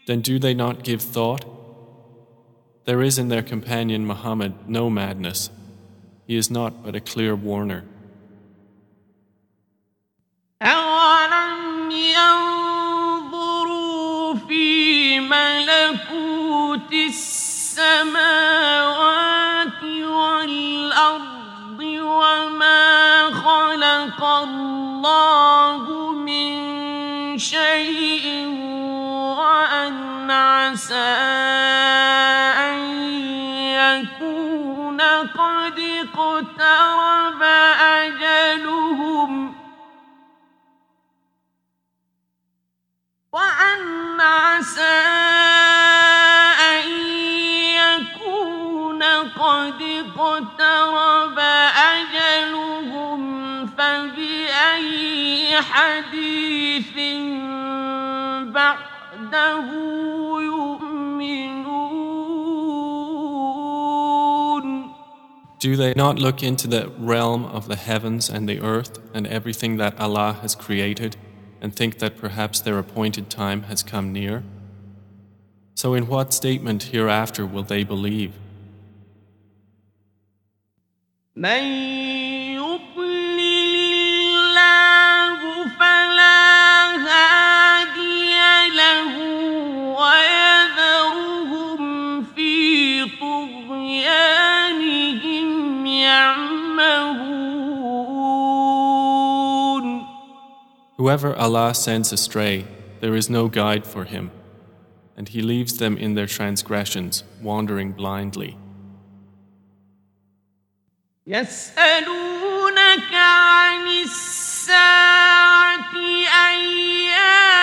Then do they not give thought? There is in their companion Muhammad no madness. He is not but a clear warner. أولم ينظروا في ملكوت السماوات والأرض وما خلق الله من شيء وأن عسى أن يكون قد اقترب أجلهم. وأن عسى أن يكون قد اقترب أجلهم. فبأي حديث بعده Do they not look into the realm of the heavens and the earth and everything that Allah has created and think that perhaps their appointed time has come near? So, in what statement hereafter will they believe? Whoever Allah sends astray, there is no guide for him, and He leaves them in their transgressions, wandering blindly. يسألونك عن الساعة أيان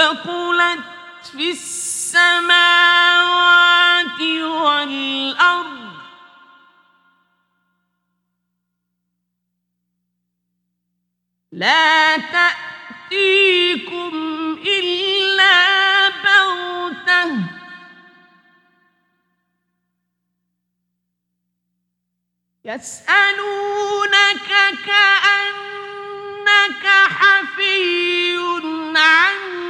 ثقلت في السماوات والأرض. لا تأتيكم إلا بغتة. يسألونك كأنك حفي عنها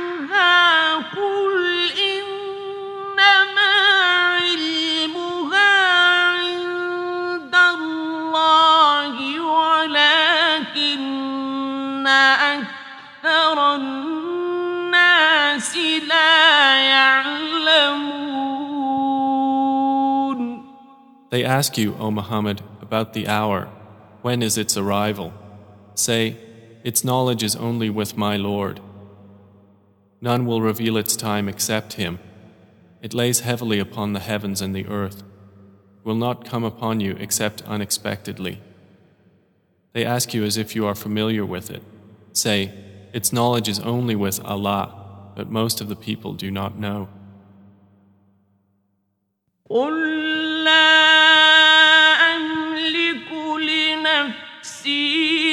They ask you, O Muhammad, about the hour. When is its arrival? Say, Its knowledge is only with my Lord. None will reveal its time except Him. It lays heavily upon the heavens and the earth, will not come upon you except unexpectedly. They ask you as if you are familiar with it. Say, Its knowledge is only with Allah, but most of the people do not know. قل لا أملك لنفسي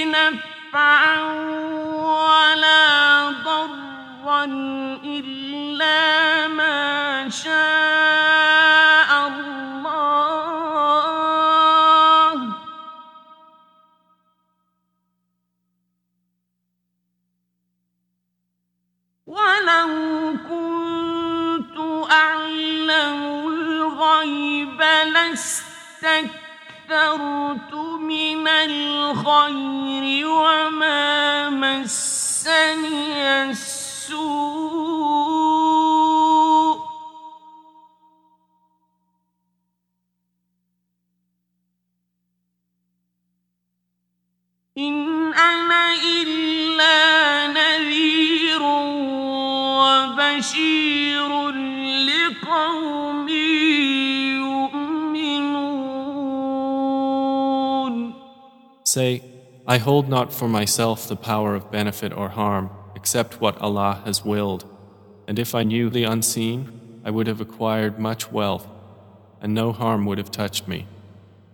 نفعا ولا إلا ما شاء الله. ولو كنت أعلم الغيب لاستكثرت من الخير وما مسني السوء. إن أنا إلا نذير وبشير لقوم يؤمنون Say, I hold not for myself the power of benefit or harm except what Allah has willed. And if I knew the unseen, I would have acquired much wealth, and no harm would have touched me.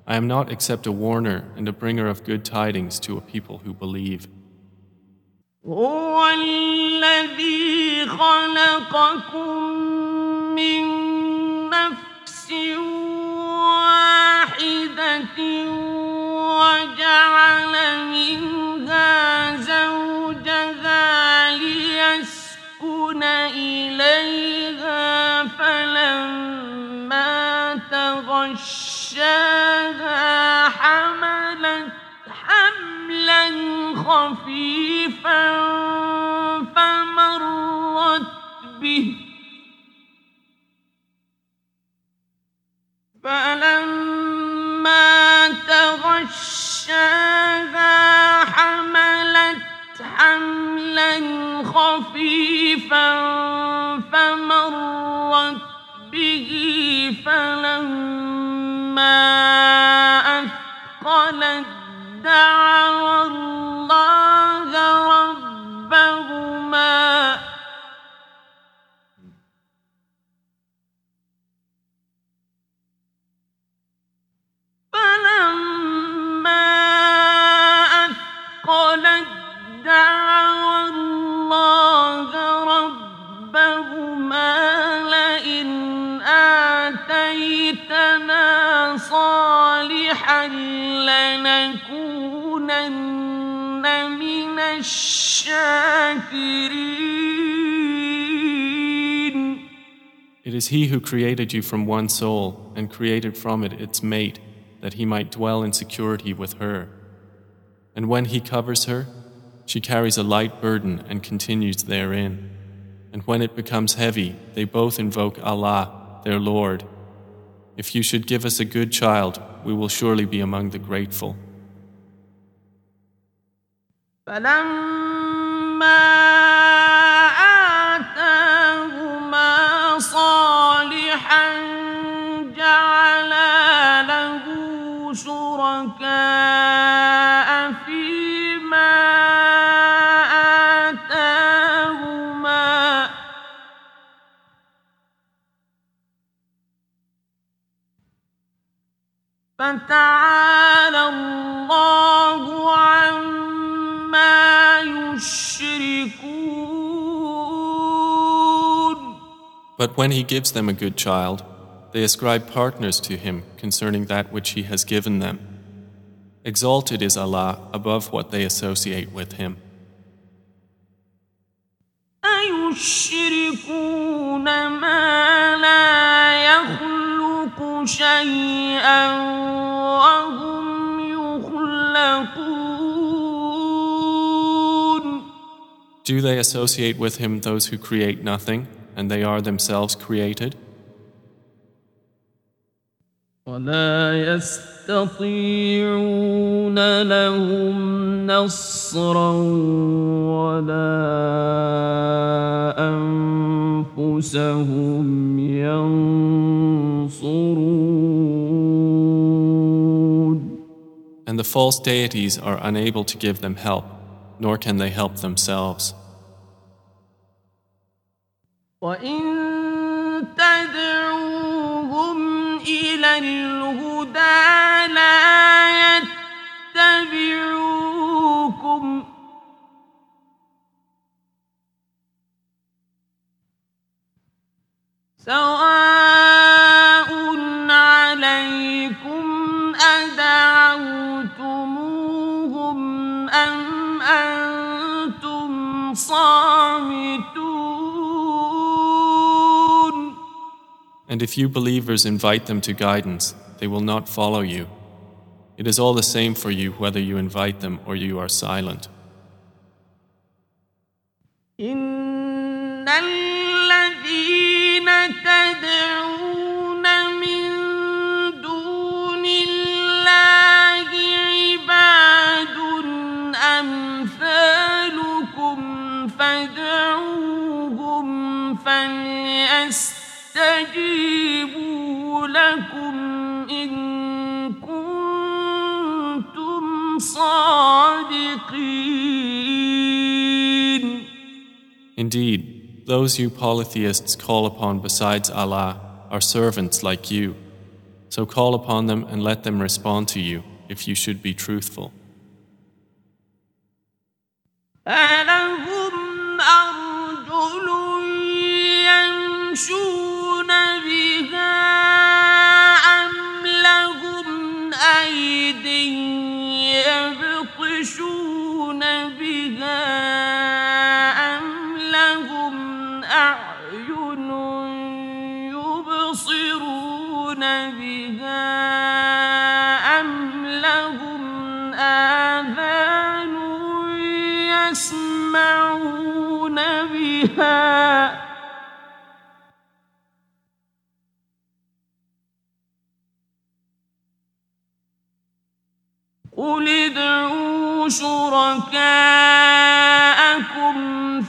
I am not except a warner and a bringer of good tidings to a people who believe. هو الذي خلقكم من نفس واحدة وجعل منها زوجها إليها فلما تغشاها حملت حملا خفيفا فمرت به. فلما تغشاها حملت حملا خفيفا فمرت به فلما أثقلت دعوا الله ربهما فلما It is He who created you from one soul and created from it its mate that He might dwell in security with her. And when He covers her, she carries a light burden and continues therein. And when it becomes heavy, they both invoke Allah, their Lord. If you should give us a good child, we will surely be among the grateful. فلما But when He gives them a good child, they ascribe partners to Him concerning that which He has given them. Exalted is Allah above what they associate with Him. أيشركون ما لا يخلق شيئا وهم يخلقون Do they associate with Him those who create nothing, and they are themselves created? ولا يستطيعون لهم نصرا ولا أنفسهم ينصرون And the false deities are unable to give them help, nor can they help themselves. وإن تدعوهم إلى الهدى لا يتبعوكم سواء عليكم أدعوتموهم أم أنتم صامتون And if you believers invite them to guidance, they will not follow you. It is all the same for you whether you invite them or you are silent. إن الذين لكم إن كنتم صادقين Indeed, those you polytheists call upon besides Allah are servants like you. So call upon them and let them respond to you if you should be truthful. ألهم أرجل يمشون بها أيد يبطشون بها أم لهم أعين يبصرون بها أم لهم آذان يسمعون بها قل ادعوا شركاءكم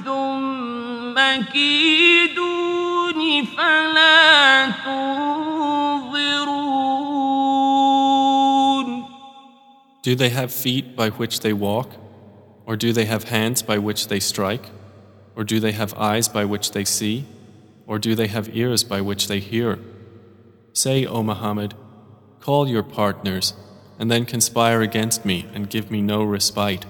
ثم كيدون فلا تنظرون Do they have feet by which they walk? Or do they have hands by which they strike? Or do they have eyes by which they see? Or do they have ears by which they hear? Say, O Muhammad, call your partners, and then conspire against me and give me no respite.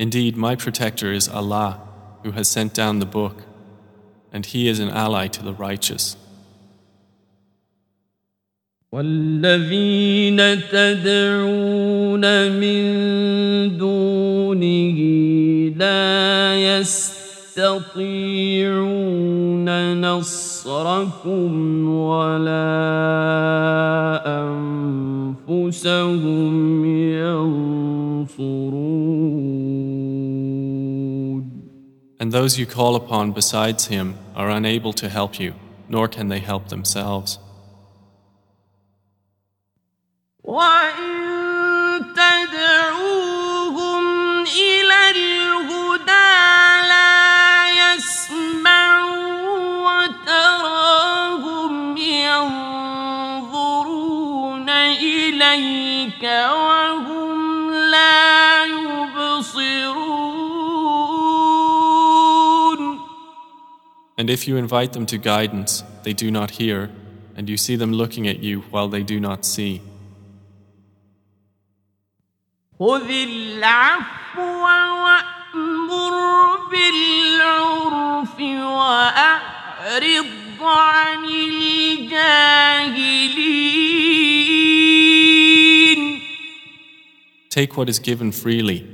Indeed, my protector is Allah, who has sent down the book and He is an ally to the righteous. والذين تدعون من دونه لا يستطيعون نصركم ولا أنفسهم ينصرون And those you call upon besides Him are unable to help you, nor can they help themselves. وإن And if you invite them to guidance, they do not hear, and you see them looking at you while they do not see. Take what is given freely,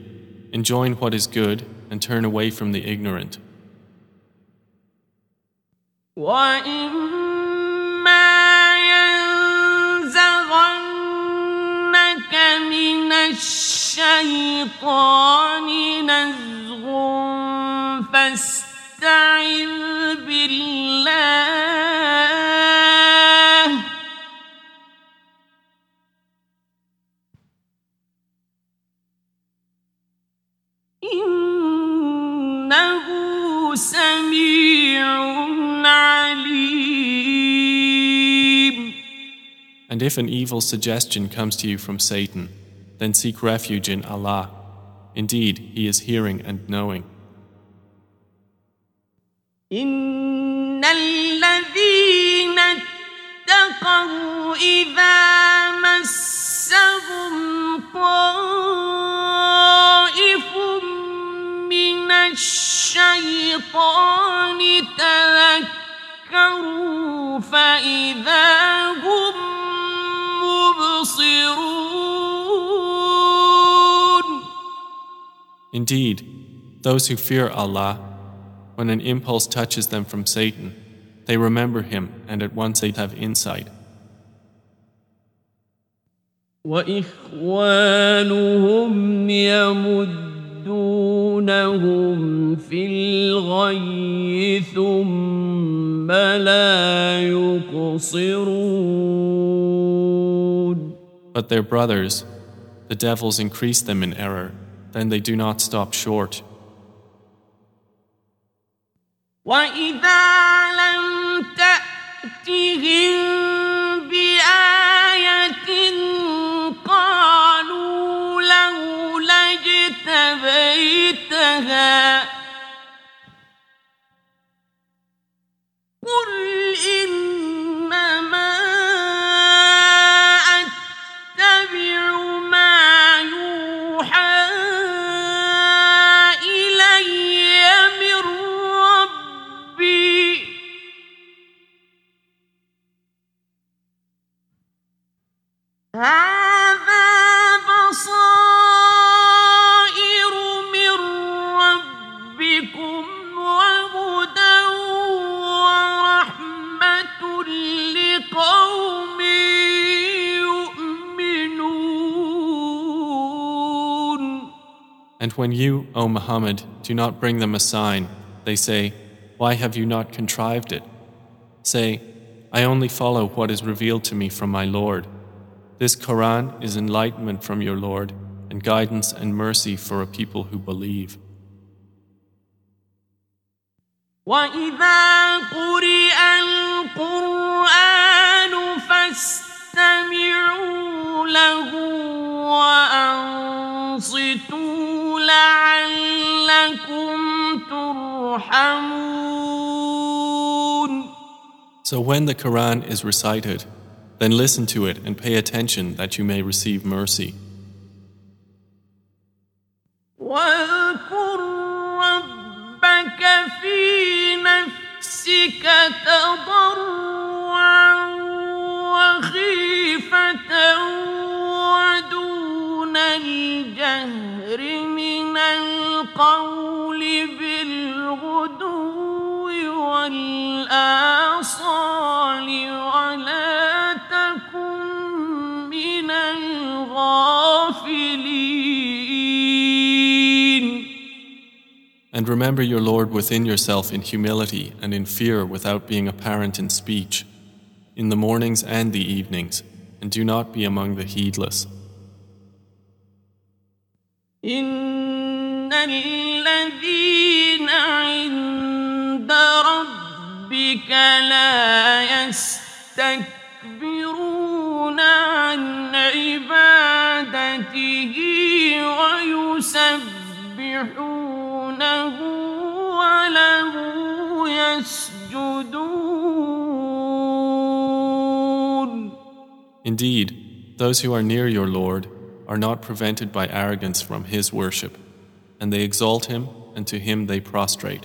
enjoin what is good, and turn away from the ignorant. وإما ينزغنك من الشيطان نزغ فاستعذ بالله إنه And if an evil suggestion comes to you from Satan, then seek refuge in Allah. Indeed, He is hearing and knowing. إن الذين اتقوا إذا مسهم طائف من الشيطان تذكروا فإذا هم مبصرون Indeed, those who fear Allah, when an impulse touches them from Satan, they remember Him and at once they have insight. وإخوانهم يمدونهم في الغي ثم لا يقصرون But their brothers, the devils increase them in error, then they do not stop short. وإذا لم تأتهم بآية اجتبيتها قل إنما أتبع ما يوحى إلي من ربي. هذا And when you, O Muhammad, do not bring them a sign, they say, Why have you not contrived it? Say, I only follow what is revealed to me from my Lord. This Quran is enlightenment from your Lord and guidance and mercy for a people who believe. وإذا قرئ القرآن فاستمعوا له وأنصتوا لعلكم ترحمون So when the Quran is recited, then listen to it and pay attention that you may receive mercy. واذكر ربك في نفسك تضرعا وخيفة ودون الجهر من القول بالغدو والآصال ولا تكن من الغافلين And remember your Lord within yourself in humility and in fear without being apparent in speech, in the mornings and the evenings, and do not be among the heedless. إن الذين عند ربك لا يستكبرون عن عبادته ويسبحونه وله يسجدون Indeed, those who are near your Lord are not prevented by arrogance from His worship, and they exalt Him, and to Him they prostrate.